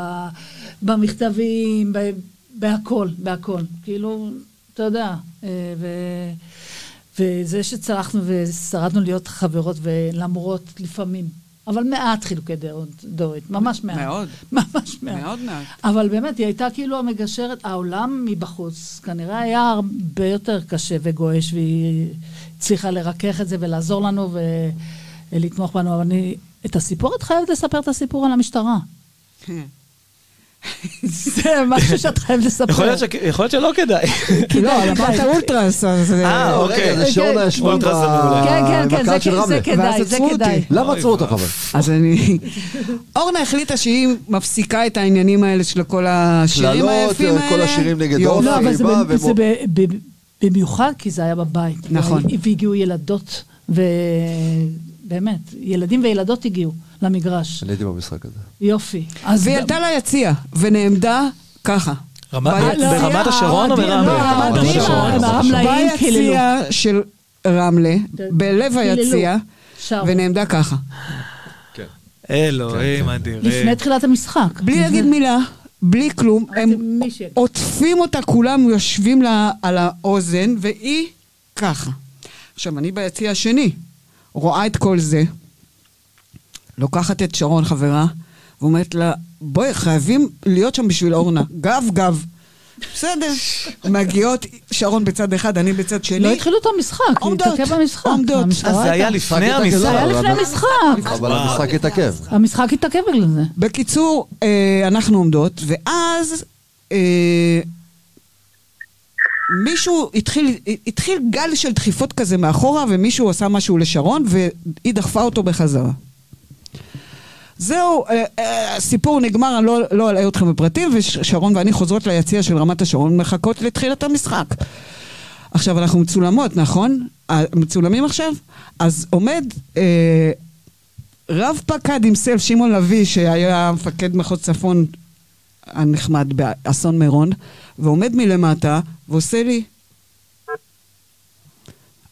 [SPEAKER 4] במכתבים, ב... בהכל, בהכל. כאילו, אתה יודע, אה, ו... וזה שצלחנו ושרדנו להיות חברות, ולמרות לפעמים, אבל מעט חילוקי דעות, דורית, ממש מעט.
[SPEAKER 9] מאוד.
[SPEAKER 4] ממש מעט.
[SPEAKER 9] מאוד מעט.
[SPEAKER 4] אבל באמת, היא הייתה כאילו המגשרת, העולם מבחוץ כנראה היה הרבה יותר קשה וגועש, והיא הצליחה לרכך את זה ולעזור לנו ולתמוך בנו. אבל אני, את הסיפור, את חייבת לספר את הסיפור על המשטרה. זה משהו שאת חייבת לספר.
[SPEAKER 3] יכול להיות שלא כדאי.
[SPEAKER 9] לא, אמרת אולטרס, אז...
[SPEAKER 3] אה, אוקיי.
[SPEAKER 2] זה שאורנה ישבה
[SPEAKER 3] אולטרה זה מעולה.
[SPEAKER 4] כן, כן, כן, זה כדאי, זה. כדאי.
[SPEAKER 2] למה עצרו אותך אבל?
[SPEAKER 9] אז אני... אורנה החליטה שהיא מפסיקה את העניינים האלה של כל השירים היפים האלה.
[SPEAKER 2] כל השירים נגד. אורנה.
[SPEAKER 4] לא, אבל זה, במיוחד כי זה היה בבית.
[SPEAKER 9] נכון.
[SPEAKER 4] והגיעו ילדות, ובאמת, ילדים וילדות הגיעו למגרש.
[SPEAKER 2] אני הייתי במשחק הזה.
[SPEAKER 4] יופי. אז
[SPEAKER 9] והיא עלתה ליציע, ונעמדה ככה.
[SPEAKER 3] ברמת השרון או
[SPEAKER 4] האוהדים-
[SPEAKER 3] ברמלה?
[SPEAKER 4] לא,
[SPEAKER 3] ברמת השרון.
[SPEAKER 9] ביציע של רמלה, בלב היציע. ונעמדה ככה.
[SPEAKER 3] אלוהים אדירים.
[SPEAKER 4] לפני תחילת המשחק.
[SPEAKER 9] בלי להגיד מילה, בלי כלום, הם עוטפים אותה, כולם יושבים לה על האוזן, והיא ככה. עכשיו, אני ביציע השני, רואה את כל זה, לוקחת את שרון, חברה, ואומרת לה, בואי, חייבים להיות שם בשביל אורנה. גב, גב. בסדר. מגיעות, שרון בצד אחד, אני בצד שני.
[SPEAKER 4] לא התחילו את המשחק,
[SPEAKER 9] עומדות,
[SPEAKER 4] התעכב במשחק.
[SPEAKER 9] עומדות.
[SPEAKER 3] אז זה היה לפני
[SPEAKER 2] משחק
[SPEAKER 3] המשחק.
[SPEAKER 4] זה היה
[SPEAKER 2] אבל-
[SPEAKER 4] לפני המשחק.
[SPEAKER 2] אבל המשחק התעכב.
[SPEAKER 4] המשחק התעכב בגלל זה.
[SPEAKER 9] בקיצור, אה, אנחנו עומדות, ואז אה, מישהו התחיל, התחיל גל של דחיפות כזה מאחורה, ומישהו עשה משהו לשרון, והיא דחפה אותו בחזרה. זהו, אה, אה, הסיפור נגמר, אני לא, לא אלאה אתכם בפרטים, ושרון ואני חוזרות ליציע של רמת השרון, מחכות לתחילת המשחק. עכשיו, אנחנו מצולמות, נכון? אה, מצולמים עכשיו? אז עומד אה, רב פקד עם סלף, שמעון לביא, שהיה מפקד מחוז צפון הנחמד באסון מירון, ועומד מלמטה ועושה לי...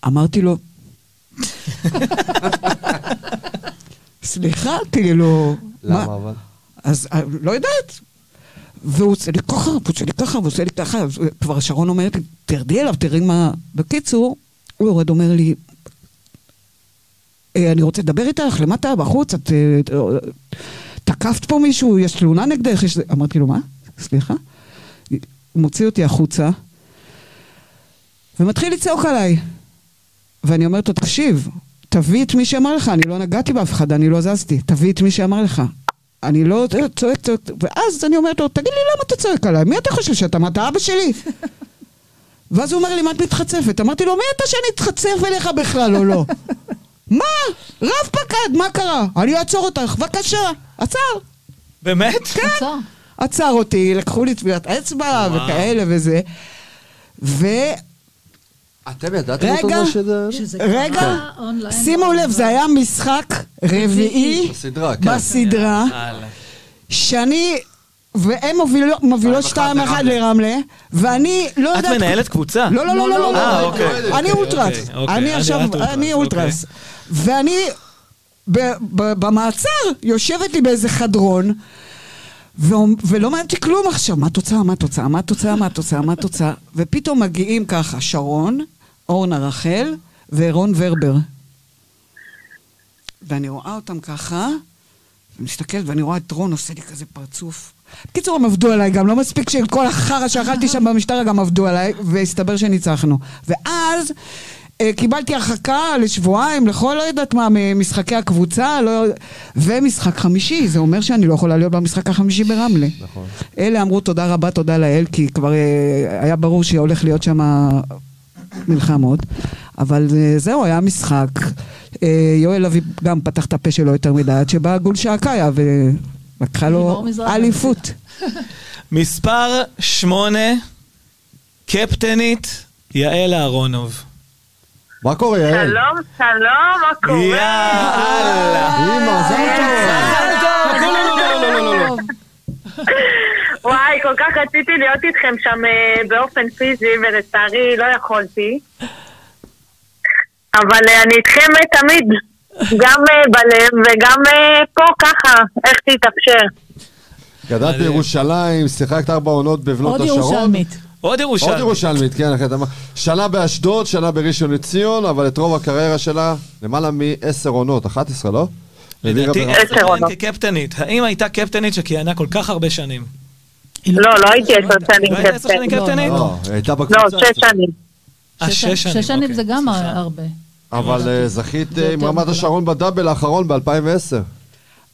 [SPEAKER 9] אמרתי לו, סליחה, כאילו... מה?"
[SPEAKER 2] למה אבל?
[SPEAKER 9] אז אה, לא יודעת. והוא עושה לי ככה, והוא עושה לי ככה, והוא עושה לי ככה, אז כבר שרון אומרת לי, תרדי אליו, תראי מה... בקיצור, הוא יורד, אומר לי, "אה, אני רוצה לדבר איתך, למטה, בחוץ, את אה, תקפת פה מישהו, יש תלונה נגדך, יש... אמרתי לו, מה? סליחה? הוא מוציא אותי החוצה, ומתחיל לצעוק עליי. ואני אומרת לו, תקשיב, תביא את מי שאמר לך, אני לא נגעתי באף אחד, אני לא זזתי, תביא את מי שאמר לך. אני לא צועק, צועק, ואז אני אומרת לו, תגיד לי למה אתה צועק עליי? מי אתה חושב שאתה? מה, אתה אבא שלי? ואז הוא אומר לי, מה את מתחצפת? אמרתי לו, מי אתה שאני אתחצף אליך בכלל או לא? מה? רב פקד, מה קרה? אני אעצור אותך, בבקשה. עצר.
[SPEAKER 3] באמת?
[SPEAKER 4] עצר.
[SPEAKER 9] עצר אותי, לקחו לי טביעת אצבע
[SPEAKER 3] וואו.
[SPEAKER 9] וכאלה וזה. ו...
[SPEAKER 2] אתם ידעתם
[SPEAKER 9] רגע.
[SPEAKER 2] אותו זה שזה...
[SPEAKER 4] שזה
[SPEAKER 9] רגע,
[SPEAKER 4] אונליין.
[SPEAKER 9] שימו לב, זה היה משחק רביעי
[SPEAKER 2] בסדרה, כן.
[SPEAKER 9] שאני והן מובילות- מובילות 2-1 לרמלה, ואני לא
[SPEAKER 3] את
[SPEAKER 9] יודעת...
[SPEAKER 3] מנהלת קבוצה?
[SPEAKER 9] לא, לא, לא, לא, לא.
[SPEAKER 3] אה,
[SPEAKER 9] לא.
[SPEAKER 3] אוקיי.
[SPEAKER 9] אני אולטרס.
[SPEAKER 3] אוקיי, אוקיי.
[SPEAKER 9] אני עכשיו,
[SPEAKER 3] את
[SPEAKER 9] אני
[SPEAKER 3] אוקיי.
[SPEAKER 9] אולטרס. ואני ב- ב- במעצר יושבת לי באיזה חדרון, ולא מעניין אותי כלום עכשיו. מה התוצאה, מה התוצאה, מה התוצאה, מה התוצאה, מה התוצאה. ופתאום מגיעים ככה שרון, אורנה רחל ורון ורבר. ואני רואה אותם ככה, ומסתכלת ואני רואה את רון עושה לי כזה פרצוף. בקיצור, הם עבדו עליי גם, לא מספיק שכל החרא שאכלתי שם במשטרה גם עבדו עליי, והסתבר שניצחנו. ואז אה, קיבלתי הרחקה לשבועיים, לכל לא יודעת מה, ממשחקי הקבוצה, לא... ומשחק חמישי, זה אומר שאני לא יכולה להיות במשחק החמישי ברמלה.
[SPEAKER 2] נכון.
[SPEAKER 9] אלה אמרו תודה רבה, תודה לאל, כי כבר אה, היה ברור שהולך להיות שם מלחמות. אבל אה, זהו, היה משחק. יואל אביב גם פתח את הפה שלו יותר מדי, עד שבאה גולשה הקאיה ולקחה לו. אליפות.
[SPEAKER 3] מספר שמונה, קפטנית יעל אהרונוב.
[SPEAKER 2] מה קורה, יעל?
[SPEAKER 11] שלום, שלום, מה קורה?
[SPEAKER 3] יאללה.
[SPEAKER 2] אמא, מזל טוב.
[SPEAKER 3] לא, לא, לא, לא, לא, לא.
[SPEAKER 11] וואי, כל כך רציתי להיות איתכם שם אה, באופן פיזי, ולצערי לא יכולתי. אבל אה, אני איתכם תמיד, גם אה, בלב וגם אה, פה ככה, איך תתאפשר.
[SPEAKER 2] גדלת בירושלים, שיחקת ארבע עונות בבנות
[SPEAKER 4] עוד
[SPEAKER 2] השרון.
[SPEAKER 4] ירושלמית.
[SPEAKER 3] עוד ירושלמי.
[SPEAKER 2] עוד ירושלמית, כן, אחי, אתה אומר. שנה באשדוד, שנה בראשון לציון, אבל את רוב הקריירה שלה, למעלה מעשר עונות, 11, לא?
[SPEAKER 3] לדעתי
[SPEAKER 11] עשר עונות.
[SPEAKER 3] כקפטנית. האם הייתה קפטנית שכיהנה כל כך הרבה שנים?
[SPEAKER 11] לא, לא הייתי עשר שנים
[SPEAKER 3] לא. קפטנית?
[SPEAKER 2] לא, היא הייתה בקבוצה.
[SPEAKER 11] לא, שש שנים.
[SPEAKER 3] שש שנים.
[SPEAKER 4] שש שנים
[SPEAKER 3] אוקיי,
[SPEAKER 4] זה גם. הרבה.
[SPEAKER 2] אבל אה, זכית אה, עם רמת. השרון בדאבל האחרון ב-2010.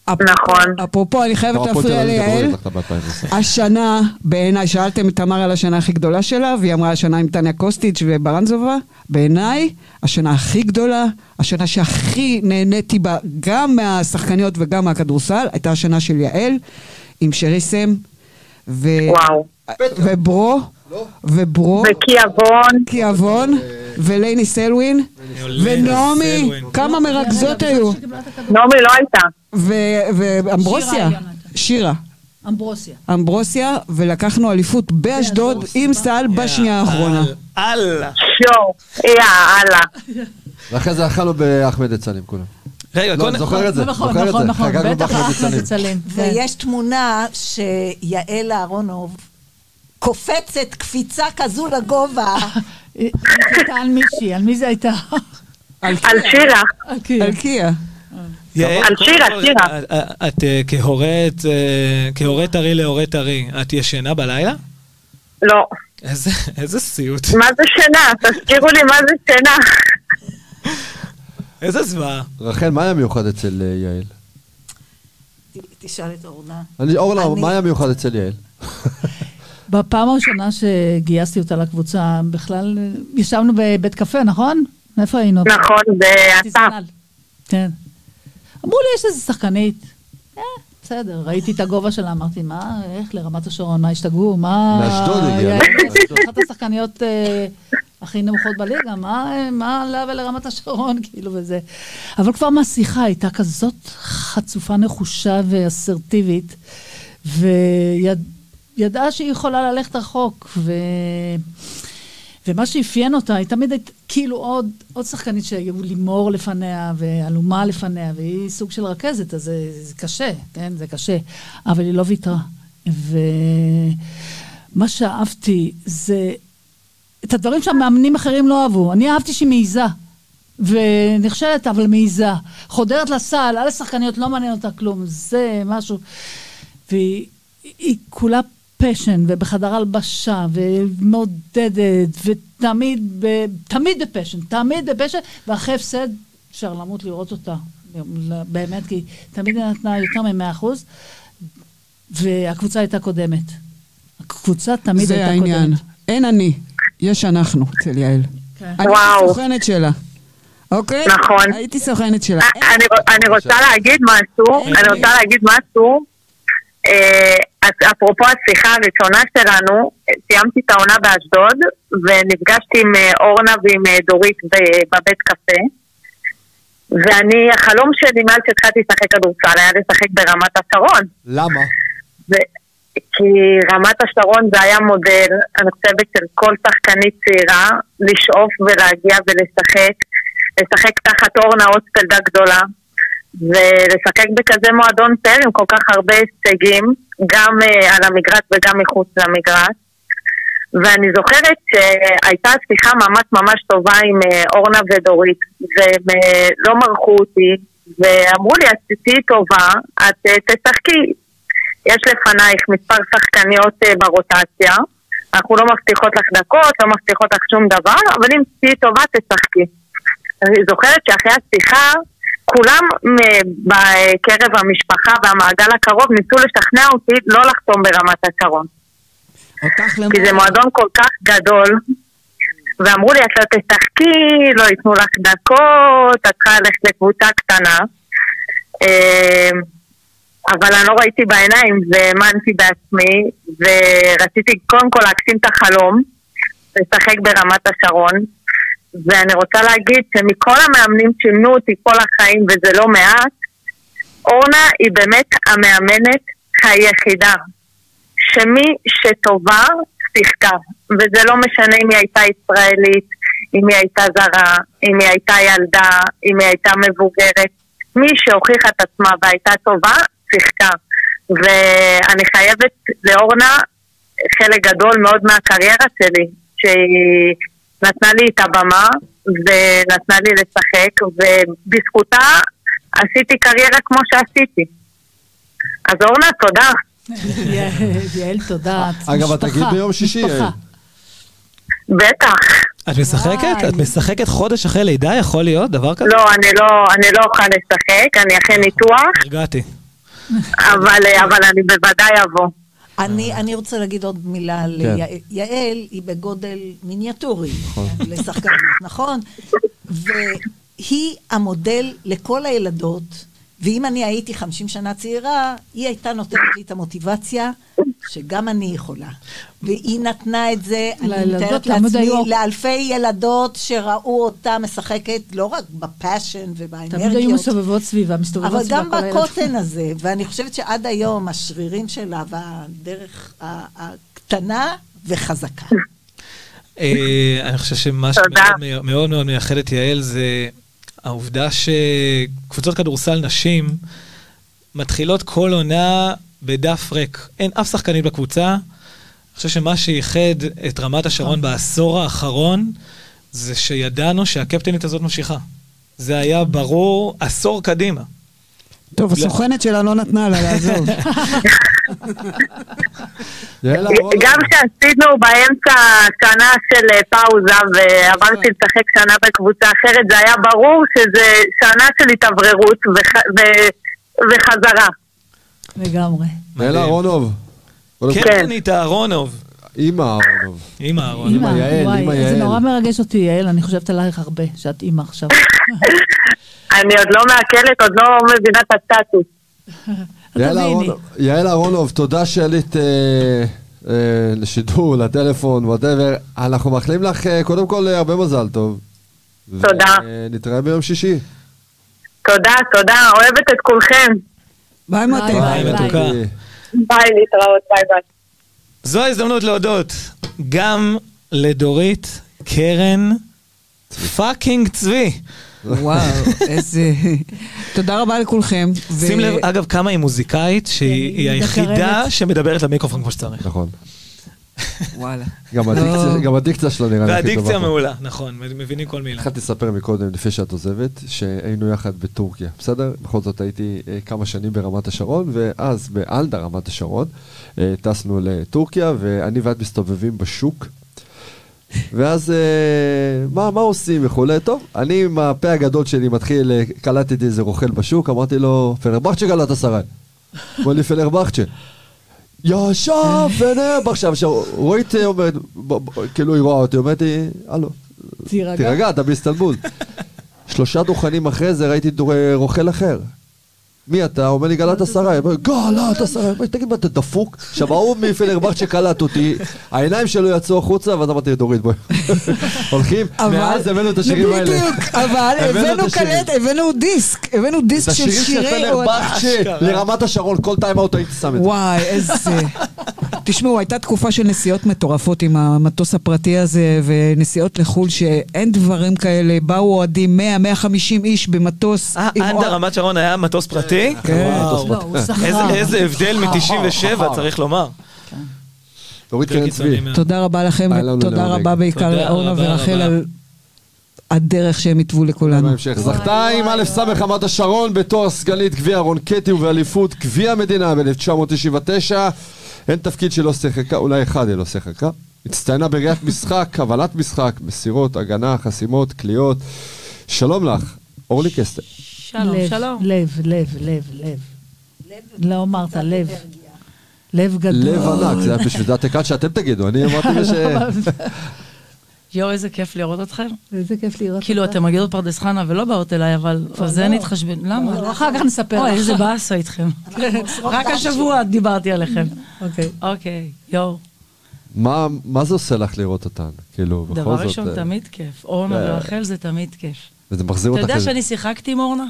[SPEAKER 11] נכון.
[SPEAKER 9] אפרופו, אני חייבת להפריע ליעל.
[SPEAKER 2] ב-2010.
[SPEAKER 9] השנה, בעיניי, שאלתם את תמר על השנה הכי גדולה שלה, והיא אמרה השנה עם טניה קוסטיץ' וברנזובה. בעיניי, השנה הכי גדולה, השנה שהכי נהניתי בה, גם מהשחקניות וגם מהכדורסל, הייתה השנה של יעל, עם שרי סם, ו...
[SPEAKER 11] וואו.
[SPEAKER 9] וברו, וברו,
[SPEAKER 11] וקיאבון.
[SPEAKER 9] קיאבון, ולייני סלווין, ונעמי. כמה מרכזות היו,
[SPEAKER 11] נעמי לא הייתה.
[SPEAKER 9] ואמברוסיה,
[SPEAKER 4] שירה. אמברוסיה.
[SPEAKER 9] אמברוסיה, ולקחנו אליפות באשדוד עם סל בשנייה האחרונה.
[SPEAKER 3] אללה.
[SPEAKER 11] שואו. יאללה.
[SPEAKER 2] ואחרי זה אכלנו באחמד יצנים כולם.
[SPEAKER 3] רגע,
[SPEAKER 2] לא,
[SPEAKER 3] קודם...
[SPEAKER 2] אני זוכר את זה,
[SPEAKER 4] נכון,
[SPEAKER 2] זוכר את
[SPEAKER 4] נכון,
[SPEAKER 2] זה.
[SPEAKER 4] נכון,
[SPEAKER 2] חגגנו
[SPEAKER 4] בטח
[SPEAKER 2] באחמד.
[SPEAKER 4] יצלים. כן.
[SPEAKER 5] ויש תמונה שיעל אהרונוב קופצת קפיצה כזו לגובה.
[SPEAKER 4] על מישהי, על מי זה הייתה?
[SPEAKER 11] על שירה.
[SPEAKER 4] על קיה.
[SPEAKER 9] על
[SPEAKER 11] שירה, שירה.
[SPEAKER 3] את- אה, כהורית, אה, כהורה טרי להורה טרי, את ישנה בלילה?
[SPEAKER 11] לא.
[SPEAKER 3] איזה איזה סיוט.
[SPEAKER 11] מה זה שינה? תזכירו לי מה זה שינה.
[SPEAKER 3] איזה זוועה.
[SPEAKER 2] רחל, מה היה מיוחד אצל אה, יעל?
[SPEAKER 5] תשאל את אורנה.
[SPEAKER 2] אני- אורנה, מה היה מיוחד אצל יעל?
[SPEAKER 4] בפעם הראשונה שגייסתי אותה לקבוצה, בכלל ישבנו בבית קפה, נכון? איפה היינו?
[SPEAKER 11] נכון, באסף.
[SPEAKER 4] כן. אמרו לי, יש איזה שחקנית. אה, בסדר, ראיתי את הגובה שלה, אמרתי, מה, איך לרמת השרון, מה השתגעו, מה...
[SPEAKER 2] מאשדוד הגיעה,
[SPEAKER 4] יעל,
[SPEAKER 2] מאשדוד.
[SPEAKER 4] אחת השחקניות אה, הכי נמוכות בליגה, מה מה לה ולרמת השרון, כאילו, וזה. אבל כבר מהשיחה הייתה כזאת חצופה נחושה ואסרטיבית, וידעה שהיא יכולה ללכת רחוק, ו... ומה שאפיין אותה, היא תמיד הייתה כאילו עוד, עוד שחקנית שהיו לימור לפניה ואלומה לפניה, והיא סוג של רכזת, אז זה, זה קשה, כן? זה קשה. אבל היא לא ויתרה. ומה שאהבתי זה את הדברים שהמאמנים אחרים לא אהבו. אני אהבתי שהיא מעיזה. ונכשלת, אבל מעיזה. חודרת לסל, על השחקניות, לא מעניין אותה כלום. זה משהו. והיא היא כולה פשן, ובחדר הלבשה, ומעודדת, ותמיד ב, תמיד בפשן, תמיד בפשן, ואחרי הפסד אפשר למות לראות אותה. באמת, כי תמיד היא נתנה יותר מ-100 אחוז, והקבוצה הייתה קודמת. הקבוצה תמיד
[SPEAKER 9] זה
[SPEAKER 4] הייתה
[SPEAKER 9] העניין.
[SPEAKER 4] קודמת.
[SPEAKER 9] אין אני, יש אנחנו אצל יעל.
[SPEAKER 4] כן.
[SPEAKER 9] אני
[SPEAKER 11] וואו.
[SPEAKER 9] הייתי סוכנת שלה. אוקיי?
[SPEAKER 11] נכון.
[SPEAKER 9] הייתי סוכנת שלה.
[SPEAKER 11] אני, אני רוצה להגיד משהו, אני רוצה להגיד משהו. אה, אפרופו השיחה הראשונה שלנו, סיימתי את העונה באשדוד, ונפגשתי עם אה, אורנה ועם אה, דורית בבית קפה. ואני, החלום שלי מאז שהתחלתי לשחק כדורסל היה לשחק ברמת השרון.
[SPEAKER 2] למה?
[SPEAKER 11] ו- כי רמת השרון זה היה מודל, אני חושבת, של כל שחקנית צעירה, לשאוף ולהגיע ולשחק, לשחק תחת אורנה אוספלד הגדולה, ולשחק בכזה מועדון צעיר עם כל כך הרבה הישגים, גם uh, על המגרש וגם מחוץ למגרש. ואני זוכרת שהייתה שיחה ממש ממש טובה עם uh, אורנה ודורית, והם uh, לא מרחו אותי, ואמרו לי, את תהיי טובה, את תשחקי. יש לפנייך מספר שחקניות ברוטציה, אנחנו לא מבטיחות לך דקות, לא מבטיחות לך שום דבר, אבל אם תהיי טובה, תשחקי. אני זוכרת שאחרי השיחה, כולם בקרב המשפחה והמעגל הקרוב ניסו לשכנע אותי לא לחתום ברמת השרון. כי זה מועדון כל כך גדול, ואמרו לי, את לא תשחקי, לא ייתנו לך דקות, את צריכה ללכת לקבוצה קטנה. אמ, אבל אני לא ראיתי בעיניים והאמנתי בעצמי, ורציתי קודם כל להקטין את החלום, לשחק ברמת השרון. ואני רוצה להגיד שמכל המאמנים שימנו אותי כל החיים, וזה לא מעט, אורנה היא באמת המאמנת היחידה, שמי שטובה, שיחקה. וזה לא משנה אם היא הייתה ישראלית, אם היא הייתה זרה, אם היא הייתה ילדה, אם היא הייתה מבוגרת. מי שהוכיחה את עצמה והייתה טובה, שיחקה. ואני חייבת לאורנה חלק גדול מאוד מהקריירה שלי, שהיא נתנה לי את הבמה ונתנה לי לשחק, ובזכותה עשיתי קריירה כמו שעשיתי. אז אורנה, תודה.
[SPEAKER 4] יעל, תודה.
[SPEAKER 2] אגב, את תגיד ביום שישי, יעל.
[SPEAKER 11] בטח.
[SPEAKER 3] את משחקת? את משחקת חודש אחרי לידה? יכול להיות דבר כזה?
[SPEAKER 11] לא, אני לא, אני לא אוכל לשחק, אני אחרי ניתוח.
[SPEAKER 3] הרגעתי.
[SPEAKER 11] אבל, אבל אני בוודאי אבוא.
[SPEAKER 5] אני, אני רוצה להגיד עוד מילה על
[SPEAKER 2] כן.
[SPEAKER 5] יעל. יעל היא בגודל מיניאטורי לשחקנית, נכון? והיא המודל לכל הילדות, ואם אני הייתי 50 שנה צעירה, היא הייתה נותנת לי את המוטיבציה שגם אני יכולה. והיא נתנה את זה, אני מתארת לעצמי,
[SPEAKER 4] היו-
[SPEAKER 5] לאלפי ילדות שראו אותה משחקת לא רק בפאשן ובאנרגיות.
[SPEAKER 4] תמיד היו מסובבות סביבה, מסתובבות
[SPEAKER 5] אבל
[SPEAKER 4] סביבה
[SPEAKER 5] גם
[SPEAKER 4] כל הילד.
[SPEAKER 5] בקוטן הזה, ואני חושבת שעד היום השרירים שלה והדרך הקטנה וחזקה.
[SPEAKER 3] אה, אני חושב שמה שמאוד מאוד מאוד מייחד את יעל זה העובדה שקבוצות כדורסל נשים מתחילות כל עונה בדף ריק. אין אף שחקנית בקבוצה. אני חושב שמה שייחד את רמת השרון בעשור האחרון זה שידענו שהקפטנית הזאת ממשיכה. זה היה ברור עשור קדימה.
[SPEAKER 9] טוב, הסוכנת שלה לא נתנה לה לעזוב.
[SPEAKER 11] גם כשעשינו באמצע שנה של אה, פאוזה ועברתי לשחק שנה בקבוצה אחרת, זה היה ברור שזה שנה של התאווררות וחזרה.
[SPEAKER 4] לגמרי.
[SPEAKER 2] יעל אהרונוב. קודם כל,
[SPEAKER 3] קפטנית אהרונוב.
[SPEAKER 2] אימא אהרונוב.
[SPEAKER 3] אימא אהרונוב.
[SPEAKER 2] אימא יעל, אימא
[SPEAKER 4] זה
[SPEAKER 2] יעל.
[SPEAKER 4] נורא מרגש אותי, יעל, אני חושבת עלייך הרבה, שאת אימא עכשיו.
[SPEAKER 11] אני עוד לא מעכלת, עוד לא מבינה את הסטטוס.
[SPEAKER 2] יעל. אהרונוב- תודה שעלית אה, אה, לשידור, לטלפון, whatever. אנחנו מאחלים לך אה, קודם כל הרבה מזל טוב.
[SPEAKER 11] תודה.
[SPEAKER 2] ונתראה ביום שישי.
[SPEAKER 11] תודה, תודה, אוהבת את כולכם.
[SPEAKER 9] ביי מותק.
[SPEAKER 3] ביי, מתוקה.
[SPEAKER 11] ביי, להתראות, ביי ביי.
[SPEAKER 3] זו ההזדמנות להודות גם לדורית, קרן, fucking צבי.
[SPEAKER 9] וואו, איזה... תודה רבה לכולכם.
[SPEAKER 3] שים לב, אגב, כמה היא מוזיקאית, שהיא היא היחידה. שמדברת למיקרופון כמו שצריך.
[SPEAKER 2] נכון.
[SPEAKER 9] וואלה.
[SPEAKER 2] גם הדיקציה- גם הדיקציה שלו נראה לי הכי טובה.
[SPEAKER 3] והדיקציה. מעולה, נכון, מבינים כל מילה.
[SPEAKER 2] התחלתי לספר מקודם, לפני שאת עוזבת, שהיינו יחד בטורקיה, בסדר? בכל זאת הייתי אה, כמה שנים ברמת השרון, ואז באלדה רמת השרון, אה, טסנו לטורקיה, ואני ואת מסתובבים בשוק. ואז אה, מה, מה עושים וכולי? טוב, אני עם הפה הגדול שלי מתחיל, קלטתי איזה רוכל בשוק, אמרתי לו, פנרבחצ'ה גלת עשרה. אמר לי פנרבחצ'ה. ישר פנרבחצ'ה. עכשיו, עכשיו, רואית אומרת, כאילו היא רואה אותי, אומרת לי, הלו,
[SPEAKER 4] תירגע.
[SPEAKER 2] אתה באיסטנבול. שלושה דוכנים אחרי זה ראיתי דור- רוכל אחר. מי אתה? אומר לי גלת עשרה. אומר, גלת עשרה. תגיד, מה, אתה דפוק? עכשיו, ההוא מפלרבכט שקלט אותי, העיניים שלו יצאו החוצה, ואז אמרתי, דורית, בואי. הולכים,
[SPEAKER 9] אבל-
[SPEAKER 2] מאז הבאנו את השירים האלה.
[SPEAKER 9] בדיוק, אבל
[SPEAKER 2] הבאנו את
[SPEAKER 9] הבאנו
[SPEAKER 2] השירים.
[SPEAKER 9] קלט, הבאנו דיסק, הבאנו
[SPEAKER 2] את
[SPEAKER 9] דיסק של
[SPEAKER 2] השירים של
[SPEAKER 9] שירי אוהדה.
[SPEAKER 2] פלרבכט לרמת השרון, כל טיים אאוט הייתי שם את זה.
[SPEAKER 9] וואי, איזה... תשמעו, הייתה תקופה של נסיעות מטורפות עם המטוס הפרטי הזה, ונסיעות לחו"ל שאין דברים כאלה. באו אוהדים 100, 150 איש במטוס.
[SPEAKER 3] אה, עד הרמת שרון היה מטוס פרטי?
[SPEAKER 9] כן.
[SPEAKER 3] וואו.
[SPEAKER 4] לא.
[SPEAKER 3] איזה- הבדל מ-97, צריך לומר.
[SPEAKER 2] דורית
[SPEAKER 3] יותר
[SPEAKER 2] קרן צבי.
[SPEAKER 9] תודה רבה לכם, ותודה. רבה בעיקר לאורנה ורחל. על הדרך שהם התוו לכולנו.
[SPEAKER 2] בהמשך. זכתה עם א' ס' רמת השרון בתואר סגנית גביע רונקטי ובאליפות גביע המדינה ב-1999. אין תפקיד שלא שיחקה, אולי אחד היא לא שיחקה. הצטיינה בראיית משחק, הבנת משחק, מסירות, הגנה, חסימות, קליעות. שלום לך, אורלי קסטר.
[SPEAKER 7] שלום,
[SPEAKER 4] לב,
[SPEAKER 7] שלום.
[SPEAKER 4] לב, לב, לב, לב. לא אמרת לב. לב גדול.
[SPEAKER 2] לב ענק, זה היה בשביל דעת הקהל שאתם תגידו, אני אמרתי ש...
[SPEAKER 12] יואו, איזה כיף לראות אתכם.
[SPEAKER 4] איזה כיף לראות
[SPEAKER 12] כאילו,
[SPEAKER 4] אותך.
[SPEAKER 12] אתם מגיעות פרדס חנה ולא באות אליי, אבל על זה
[SPEAKER 4] לא.
[SPEAKER 12] נתחשבן. למה?
[SPEAKER 4] לא, אחר כך נספר
[SPEAKER 12] אוי,
[SPEAKER 4] לך.
[SPEAKER 12] איזה באסה איתכם. רק השבוע דיברתי עליכם.
[SPEAKER 4] אוקיי.
[SPEAKER 12] אוקיי, יואו.
[SPEAKER 2] מה מה זה עושה לך לראות אותן? כאילו, בכל זאת...
[SPEAKER 12] דבר ראשון,
[SPEAKER 2] אה,
[SPEAKER 12] תמיד כיף. אורנה
[SPEAKER 2] אה,
[SPEAKER 12] ורחל זה תמיד כיף.
[SPEAKER 2] וזה מחזיר
[SPEAKER 12] אתה
[SPEAKER 2] אותך...
[SPEAKER 12] יודע
[SPEAKER 2] איזה-
[SPEAKER 12] שאני שיחקתי עם אורנה?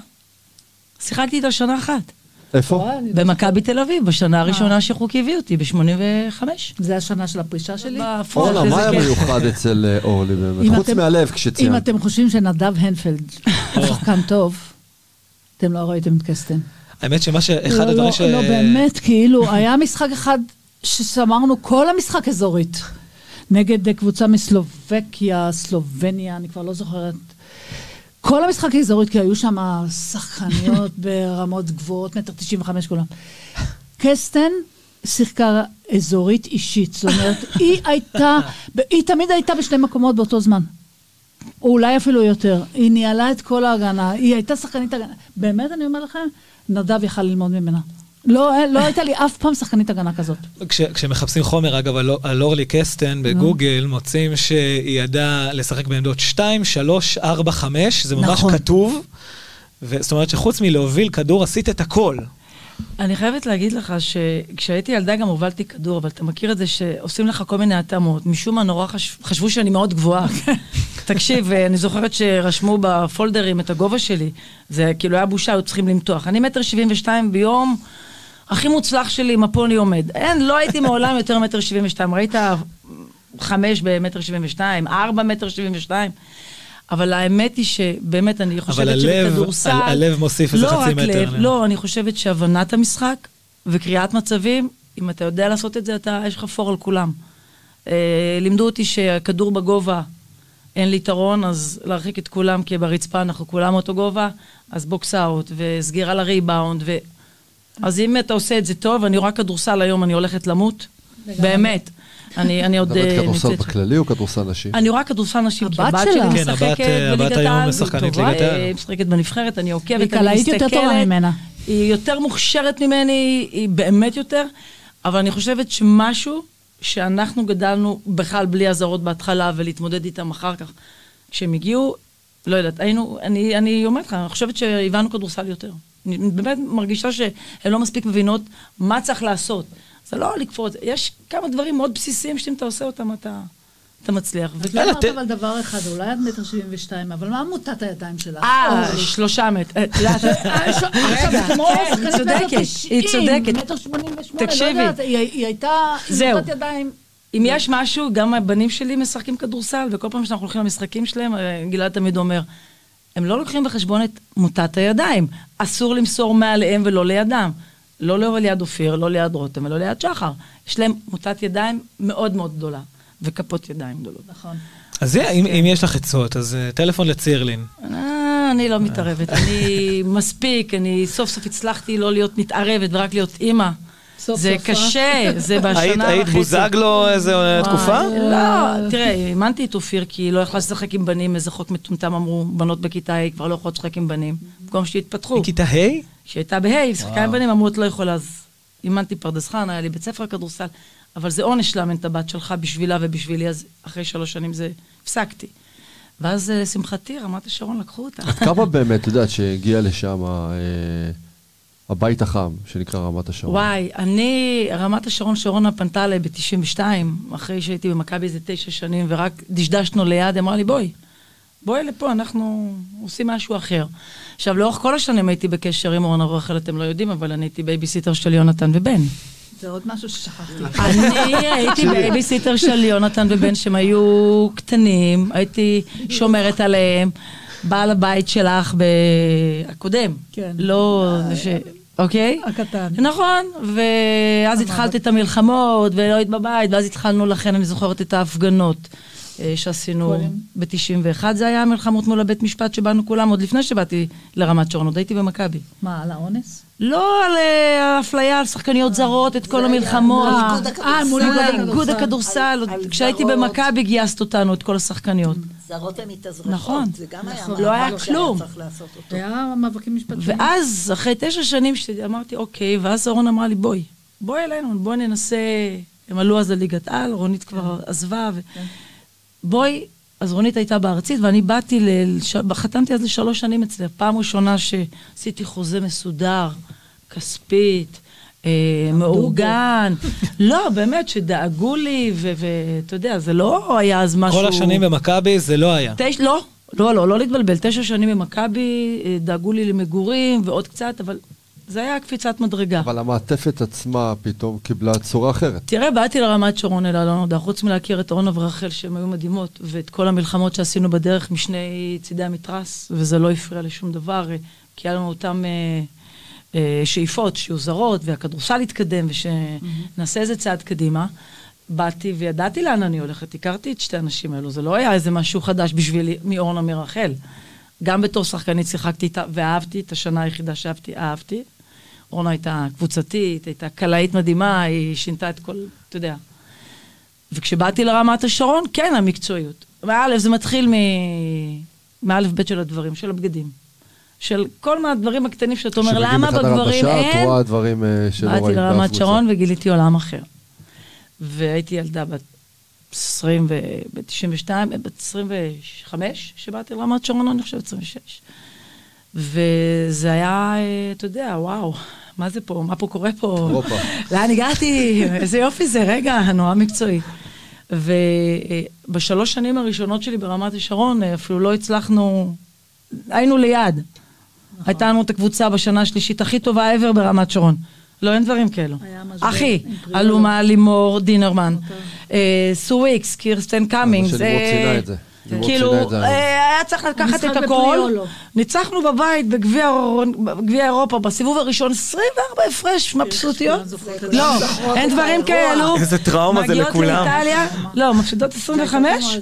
[SPEAKER 12] שיחקתי איתה שנה אחת.
[SPEAKER 2] איפה?
[SPEAKER 12] במכבי תל אביב, בשנה הראשונה שחוקי הביא אותי, ב-85.
[SPEAKER 4] זה השנה של הפרישה שלי?
[SPEAKER 2] אורנה, מה היה מיוחד אצל אה, אורלי
[SPEAKER 4] אם
[SPEAKER 2] באמת? חוץ מהלב
[SPEAKER 4] אם
[SPEAKER 2] כשציינת.
[SPEAKER 4] אתם חושבים שנדב הנפלד שחקן טוב, אתם לא ראיתם את קסטן.
[SPEAKER 3] האמת שמה שאחד
[SPEAKER 4] לא,
[SPEAKER 3] הדברים
[SPEAKER 4] לא,
[SPEAKER 3] ש...
[SPEAKER 4] לא, באמת, כאילו, היה משחק אחד שסמרנו כל המשחק אזורית. נגד אה, קבוצה מסלובקיה, סלובניה, אני כבר לא זוכרת. כל המשחק האזורית, כי היו שם שחקניות ברמות גבוהות, מטר תשעים וחמש כולם. קסטן שיחקה אזורית אישית, זאת אומרת, היא הייתה, היא תמיד הייתה בשני מקומות באותו זמן. או אולי אפילו יותר. היא ניהלה את כל ההגנה, היא הייתה שחקנית הגנה. באמת, אני אומר לכם, נדב יכל ללמוד ממנה. לא, לא הייתה לי אף פעם שחקנית הגנה כזאת.
[SPEAKER 3] כש, כשמחפשים חומר, אגב, על, על אורלי קסטן בגוגל, מוצאים שהיא ידעה לשחק בעמדות 2, 3, 4, 5, זה ממש
[SPEAKER 12] נכון.
[SPEAKER 3] כתוב. ו- זאת אומרת שחוץ מלהוביל כדור, עשית את הכל.
[SPEAKER 12] אני חייבת להגיד לך שכשהייתי ילדה גם הובלתי כדור, אבל אתה מכיר את זה שעושים לך כל מיני התאמות. משום מה נורא חש... חשבו שאני מאוד גבוהה. תקשיב, אני זוכרת שרשמו בפולדרים את הגובה שלי. זה כאילו היה בושה, היו צריכים למתוח. אני מטר שבעים ושתיים ביום הכי מוצלח שלי עם הפוני עומד. אין, לא הייתי מעולם יותר מטר שבעים ושתיים. ראית חמש במטר שבעים ושתיים, ארבע מטר שבעים ושתיים. אבל האמת היא שבאמת, אני חושבת
[SPEAKER 3] הלב-
[SPEAKER 12] שבכדורסל...
[SPEAKER 3] ה- הלב מוסיף איזה
[SPEAKER 12] לא
[SPEAKER 3] חצי
[SPEAKER 12] רק
[SPEAKER 3] מטר.
[SPEAKER 12] לב, לא, אני חושבת שהבנת המשחק וקריאת מצבים, אם אתה יודע לעשות את זה, אתה, יש לך פור על כולם. אה, לימדו אותי שהכדור בגובה, אין לי יתרון, אז להרחיק את כולם, כי ברצפה אנחנו כולם אותו גובה, אז box out, וסגירה לריבאונד, ו... אז אם אתה עושה את זה טוב, אני רואה כדורסל היום, אני הולכת למות. באמת. אני, אני עוד...
[SPEAKER 2] מדברת
[SPEAKER 12] אה,
[SPEAKER 2] כדורסל
[SPEAKER 12] נמצאת שם.
[SPEAKER 2] בכללי או כדורסל נשי?
[SPEAKER 12] אני רואה כדורסל נשים, כי
[SPEAKER 4] הבת
[SPEAKER 12] הבת
[SPEAKER 4] שלה.
[SPEAKER 12] שלי
[SPEAKER 3] כן, הבת,
[SPEAKER 12] משחקת
[SPEAKER 3] אה, הבת
[SPEAKER 12] בליגת
[SPEAKER 3] היום
[SPEAKER 12] העל,
[SPEAKER 3] משחקנית
[SPEAKER 12] והיא טובה,
[SPEAKER 3] ליגת העל.
[SPEAKER 12] אה, משחקת בנבחרת, אני עוקבת,
[SPEAKER 4] היא
[SPEAKER 12] אני
[SPEAKER 4] קלעית יותר טובה
[SPEAKER 12] מסתכלת.
[SPEAKER 4] ממנה.
[SPEAKER 12] היא יותר מוכשרת ממני, היא באמת יותר, אבל אני חושבת שמשהו שאנחנו גדלנו בכלל בלי אזהרות בהתחלה ולהתמודד איתם אחר כך, כשהם הגיעו, לא יודעת, היינו, אני, אני אומרת לך, אני חושבת שהבנו כדורסל יותר. אני באמת מרגישה שהן לא מספיק מבינות מה צריך לעשות. זה לא לקפוץ, יש כמה דברים מאוד בסיסיים שאם אתה עושה אותם, אתה, אתה מצליח.
[SPEAKER 4] אתה אמרת אבל דבר אחד, אולי עד מטר שבעים ושתיים, אבל מה עמותת הידיים שלך?
[SPEAKER 12] אה. שלושה מטר. אה, את כן, היא צודקת, היא צודקת.
[SPEAKER 4] מטר שמונים ושמונה, לא. יודעת, היא הייתה עם. עמותת ידיים.
[SPEAKER 12] אם יש משהו, גם הבנים שלי משחקים כדורסל, וכל פעם שאנחנו הולכים למשחקים שלהם, אה, גלעד תמיד אומר, הם לא לוקחים בחשבון את מוטת הידיים. אסור למסור מעליהם ולא לידם. לא לא ליד אופיר, לא ליד רותם ולא ליד שחר. יש להם מוטת ידיים מאוד מאוד גדולה, וכפות ידיים גדולות.
[SPEAKER 4] נכון.
[SPEAKER 3] אז זה, אם, אם יש לך עצות, אז אה, טלפון לצירלין.
[SPEAKER 12] אה, אני לא מתערבת. אני מספיק, אני סוף סוף הצלחתי לא להיות מתערבת ורק להיות אימא.
[SPEAKER 4] סוף
[SPEAKER 12] זה
[SPEAKER 4] סוף, אה?
[SPEAKER 12] קשה, זה בשנה וחצי.
[SPEAKER 3] היית, היית בוזגלו איזה אה, תקופה?
[SPEAKER 12] לא, תראה, אימנתי את אופיר כי היא לא יכלה לשחק עם בנים, איזה חוק מטומטם אמרו, בנות בכיתה ה' כבר לא יכולות לשחק עם בנים, במקום שיתפתחו.
[SPEAKER 3] מכיתה ה'?
[SPEAKER 12] כשהייתה בה', היא שיחקה עם בנים, אמרו, את לא יכולה, אז אימנתי פרדס חנה, היה לי בית ספר כדורסל, אבל זה עונש לאמן את הבת שלך בשבילה ובשבילי, אז אחרי שלוש שנים זה, הפסקתי. ואז אה, לשמחתי, רמת השרון לקחו אותה.
[SPEAKER 2] עד כמה באמת, את יודעת, שהגיע לשם, אה, הבית החם, שנקרא רמת השרון.
[SPEAKER 12] וואי, אני, רמת השרון, שרונה פנתה אליי ב-92, אחרי שהייתי במכבי איזה תשע שנים, ורק דשדשנו ליד, אמרה לי, בואי, בואי לפה, אנחנו עושים משהו אחר. עכשיו, לאורך כל השנים הייתי בקשר עם אורנה ורחל, אתם לא יודעים, אבל אני הייתי בייביסיטר של יונתן ובן.
[SPEAKER 4] זה עוד משהו ששכחתי.
[SPEAKER 12] אני הייתי בייביסיטר של יונתן ובן, שהם היו קטנים, הייתי שומרת עליהם. בעל הבית שלך ב... הקודם.
[SPEAKER 4] כן.
[SPEAKER 12] לא, ש... אוקיי?
[SPEAKER 4] הקטן.
[SPEAKER 12] נכון, ואז התחלת את המלחמות, ולא היית בבית, ואז התחלנו, לכן אני זוכרת את ההפגנות אה, שעשינו ב-91. זה היה המלחמות מול הבית משפט שבאנו כולם, עוד לפני שבאתי לרמת שרון, עוד הייתי במכבי.
[SPEAKER 4] מה, על האונס?
[SPEAKER 12] לא על אה, האפליה, על שחקניות זרות, את כל המלחמות.
[SPEAKER 4] אה, מול איגוד הכדורסל.
[SPEAKER 12] כשהייתי. במכבי גייסת אותנו, את כל השחקניות.
[SPEAKER 5] זרות ומתאזרחות.
[SPEAKER 12] נכון.
[SPEAKER 5] זה גם היה
[SPEAKER 12] לא היה
[SPEAKER 5] מאבק שהיה
[SPEAKER 12] כלום.
[SPEAKER 5] צריך לעשות אותו.
[SPEAKER 4] היה מאבקים משפטיים.
[SPEAKER 12] ואז, אחרי תשע שנים, שאמרתי, אוקיי, ואז אורון אמרה לי, בואי, בואי אלינו, בואי ננסה, הם עלו אז לליגת על, רונית כבר עזבה, ו... בואי, אז רונית הייתה בארצית, ואני באתי, ל... חתמתי אז לשלוש שנים אצלך, פעם ראשונה שעשיתי חוזה מסודר, כספית, מאורגן. לא, באמת, שדאגו לי, ואתה יודע, זה לא היה אז משהו...
[SPEAKER 3] כל השנים במכבי זה לא היה.
[SPEAKER 12] תש... לא, לא, לא, לא להתבלבל. תשע שנים במכבי, אה, דאגו לי למגורים ועוד קצת, אבל זה היה קפיצת מדרגה.
[SPEAKER 2] אבל המעטפת עצמה פתאום קיבלה צורה אחרת.
[SPEAKER 12] תראה, באתי לרמת שרון אל אלון הודה, חוץ מלהכיר את אורנה ורחל, שהן היו מדהימות, ואת כל המלחמות שעשינו בדרך משני צידי המתרס, וזה לא הפריע לשום דבר, אה, כי היה לנו אותן אה, אה, שאיפות, שיהיו זרות, והכדורסל יתקדם, ושנעשה איזה צעד קדימה. באתי וידעתי לאן אני הולכת, הכרתי את שתי הנשים האלו, זה לא היה איזה משהו חדש בשבילי מאורנה מרחל. גם בתור שחקנית שיחקתי איתה, ואהבתי, את השנה היחידה שאהבתי, אהבתי. אורנה הייתה קבוצתית, הייתה קלעית מדהימה, היא שינתה את כל, אתה יודע. וכשבאתי לרמת השרון, כן, המקצועיות. מא', זה מתחיל. מאלף בית של הדברים, של הבגדים. של כל מהדברים הקטנים שאתה אומר, למה בגברים אין?
[SPEAKER 2] את רואה דברים אה, שלא ראית
[SPEAKER 12] באתי
[SPEAKER 2] באף
[SPEAKER 12] לרמת
[SPEAKER 2] קבוצה.
[SPEAKER 12] שרון וגיליתי עולם אחר. והייתי ילדה בת 20 ו... ב-92, בת 25, שבאתי לרמת שרון, אני חושבת 26. וזה היה, אה, אתה יודע, וואו, מה זה פה? מה פה קורה פה?
[SPEAKER 2] אירופה.
[SPEAKER 12] לאן הגעתי? איזה יופי זה, רגע, נורא מקצועי. ובשלוש שנים הראשונות שלי ברמת השרון, אה, אפילו לא הצלחנו, היינו ליד. הייתה לנו את הקבוצה בשנה השלישית הכי טובה ever ברמת שרון. לא, אין דברים כאלו. אחי. אלומה, לימור, דינרמן, אה, סו וויקס, קירסטן קאמינג.
[SPEAKER 2] זה. לימור
[SPEAKER 12] כאילו. אה, היה צריך לקחת את הכל.
[SPEAKER 4] בפריולו.
[SPEAKER 12] ניצחנו בבית בגביע אירופה, בסיבוב הראשון, 24 הפרש, מבסוטיות. לא, אין דברים כאלו.
[SPEAKER 3] איזה טראומה זה
[SPEAKER 12] מגיעות
[SPEAKER 3] לכולם.
[SPEAKER 12] לאיטליה, לא, מפסידות 25.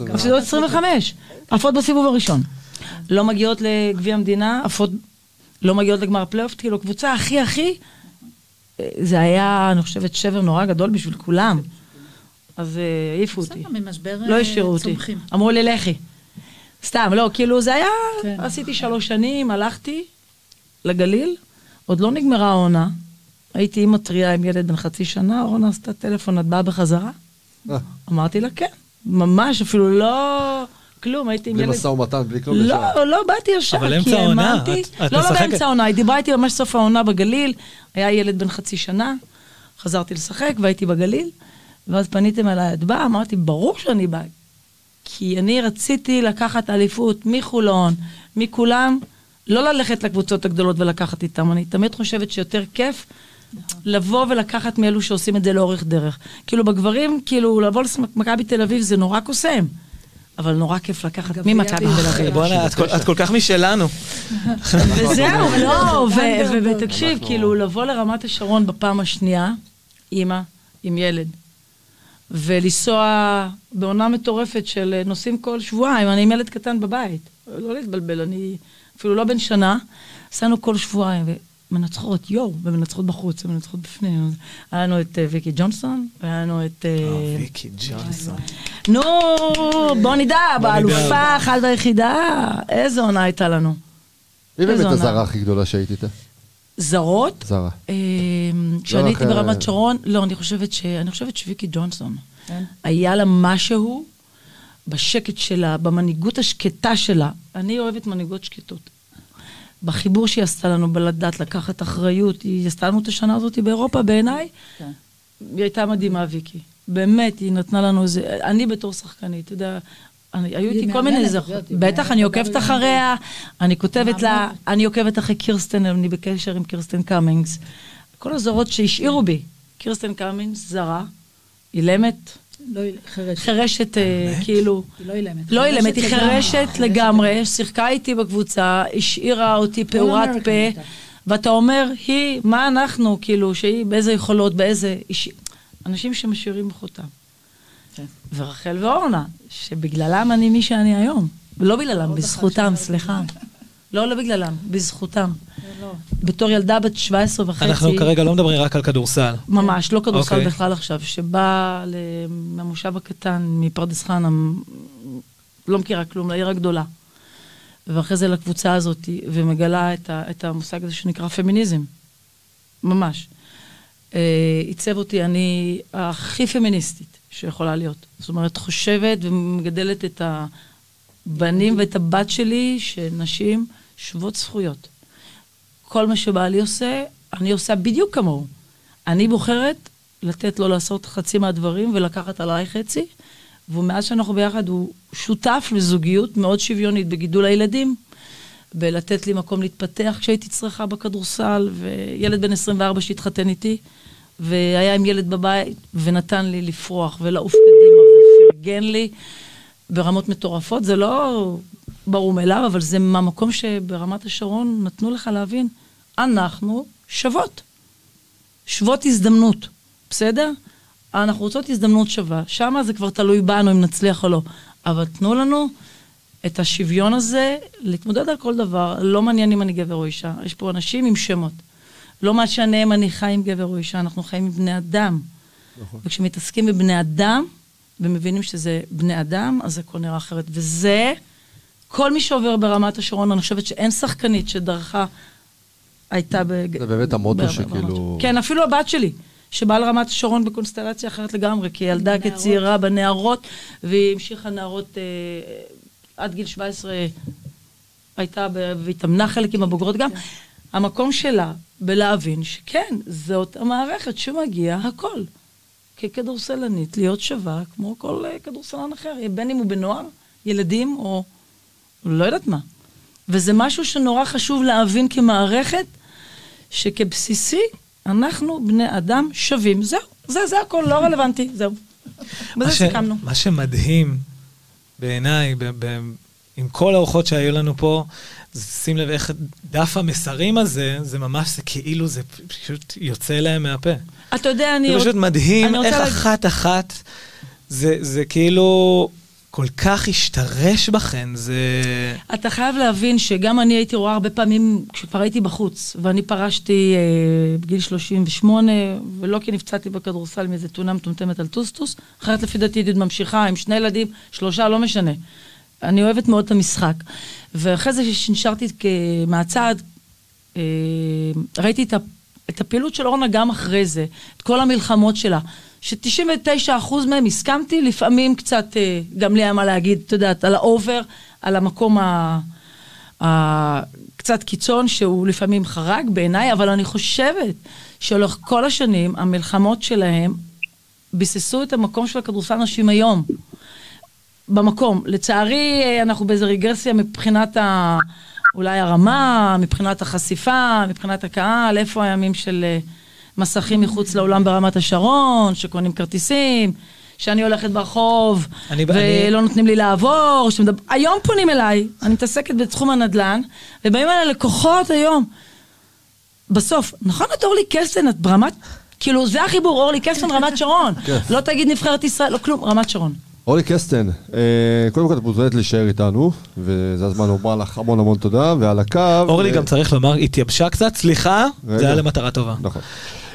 [SPEAKER 12] מפסידות 25. עפות בסיבוב הראשון. לא מגיעות לגביע המדינה, עפות, לא מגיעות לגמר הפלייאוף, כאילו, קבוצה הכי הכי, אה, זה היה, אני חושבת, שבר נורא גדול בשביל כולם. אז אה, העיפו אותי.
[SPEAKER 4] בסדר, ממשבר
[SPEAKER 12] לא
[SPEAKER 4] אה,
[SPEAKER 12] השאירו אותי. אמרו לי, לכי. סתם, לא, כאילו, זה היה,
[SPEAKER 4] כן.
[SPEAKER 12] עשיתי שלוש שנים, הלכתי לגליל, עוד לא נגמרה העונה. הייתי אימא טריה עם ילד בן חצי שנה, אורנה עשתה טלפון, את באה בחזרה? אמרתי לה, כן. ממש, אפילו לא... כלום, הייתי עם
[SPEAKER 2] בלי
[SPEAKER 12] ילד...
[SPEAKER 2] משא ומתן, בלי כלום ישר.
[SPEAKER 12] לא, לא באתי ישר,
[SPEAKER 3] אבל
[SPEAKER 12] כי
[SPEAKER 3] אמצע העונה,
[SPEAKER 12] האמנתי...
[SPEAKER 3] את- את
[SPEAKER 12] לא, לא. באמצע העונה, היא דיברה איתי ממש סוף העונה בגליל, היה ילד בן חצי שנה, חזרתי לשחק והייתי בגליל, ואז פניתם אליי, את באה? אמרתי, ברור שאני באה. כי אני רציתי לקחת אליפות מחולון, מכולם, לא ללכת לקבוצות הגדולות ולקחת איתם. אני תמיד חושבת שיותר כיף לבוא ולקחת מאלו שעושים את זה לאורך דרך. כאילו בגברים, כאילו לבוא למכבי תל אביב זה נורא קוסם, אבל נורא כיף לקחת ממכבי תל אביב.
[SPEAKER 3] בואנה, את כל- כך משלנו.
[SPEAKER 12] וזהו, לא,
[SPEAKER 4] אנדרדוג.
[SPEAKER 12] ו- ותקשיב, כאילו, לבוא לרמת השרון בפעם השנייה, אימא עם ילד, ולנסוע בעונה מטורפת של נוסעים כל שבועיים, אני עם ילד קטן בבית, לא להתבלבל, אני אפילו לא בן שנה, נסענו כל שבועיים, ומנצחות, יואו, ומנצחות בחוץ, ומנצחות בפנים. היה לנו את אה, ויקי ג'ונסון, והיה לנו את... אה,
[SPEAKER 3] ויקי ג'ונסון.
[SPEAKER 12] נו, בוא נדע, באלופה האחת והיחידה, איזה עונה הייתה לנו.
[SPEAKER 2] מי באמת. הזרה הכי גדולה שהיית איתה?
[SPEAKER 12] זרות,
[SPEAKER 2] זרה.
[SPEAKER 12] אה, כשאני הייתי ברמת שרון, לא, אני חושבת ש... אני חושבת שוויקי ג'ונסון.
[SPEAKER 4] כן.
[SPEAKER 12] היה לה משהו בשקט שלה, במנהיגות השקטה שלה. אני אוהבת מנהיגות שקטות. בחיבור שהיא עשתה לנו, בלדעת לקחת אחריות. היא עשתה לנו את השנה הזאת באירופה, בעיניי.
[SPEAKER 4] כן.
[SPEAKER 12] היא הייתה מדהימה, ויקי. באמת, היא נתנה לנו איזה... אני בתור שחקנית, אתה יודע, אני, היו איתי כל מיני
[SPEAKER 4] זרות.
[SPEAKER 12] בטח, אני עוקבת אחריה, אני כותבת לה. אני עוקבת אחרי קירסטן, אני בקשר עם קירסטן קאמינגס. כל הזרות שהשאירו בי. קירסטן קאמינגס, זרה, אילמת,
[SPEAKER 4] חירשת.
[SPEAKER 12] חירשת, אה, כאילו...
[SPEAKER 4] היא לא אילמת.
[SPEAKER 12] לא אילמת, היא. חירשת לגמרי, שיחקה איתי בקבוצה, השאירה אותי פעורת פה. ואתה אומר, היא, מה אנחנו, כאילו, שהיא, באיזה יכולות, באיזה... אנשים שמשאירים חותם.
[SPEAKER 4] כן.
[SPEAKER 12] ורחל ואורנה, שבגללם אני מי שאני היום. ולא בגללם, בזכותם,
[SPEAKER 4] שאומרת
[SPEAKER 12] סליחה. לא, לא בגללם, בזכותם.
[SPEAKER 4] לא.
[SPEAKER 12] בתור ילדה בת 17 וחצי...
[SPEAKER 3] אנחנו כרגע לא מדברים רק על כדורסל.
[SPEAKER 12] ממש, לא כדורסל
[SPEAKER 3] אוקיי.
[SPEAKER 12] בכלל עכשיו, שבא מהמושב הקטן, מפרדס חנה, לא מכירה כלום, לעיר הגדולה. ואחרי זה לקבוצה הזאת, ומגלה את, ה, את המושג הזה שנקרא פמיניזם. ממש. אה, עיצב אותי, אני הכי פמיניסטית שיכולה להיות. זאת אומרת, חושבת ומגדלת את הבנים ואת הבת שלי, שנשים שוות זכויות. כל מה שבעלי עושה, אני עושה בדיוק כמוהו. אני בוחרת לתת לו לעשות חצי מהדברים ולקחת עליי חצי, ומאז שאנחנו ביחד הוא שותף לזוגיות מאוד שוויונית בגידול הילדים, בלתת לי מקום להתפתח כשהייתי צריכה בכדורסל, וילד בן 24 שהתחתן איתי, והיה עם ילד בבית, ונתן לי לפרוח ולעוף קדימה ופרגן לי ברמות מטורפות. זה לא ברור מאליו, אבל זה מהמקום שברמת השרון נתנו לך להבין, אנחנו שוות. שוות הזדמנות, בסדר? אנחנו רוצות הזדמנות שווה. שם זה כבר תלוי בנו אם נצליח או לא. אבל תנו לנו את השוויון הזה להתמודד על כל דבר. לא מעניין אם אני גבר או אישה. יש פה אנשים עם שמות. לא משנה אם אני חי עם גבר או אישה, אנחנו חיים עם בני אדם.
[SPEAKER 2] נכון.
[SPEAKER 12] וכשמתעסקים בבני אדם, ומבינים שזה בני אדם, אז זה הכל נראה אחרת. וזה, כל מי שעובר ברמת השרון, אני חושבת שאין שחקנית שדרכה הייתה ב...
[SPEAKER 2] זה באמת המוטו שכאילו-.
[SPEAKER 12] כן, אפילו הבת שלי, שבאה לרמת השרון בקונסטלציה אחרת לגמרי, כי ילדה
[SPEAKER 4] בנערות.
[SPEAKER 12] כצעירה בנערות, והיא המשיכה נערות אה, עד גיל 17, הייתה, ב- והתאמנה חלק עם הבוגרות גם. המקום שלה בלהבין שכן, זאת המערכת שמגיע הכל. ככדורסלנית, להיות שווה כמו כל אה, כדורסלן אחר, בין אם הוא בנוער, ילדים או לא יודעת מה. וזה משהו שנורא חשוב להבין כמערכת, שכבסיסי, אנחנו בני אדם שווים. זהו, זה, זה הכל, לא רלוונטי, זהו. בזה
[SPEAKER 3] ש-
[SPEAKER 12] סיכמנו.
[SPEAKER 3] מה שמדהים בעיניי, ב- ב- עם כל האורחות שהיו לנו פה, שים לב איך דף המסרים הזה, זה ממש, זה כאילו זה פשוט יוצא להם מהפה.
[SPEAKER 12] אתה יודע, אני...
[SPEAKER 3] זה פשוט מדהים איך אחת-אחת, זה, כאילו כל כך השתרש בכן, זה...
[SPEAKER 12] אתה חייב להבין שגם אני הייתי רואה הרבה פעמים, כשכבר הייתי בחוץ, ואני פרשתי אה, בגיל 38, ולא כי נפצעתי בכדורסל מאיזה תאונה מטומטמת על טוסטוס, אחרת לפי דעתי הייתי ממשיכה עם שני ילדים, שלושה, לא משנה. אני אוהבת מאוד את המשחק. ואחרי זה שנשארתי מהצד, אה, ראיתי את, ה, את הפעילות של אורנה גם אחרי זה, את כל המלחמות שלה, ש-99% מהם הסכמתי, לפעמים קצת, אה, גם לי היה מה להגיד, את יודעת, על האובר, על המקום ה... ה... קצת קיצון, שהוא לפעמים חרג בעיניי, אבל אני חושבת שלאורך כל השנים, המלחמות שלהם ביססו את המקום של הכדורסל נשים היום. במקום. לצערי, אה, אנחנו באיזו רגרסיה מבחינת ה... אולי הרמה, מבחינת החשיפה, מבחינת הקהל, איפה הימים של אה, מסכים מחוץ לאולם ברמת השרון, שקונים כרטיסים, שאני הולכת ברחוב,
[SPEAKER 3] אני-
[SPEAKER 12] ולא
[SPEAKER 3] אני-
[SPEAKER 12] נותנים לי לעבור, שמדבר... היום פונים אליי, אני מתעסקת בתחום הנדל"ן, ובאים אליי לקוחות היום. בסוף, נכון את אורלי קסטן, את ברמת... כאילו, זה החיבור, אורלי קסטן, רמת שרון.
[SPEAKER 2] כן.
[SPEAKER 12] לא תגיד נבחרת ישראל, לא כלום, רמת שרון.
[SPEAKER 2] אורלי קסטן, אה, קודם כל את מוזמנת להישאר איתנו, וזה הזמן לומר לך המון המון תודה, ועל הקו...
[SPEAKER 3] אורלי
[SPEAKER 2] אה,
[SPEAKER 3] גם צריך לומר, התייבשה קצת, סליחה. זה היה למטרה טובה.
[SPEAKER 2] נכון.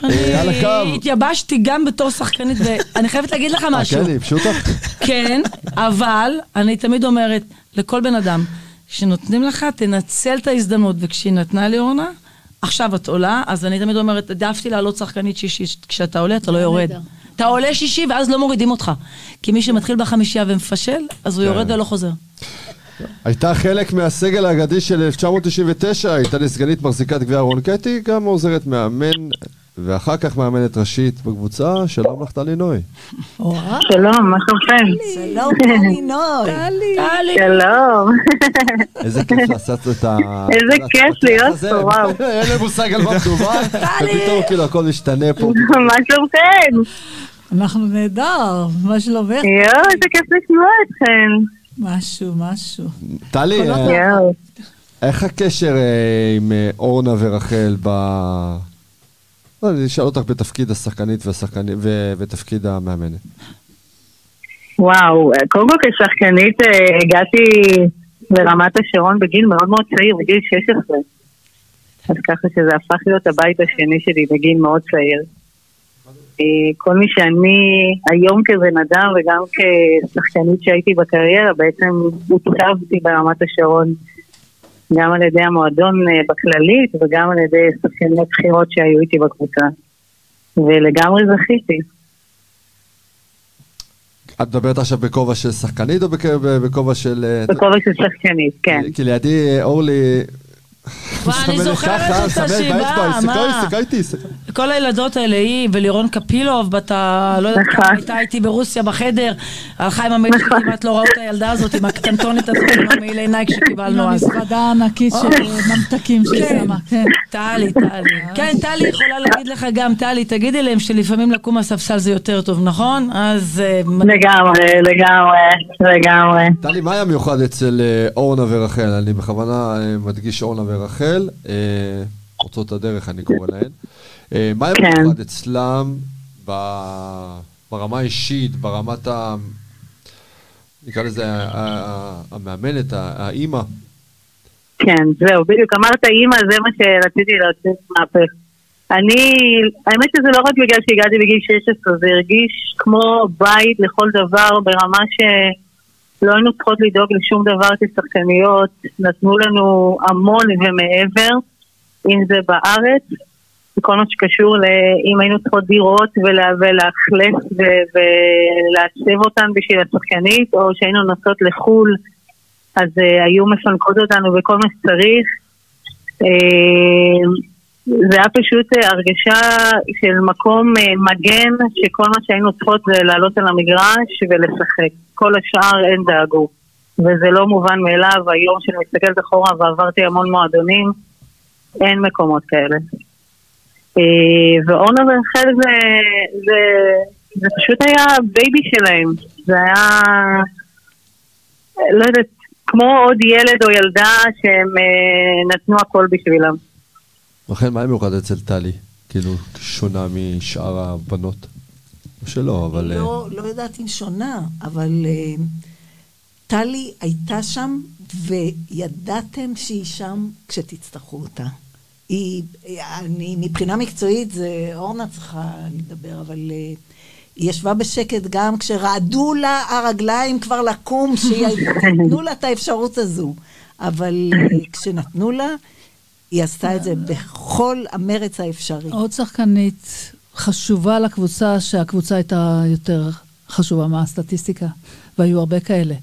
[SPEAKER 2] אה, על הקו...
[SPEAKER 12] אני התייבשתי גם בתור שחקנית, ואני חייבת להגיד לך
[SPEAKER 2] אה,
[SPEAKER 12] משהו.
[SPEAKER 2] כן, ייבשו אותך?
[SPEAKER 12] כן, אבל אני תמיד אומרת לכל בן אדם, כשנותנים לך, תנצל את ההזדמנות, וכשהיא נתנה לי אורנה, עכשיו את עולה, אז אני תמיד אומרת, העדפתי לעלות שחקנית שישית, כשאתה עולה אתה לא יורד. אתה עולה שישי ואז לא מורידים אותך. כי מי שמתחיל בחמישייה ומפשל, אז הוא
[SPEAKER 2] כן.
[SPEAKER 12] יורד ולא חוזר.
[SPEAKER 2] הייתה חלק מהסגל האגדי של 1999, הייתה לסגנית מחזיקת גביע רון קטי, גם עוזרת מאמן, ואחר כך מאמנת ראשית בקבוצה. שלום לך, טלי נוי.
[SPEAKER 13] שלום, מה שלומכם?
[SPEAKER 5] שלום, טלי נוי.
[SPEAKER 12] טלי.
[SPEAKER 13] שלום.
[SPEAKER 2] איזה כיף שעשת את ה...
[SPEAKER 13] איזה כיף להיות. פה, וואו.
[SPEAKER 2] אין לי מושג על מה מדובר, ופתאום כאילו הכל משתנה פה.
[SPEAKER 13] מה שלומכם?
[SPEAKER 4] אנחנו נהדר, מה שלומך?
[SPEAKER 13] יואו, איזה כיף לשמוע אתכם.
[SPEAKER 4] משהו, משהו.
[SPEAKER 2] טלי, אה. איך הקשר אה, עם אה, אורנה ורחל ב... לא, אני אשאל אותך בתפקיד השחקנית ותפקיד המאמנת.
[SPEAKER 13] וואו, קודם כל כשחקנית הגעתי לרמת השרון בגיל מאוד מאוד צעיר, בגיל 16. אז ככה שזה הפך להיות הבית השני שלי בגיל מאוד צעיר. אה, כל מי שאני היום כבן אדם וגם כשחקנית שהייתי בקריירה, בעצם הוצבתי ברמת השרון. גם על ידי המועדון אה, בכללית וגם על ידי שחקניות בחירות שהיו איתי בקבוצה. ולגמרי זכיתי.
[SPEAKER 2] את מדברת עכשיו בכובע של שחקנית או בכ- בכובע של... אה,
[SPEAKER 13] בכובע של שחקנית, כן.
[SPEAKER 2] כי לידי אורלי...
[SPEAKER 12] וואי, אני זוכרת את
[SPEAKER 2] היא
[SPEAKER 12] מה? כל הילדות האלה, היא ולירון קפילוב, בת ה... לא יודעת
[SPEAKER 13] נכון.
[SPEAKER 12] כמה הייתה איתי ברוסיה בחדר, הלכה עם המייל שלי, כמעט לא ראו את הילדה הזאת, עם הקטנטונת הזאת, עם המעילי נייק
[SPEAKER 4] עם
[SPEAKER 12] שקיבלנו אז.
[SPEAKER 4] המזוודה הענקית של ממתקים שהיא
[SPEAKER 12] כן.
[SPEAKER 4] שמה, כן.
[SPEAKER 12] טלי, טלי. כן, טלי יכולה להגיד לך גם, טלי, תגידי להם שלפעמים לקום מהספסל זה יותר טוב, נכון? אז... אה,
[SPEAKER 13] לגמרי, לגמרי, לגמרי.
[SPEAKER 2] טלי, מה היה מיוחד אצל אה, אורנה ורחל? אני בכוונה אה, מדגיש אורנה ורחל, אה, פורצות הדרך אני קורא להן. אה, מה היה
[SPEAKER 13] כן.
[SPEAKER 2] מיוחד אצלם ב- ברמה האישית, ברמת ה... נקרא לזה המאמנת, האימא?
[SPEAKER 13] כן, זהו, בדיוק. אמרת אימא, זה מה שרציתי להוציא מהפה. אני, האמת שזה לא רק בגלל שהגעתי בגיל 16, זה הרגיש כמו בית לכל דבר ברמה שלא היינו צריכות לדאוג לשום דבר כשחקניות, נתנו לנו המון ומעבר, אם זה בארץ, וכל מה שקשור לאם היינו צריכות דירות ולה- ולאכלס ולעצב אותן בשביל השחקנית, או שהיינו נוסעות לחו"ל. אז uh, היו מפנקות אותנו בכל מה שצריך. Uh, זה היה פשוט uh, הרגשה של מקום uh, מגן, שכל מה שהיינו צריכות זה לעלות על המגרש ולשחק. כל השאר אין דאגו. וזה לא מובן מאליו, היום שאני מסתכלת אחורה ועברתי המון מועדונים, אין מקומות כאלה. אה, ואורנה ורחל זה, זה, זה פשוט היה בייבי שלהם. זה היה... לא יודעת, כמו עוד ילד או ילדה שהם אה, נתנו הכל בשבילם.
[SPEAKER 2] רחל, מה היה מיוחד אצל טלי? כאילו, שונה משאר הבנות? או שלא, אבל... אה,
[SPEAKER 5] לא, לא יודעת אם שונה, אבל אה, טלי הייתה שם, וידעתם שהיא שם כשתצטרכו אותה. היא, אני, מבחינה מקצועית, זה אורנה צריכה לדבר, אבל אה, היא ישבה בשקט גם כשרעדו לה הרגליים כבר לקום, שיתנו לה את האפשרות הזו. אבל כשנתנו לה, היא עשתה את זה בכל המרץ האפשרי.
[SPEAKER 4] עוד שחקנית חשובה לקבוצה, שהקבוצה הייתה יותר חשובה מהסטטיסטיקה, והיו הרבה כאלה.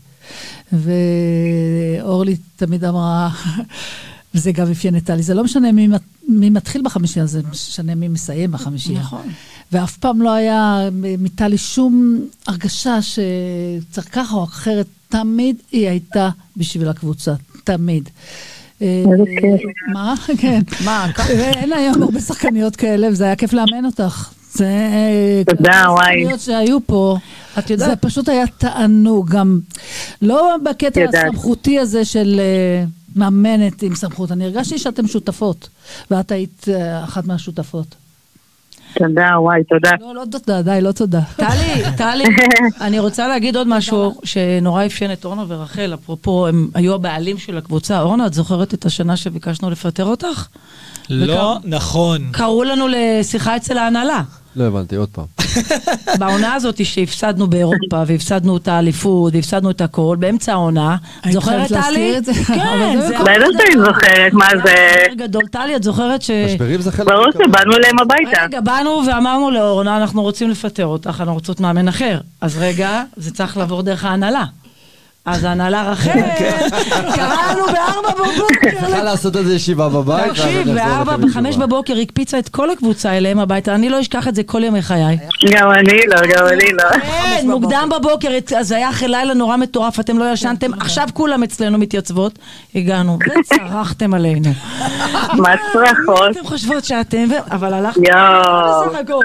[SPEAKER 4] ואורלי תמיד אמרה, וזה גם אפיין את טלי, זה לא משנה מי, מי מתחיל בחמישייה, זה משנה מי מסיים בחמישייה.
[SPEAKER 12] נכון.
[SPEAKER 4] ואף פעם לא היה מטלי שום הרגשה שצריך ככה או אחרת, תמיד היא הייתה בשביל הקבוצה, תמיד.
[SPEAKER 13] איזה כיף.
[SPEAKER 4] מה? כן.
[SPEAKER 12] מה, ככה?
[SPEAKER 4] אין היום הרבה שחקניות כאלה, וזה היה כיף לאמן אותך. זה...
[SPEAKER 13] תודה, וואי.
[SPEAKER 4] השחקניות שהיו פה,
[SPEAKER 12] את יודעת-
[SPEAKER 4] זה פשוט היה תענוג, גם לא בקטע. הסמכותי הזה של אה, מאמנת עם סמכות, אני הרגשתי שאתן שותפות, ואת היית אה, אחת מהשותפות.
[SPEAKER 13] תודה, וואי, תודה.
[SPEAKER 4] לא, לא תודה, די, לא תודה.
[SPEAKER 12] טלי, טלי, אני רוצה להגיד עוד משהו שנורא אפיין את אורנה ורחל, אפרופו, הם היו הבעלים של הקבוצה. אורנה, את זוכרת את השנה שביקשנו לפטר אותך?
[SPEAKER 3] לא נכון.
[SPEAKER 12] קראו לנו לשיחה אצל ההנהלה.
[SPEAKER 2] לא הבנתי, עוד פעם.
[SPEAKER 12] בעונה הזאת שהפסדנו באירופה, והפסדנו את האליפות, והפסדנו את הכל, באמצע העונה. זוכרת,
[SPEAKER 4] חייבת להזכיר
[SPEAKER 12] טלי?
[SPEAKER 4] את זה?
[SPEAKER 12] כן,
[SPEAKER 4] זה.
[SPEAKER 13] בטח שאני זוכרת, מה זה...
[SPEAKER 12] גדול. טלי, את זוכרת ש...
[SPEAKER 2] משברים זה חלק...
[SPEAKER 13] ברור. שבאנו אליהם הביתה.
[SPEAKER 12] רגע, באנו ואמרנו לאורנה, אנחנו רוצים לפטר אותך, אנחנו רוצות מאמן אחר. אז רגע, זה צריך לעבור דרך ההנהלה. אז ההנהלה רחל, קראנו בארבע בבוקר.
[SPEAKER 2] צריכה לעשות איזה ישיבה בבית.
[SPEAKER 12] תקשיב, בארבע, בחמש. בבוקר הקפיצה את כל הקבוצה אליהם הביתה, אני לא אשכח את זה כל ימי חיי.
[SPEAKER 11] גם אני לא, גם אני לא.
[SPEAKER 12] כן, מוקדם בבוקר, אז היה אחרי לילה נורא מטורף, אתם לא ישנתם, עכשיו כולם אצלנו מתייצבות, הגענו, וצרחתם עלינו.
[SPEAKER 11] מה צרחות?
[SPEAKER 12] אתם חושבות שאתם, אבל הלכנו
[SPEAKER 11] יואו.
[SPEAKER 12] בסך הכל.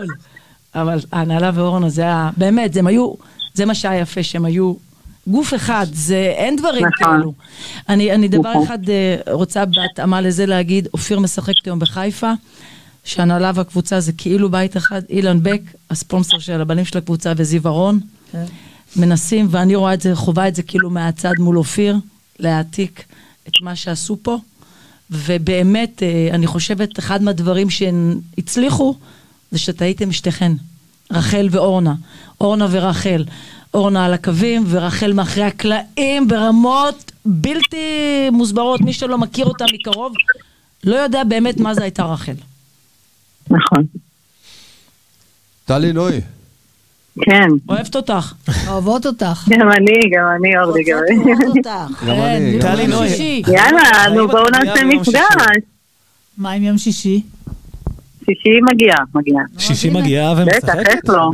[SPEAKER 12] אבל ההנהלה ואורנה זה היה, באמת, היו, זה מה שהיה יפה, שהם היו גוף אחד, זה, אין דברים
[SPEAKER 11] נכון.
[SPEAKER 12] כאלו. אני, אני דבר
[SPEAKER 11] נכון.
[SPEAKER 12] אחד אה, רוצה בהתאמה לזה להגיד, אופיר משחקת היום בחיפה, שהנהלה והקבוצה זה כאילו בית אחד, אילן בק, הספונסר של הבנים של הקבוצה, וזיו ארון, מנסים, ואני רואה את זה, חווה את זה כאילו מהצד מול אופיר, להעתיק את מה שעשו פה. ובאמת, אה, אני חושבת, אחד מהדברים שהצליחו, זה שאתה הייתם שתיכן, רחל ואורנה. אורנה ורחל. אורנה על הקווים, ורחל מאחורי הקלעים ברמות בלתי מוסברות. מי שלא מכיר אותה מקרוב, לא יודע באמת מה זה הייתה רחל.
[SPEAKER 11] נכון.
[SPEAKER 2] טלי נוי.
[SPEAKER 11] כן.
[SPEAKER 12] אוהבת אותך.
[SPEAKER 4] אוהבות אותך.
[SPEAKER 11] גם אני, גם אני, אורלי, גם אני.
[SPEAKER 2] גם אני. גם
[SPEAKER 3] טלי
[SPEAKER 2] אני.
[SPEAKER 3] נוי.
[SPEAKER 4] שישי.
[SPEAKER 11] יאללה, נו בואו נעשה מפגש.
[SPEAKER 4] מה עם יום שישי?
[SPEAKER 11] שישי מגיעה, מגיעה.
[SPEAKER 3] שישי מגיעה
[SPEAKER 11] בטח,
[SPEAKER 3] ומשחקת?
[SPEAKER 11] איך לא?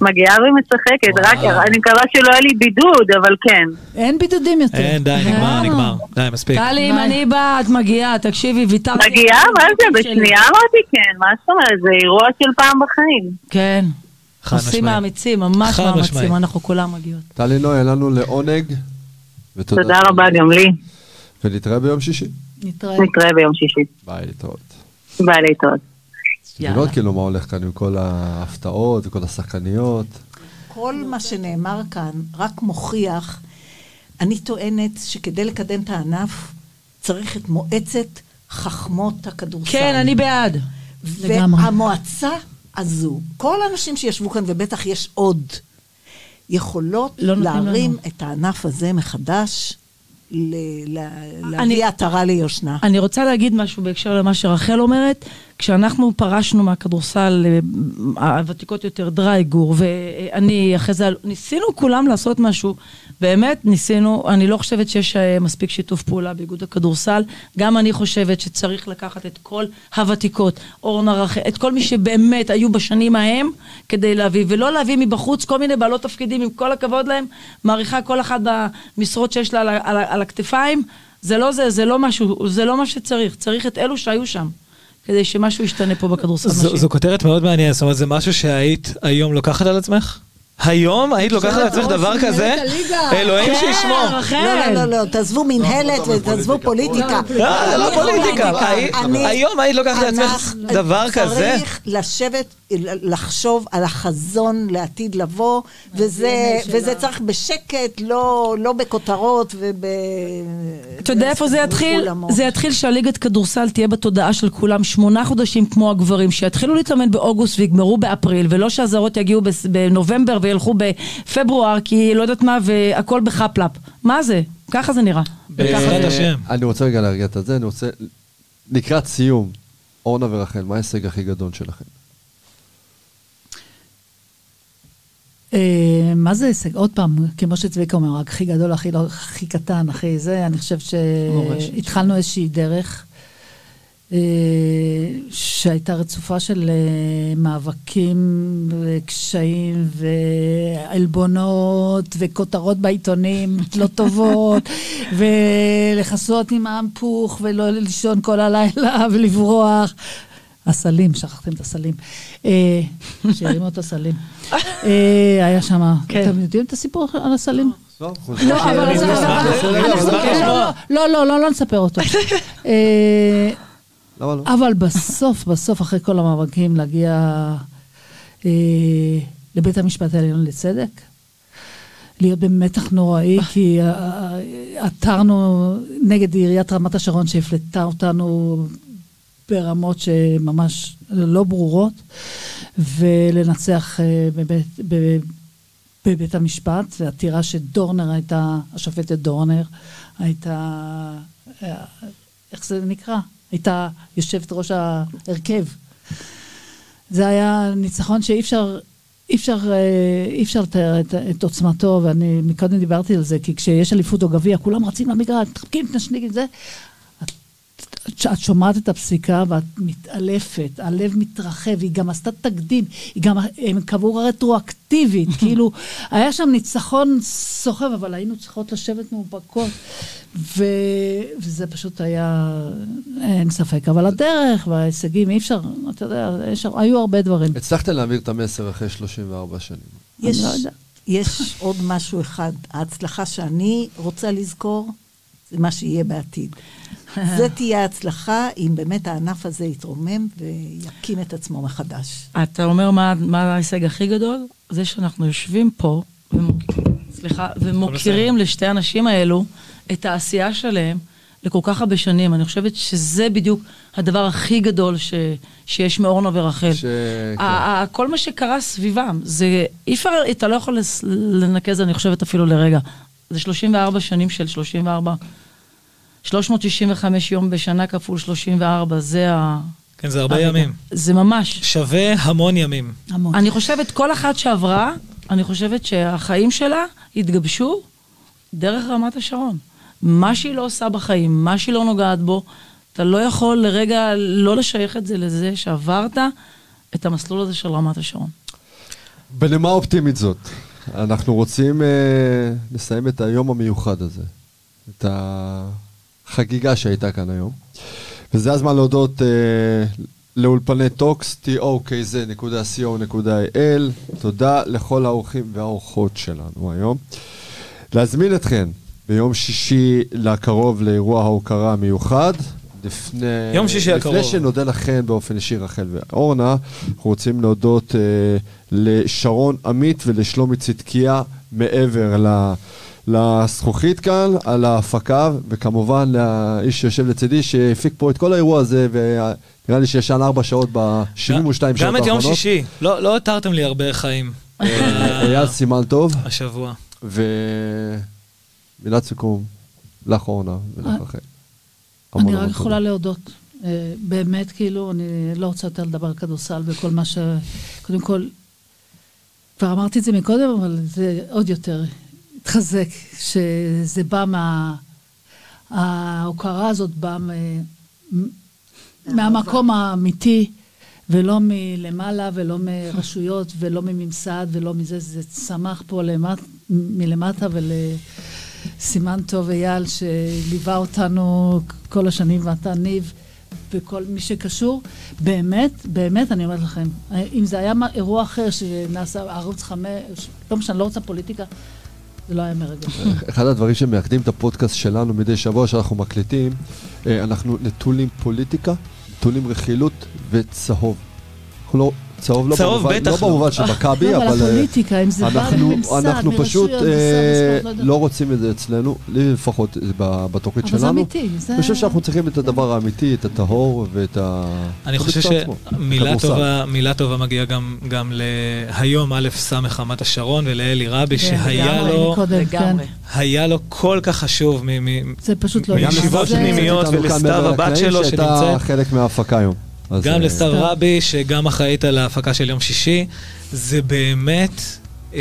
[SPEAKER 11] מגיעה ומשחקת, רק אני מקווה שלא יהיה לי בידוד, אבל כן.
[SPEAKER 4] אין בידודים יותר.
[SPEAKER 3] אין, די, נגמר,
[SPEAKER 4] אה.
[SPEAKER 3] נגמר. די, מספיק.
[SPEAKER 12] טלי, אם אני באה, את מגיעה, תקשיבי, ויתרתי.
[SPEAKER 11] מגיעה? מה זה? בשנייה אמרתי כן, מה זאת אומרת? זה אירוע של פעם בחיים.
[SPEAKER 12] כן. עושים
[SPEAKER 3] משמעי.
[SPEAKER 12] מאמצים, ממש מאמצים,
[SPEAKER 3] משמעי.
[SPEAKER 12] אנחנו כולם מגיעות.
[SPEAKER 2] טלי נוי, היה לנו לעונג. ותודה.
[SPEAKER 11] תודה רבה גם לי.
[SPEAKER 2] ונתראה ביום שישי.
[SPEAKER 4] נתראה.
[SPEAKER 11] נתראה ביום שישי.
[SPEAKER 2] ביי, להתראות.
[SPEAKER 11] ביי להתראות.
[SPEAKER 12] יאללה.
[SPEAKER 2] לראות כאילו מה הולך כאן עם כל ההפתעות וכל השחקניות.
[SPEAKER 5] כל מה שנאמר כאן רק מוכיח, אני טוענת שכדי לקדם את הענף צריך את מועצת חכמות הכדורסל.
[SPEAKER 12] כן, אני בעד.
[SPEAKER 4] לגמרי.
[SPEAKER 5] והמועצה הזו, כל האנשים שישבו כאן, ובטח יש עוד, יכולות
[SPEAKER 12] לא
[SPEAKER 5] להרים
[SPEAKER 12] לנו.
[SPEAKER 5] את הענף הזה מחדש, ל- ל-
[SPEAKER 12] אני-
[SPEAKER 5] להביא עטרה ליושנה.
[SPEAKER 12] אני רוצה להגיד משהו בהקשר למה שרחל אומרת. כשאנחנו פרשנו מהכדורסל, אה, הוותיקות יותר, דרייגור, ואני אחרי זה, ניסינו כולם לעשות משהו. באמת, ניסינו, אני לא חושבת שיש אה, מספיק שיתוף פעולה באיגוד הכדורסל. גם אני חושבת שצריך לקחת את כל הוותיקות, אורנה רחל, את כל מי שבאמת היו בשנים ההם, כדי להביא, ולא להביא מבחוץ כל מיני בעלות תפקידים, עם כל הכבוד להם, מעריכה כל אחת במשרות שיש לה על, על, על הכתפיים. זה לא זה, זה לא משהו, זה לא מה שצריך. צריך את אלו שהיו שם, כדי שמשהו ישתנה פה בכדורסל
[SPEAKER 3] זו
[SPEAKER 12] נשים.
[SPEAKER 3] זו כותרת מאוד מעניינת, זאת אומרת, זה משהו שהיית היום לוקחת על עצמך? היום היית לוקחת על עצמך דבר כזה? אלוהים
[SPEAKER 12] כן,
[SPEAKER 3] שישמור.
[SPEAKER 12] רחל.
[SPEAKER 5] לא, לא, לא, לא, תעזבו מנהלת ותעזבו פוליטיקה.
[SPEAKER 3] לא, זה לא פוליטיקה. היום היית לוקחת לעצמך דבר כזה?
[SPEAKER 5] צריך לשבת, לחשוב על החזון לעתיד לבוא, וזה וזה צריך בשקט, לא לא בכותרות וב...
[SPEAKER 12] אתה יודע איפה זה יתחיל? זה יתחיל שהליגת כדורסל תהיה בתודעה של כולם שמונה חודשים כמו הגברים, שיתחילו להתאמן באוגוסט ויגמרו באפריל, ולא שהזרות יגיעו בנובמבר וילכו בפברואר, כי לא יודעת מה, והכל בחפלאפ. מה זה? ככה זה נראה.
[SPEAKER 3] בעזרת השם.
[SPEAKER 2] אני רוצה רגע להרגיע את זה, אני רוצה... לקראת סיום, אורנה ורחל, מה ההישג הכי גדול שלכם?
[SPEAKER 4] אה, מה זה הישג? עוד פעם, כמו שצביקה אומר, הכי גדול, הכי לא, הכי קטן, הכי זה, אני חושב. שהתחלנו איזושהי דרך שהייתה רצופה של אה, מאבקים וקשיים ועלבונות וכותרות בעיתונים לא טובות ולכסות עם האמפוך ולא לישון כל הלילה ולברוח. הסלים, שכחתם את הסלים. אה, שהרימו את הסלים. אה, היה שם,
[SPEAKER 12] כן.
[SPEAKER 4] אתם יודעים את הסיפור על הסלים?
[SPEAKER 2] לא,
[SPEAKER 4] לא, אבל... לא. לא, לא, לא, לא נספר אותו. אה,
[SPEAKER 2] למה לא?
[SPEAKER 4] אבל בסוף, בסוף, אחרי כל המאבקים, להגיע אה, לבית המשפט העליון לצדק, להיות במתח נוראי, כי אה, עתרנו נגד עיריית רמת השרון שהפלטה אותנו ברמות שממש לא ברורות, ולנצח אה, בבית, בבית, בבית המשפט, ועתירה שדורנר הייתה, השופטת דורנר הייתה, אה, איך זה נקרא? הייתה יושבת ראש ההרכב. זה היה ניצחון שאי אפשר, אי אפשר, אה, אי אפשר לתאר את, את עוצמתו, ואני מקודם דיברתי על זה, כי כשיש אליפות או גביע, כולם רצים למגרש, מתחבקים, מתנשניקים, זה. את, את שומעת את הפסיקה ואת מתעלפת, הלב מתרחב, היא גם עשתה תקדים, היא גם, הם קבעו רטרואקטיבית, כאילו, היה שם ניצחון סוחב, אבל היינו צריכות לשבת מאופקות, ו, וזה פשוט היה, אין ספק. אבל הדרך וההישגים, אי אפשר, אתה יודע, יש, היו הרבה דברים.
[SPEAKER 2] הצלחת להעביר את המסר אחרי 34 שנים.
[SPEAKER 5] יש,
[SPEAKER 4] אני לא יודע.
[SPEAKER 5] יש עוד משהו אחד. ההצלחה שאני רוצה לזכור, זה מה שיהיה בעתיד. זה תהיה ההצלחה אם באמת הענף הזה יתרומם ויקים את עצמו מחדש.
[SPEAKER 12] אתה אומר מה, מה ההישג הכי גדול? זה שאנחנו יושבים פה, ומוק... סליחה, ומוקירים לשתי הנשים האלו את העשייה שלהם לכל כך הרבה שנים. אני חושבת שזה בדיוק הדבר הכי גדול ש... שיש מאורנה ורחל.
[SPEAKER 2] ש... כן.
[SPEAKER 12] ה- ה- כל מה שקרה סביבם, זה, אי אפשר, אתה לא יכול לנקז, אני חושבת אפילו לרגע. זה 34 שנים של 34, 365 יום בשנה כפול 34, זה ה...
[SPEAKER 3] כן, זה הרבה
[SPEAKER 12] הרגע.
[SPEAKER 3] ימים.
[SPEAKER 12] זה ממש.
[SPEAKER 3] שווה המון ימים.
[SPEAKER 4] המון.
[SPEAKER 12] אני חושבת, כל אחת שעברה, אני חושבת שהחיים שלה התגבשו דרך רמת השרון. מה שהיא לא עושה בחיים, מה שהיא לא נוגעת בו, אתה לא יכול לרגע לא לשייך את זה לזה שעברת את המסלול הזה של רמת השרון.
[SPEAKER 2] בנימה אופטימית זאת, אנחנו רוצים אה, לסיים את היום המיוחד הזה, את החגיגה שהייתה כאן היום. וזה הזמן להודות אה, לאולפני טוקס, tokz.co.il. תודה לכל האורחים והאורחות שלנו היום. להזמין אתכם ביום שישי לקרוב לאירוע ההוקרה המיוחד. לפני,
[SPEAKER 3] יום שישי הקרוב.
[SPEAKER 2] לפני שנודה לכן באופן אישי, רחל ואורנה, אנחנו רוצים להודות אה, לשרון עמית ולשלומי צדקיה מעבר ל... לזכוכית כאן, על ההפקה, וכמובן לאיש שיושב לצידי, שהפיק פה את כל האירוע הזה, ונראה לי שישן ארבע שעות ב-72 שעות האחרונות.
[SPEAKER 3] גם את יום שישי. לא לא התרתם לי הרבה חיים.
[SPEAKER 2] אה, אייל סימן טוב,
[SPEAKER 3] השבוע.
[SPEAKER 2] ומילת סיכום לך אורנה ולך
[SPEAKER 4] אה, אני רק יכולה. להודות. אה, באמת, כאילו, אני לא רוצה יותר לדבר על כדורסל וכל מה ש... קודם כל, כבר אמרתי את זה מקודם, אבל זה עוד יותר התחזק, שזה בא מה... ההוקרה הזאת באה מ... מהמקום האמיתי, ולא מלמעלה, ולא מרשויות, ולא מממסד, ולא מזה, זה צמח פה למט... מלמטה ולסימן טוב אייל, שליווה אותנו כל השנים, ואתה ניב, וכל מי שקשור. באמת, באמת, אני אומרת לכם, אם זה היה מה- אירוע אחר שנעשה ערוץ חמש, לא משנה, לא רוצה פוליטיקה, זה לא היה מרגע.
[SPEAKER 2] אחד הדברים שמאחדים את הפודקאסט שלנו מדי שבוע שאנחנו מקליטים, אה, אנחנו נטולים פוליטיקה, נטולים רכילות וצהוב. אנחנו לא, צהוב לא
[SPEAKER 3] צהוב
[SPEAKER 2] במובן,
[SPEAKER 3] בטח
[SPEAKER 2] לא
[SPEAKER 3] לא.
[SPEAKER 2] במובן של מכבי,
[SPEAKER 4] לא, אבל
[SPEAKER 2] אבל אה,
[SPEAKER 4] הפוליטיקה, אם זה בא
[SPEAKER 2] אנחנו,
[SPEAKER 4] מממסד,
[SPEAKER 2] אנחנו פשוט אה,
[SPEAKER 4] בסדר,
[SPEAKER 2] לא רוצים את זה אצלנו, לי לפחות בתוכנית
[SPEAKER 4] אבל זה
[SPEAKER 2] שלנו.
[SPEAKER 4] אמיתי, זה...
[SPEAKER 2] אני חושב שאנחנו צריכים את הדבר האמיתי, את הטהור ואת ה...
[SPEAKER 3] אני חושב שמילה. טובה, מגיעה גם, גם להיום א' ס' רמת השרון ולאלי רבי,
[SPEAKER 4] כן,
[SPEAKER 3] שהיה לו,
[SPEAKER 4] כן.
[SPEAKER 7] לגמרי.
[SPEAKER 3] היה לו כל כך חשוב
[SPEAKER 4] לא...
[SPEAKER 3] מישיבות פנימיות. ולסתיו הבת שלו
[SPEAKER 2] שהייתה
[SPEAKER 3] שנמצאת.
[SPEAKER 2] חלק מההפקה היום.
[SPEAKER 3] גם
[SPEAKER 2] אה,
[SPEAKER 3] לסתיו
[SPEAKER 4] סתיו.
[SPEAKER 3] רבי, שגם אחראית על ההפקה של יום שישי. זה באמת... אה,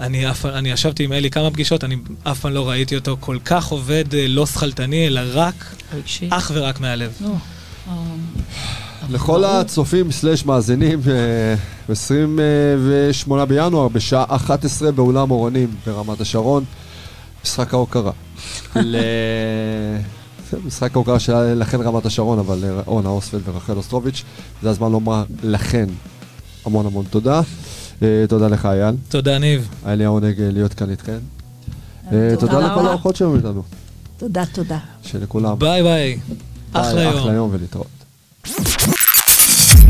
[SPEAKER 3] אני, אף, אני ישבתי עם אלי כמה פגישות, אני אף פעם לא ראיתי אותו כל כך עובד אה, לא שכלתני, אלא רק,
[SPEAKER 12] רגשי.
[SPEAKER 3] אך ורק מהלב.
[SPEAKER 2] לכל הצופים סלש מאזינים, אה, ב-28 בינואר, בשעה 11 באולם אורנים ברמת השרון, משחק ההוקרה. משחק ההוקרה שהיה לכן רמת השרון, אבל אה, אורנה אוסטפלד ורחל אוסטרוביץ', זה הזמן לומר לכן המון המון תודה. אה, תודה לך אייל,
[SPEAKER 3] תודה, ניב.
[SPEAKER 2] היה לי העונג אה, להיות כאן איתכן.
[SPEAKER 5] תודה
[SPEAKER 2] לכל. האורחות שהיו איתנו,
[SPEAKER 5] תודה, תודה.
[SPEAKER 2] שלכולם.
[SPEAKER 3] ביי ביי. אחלה יום.
[SPEAKER 2] אחלה יום ולהתראות.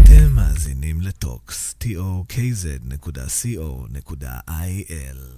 [SPEAKER 1] אתם מאזינים לטוקס, tokz.co.il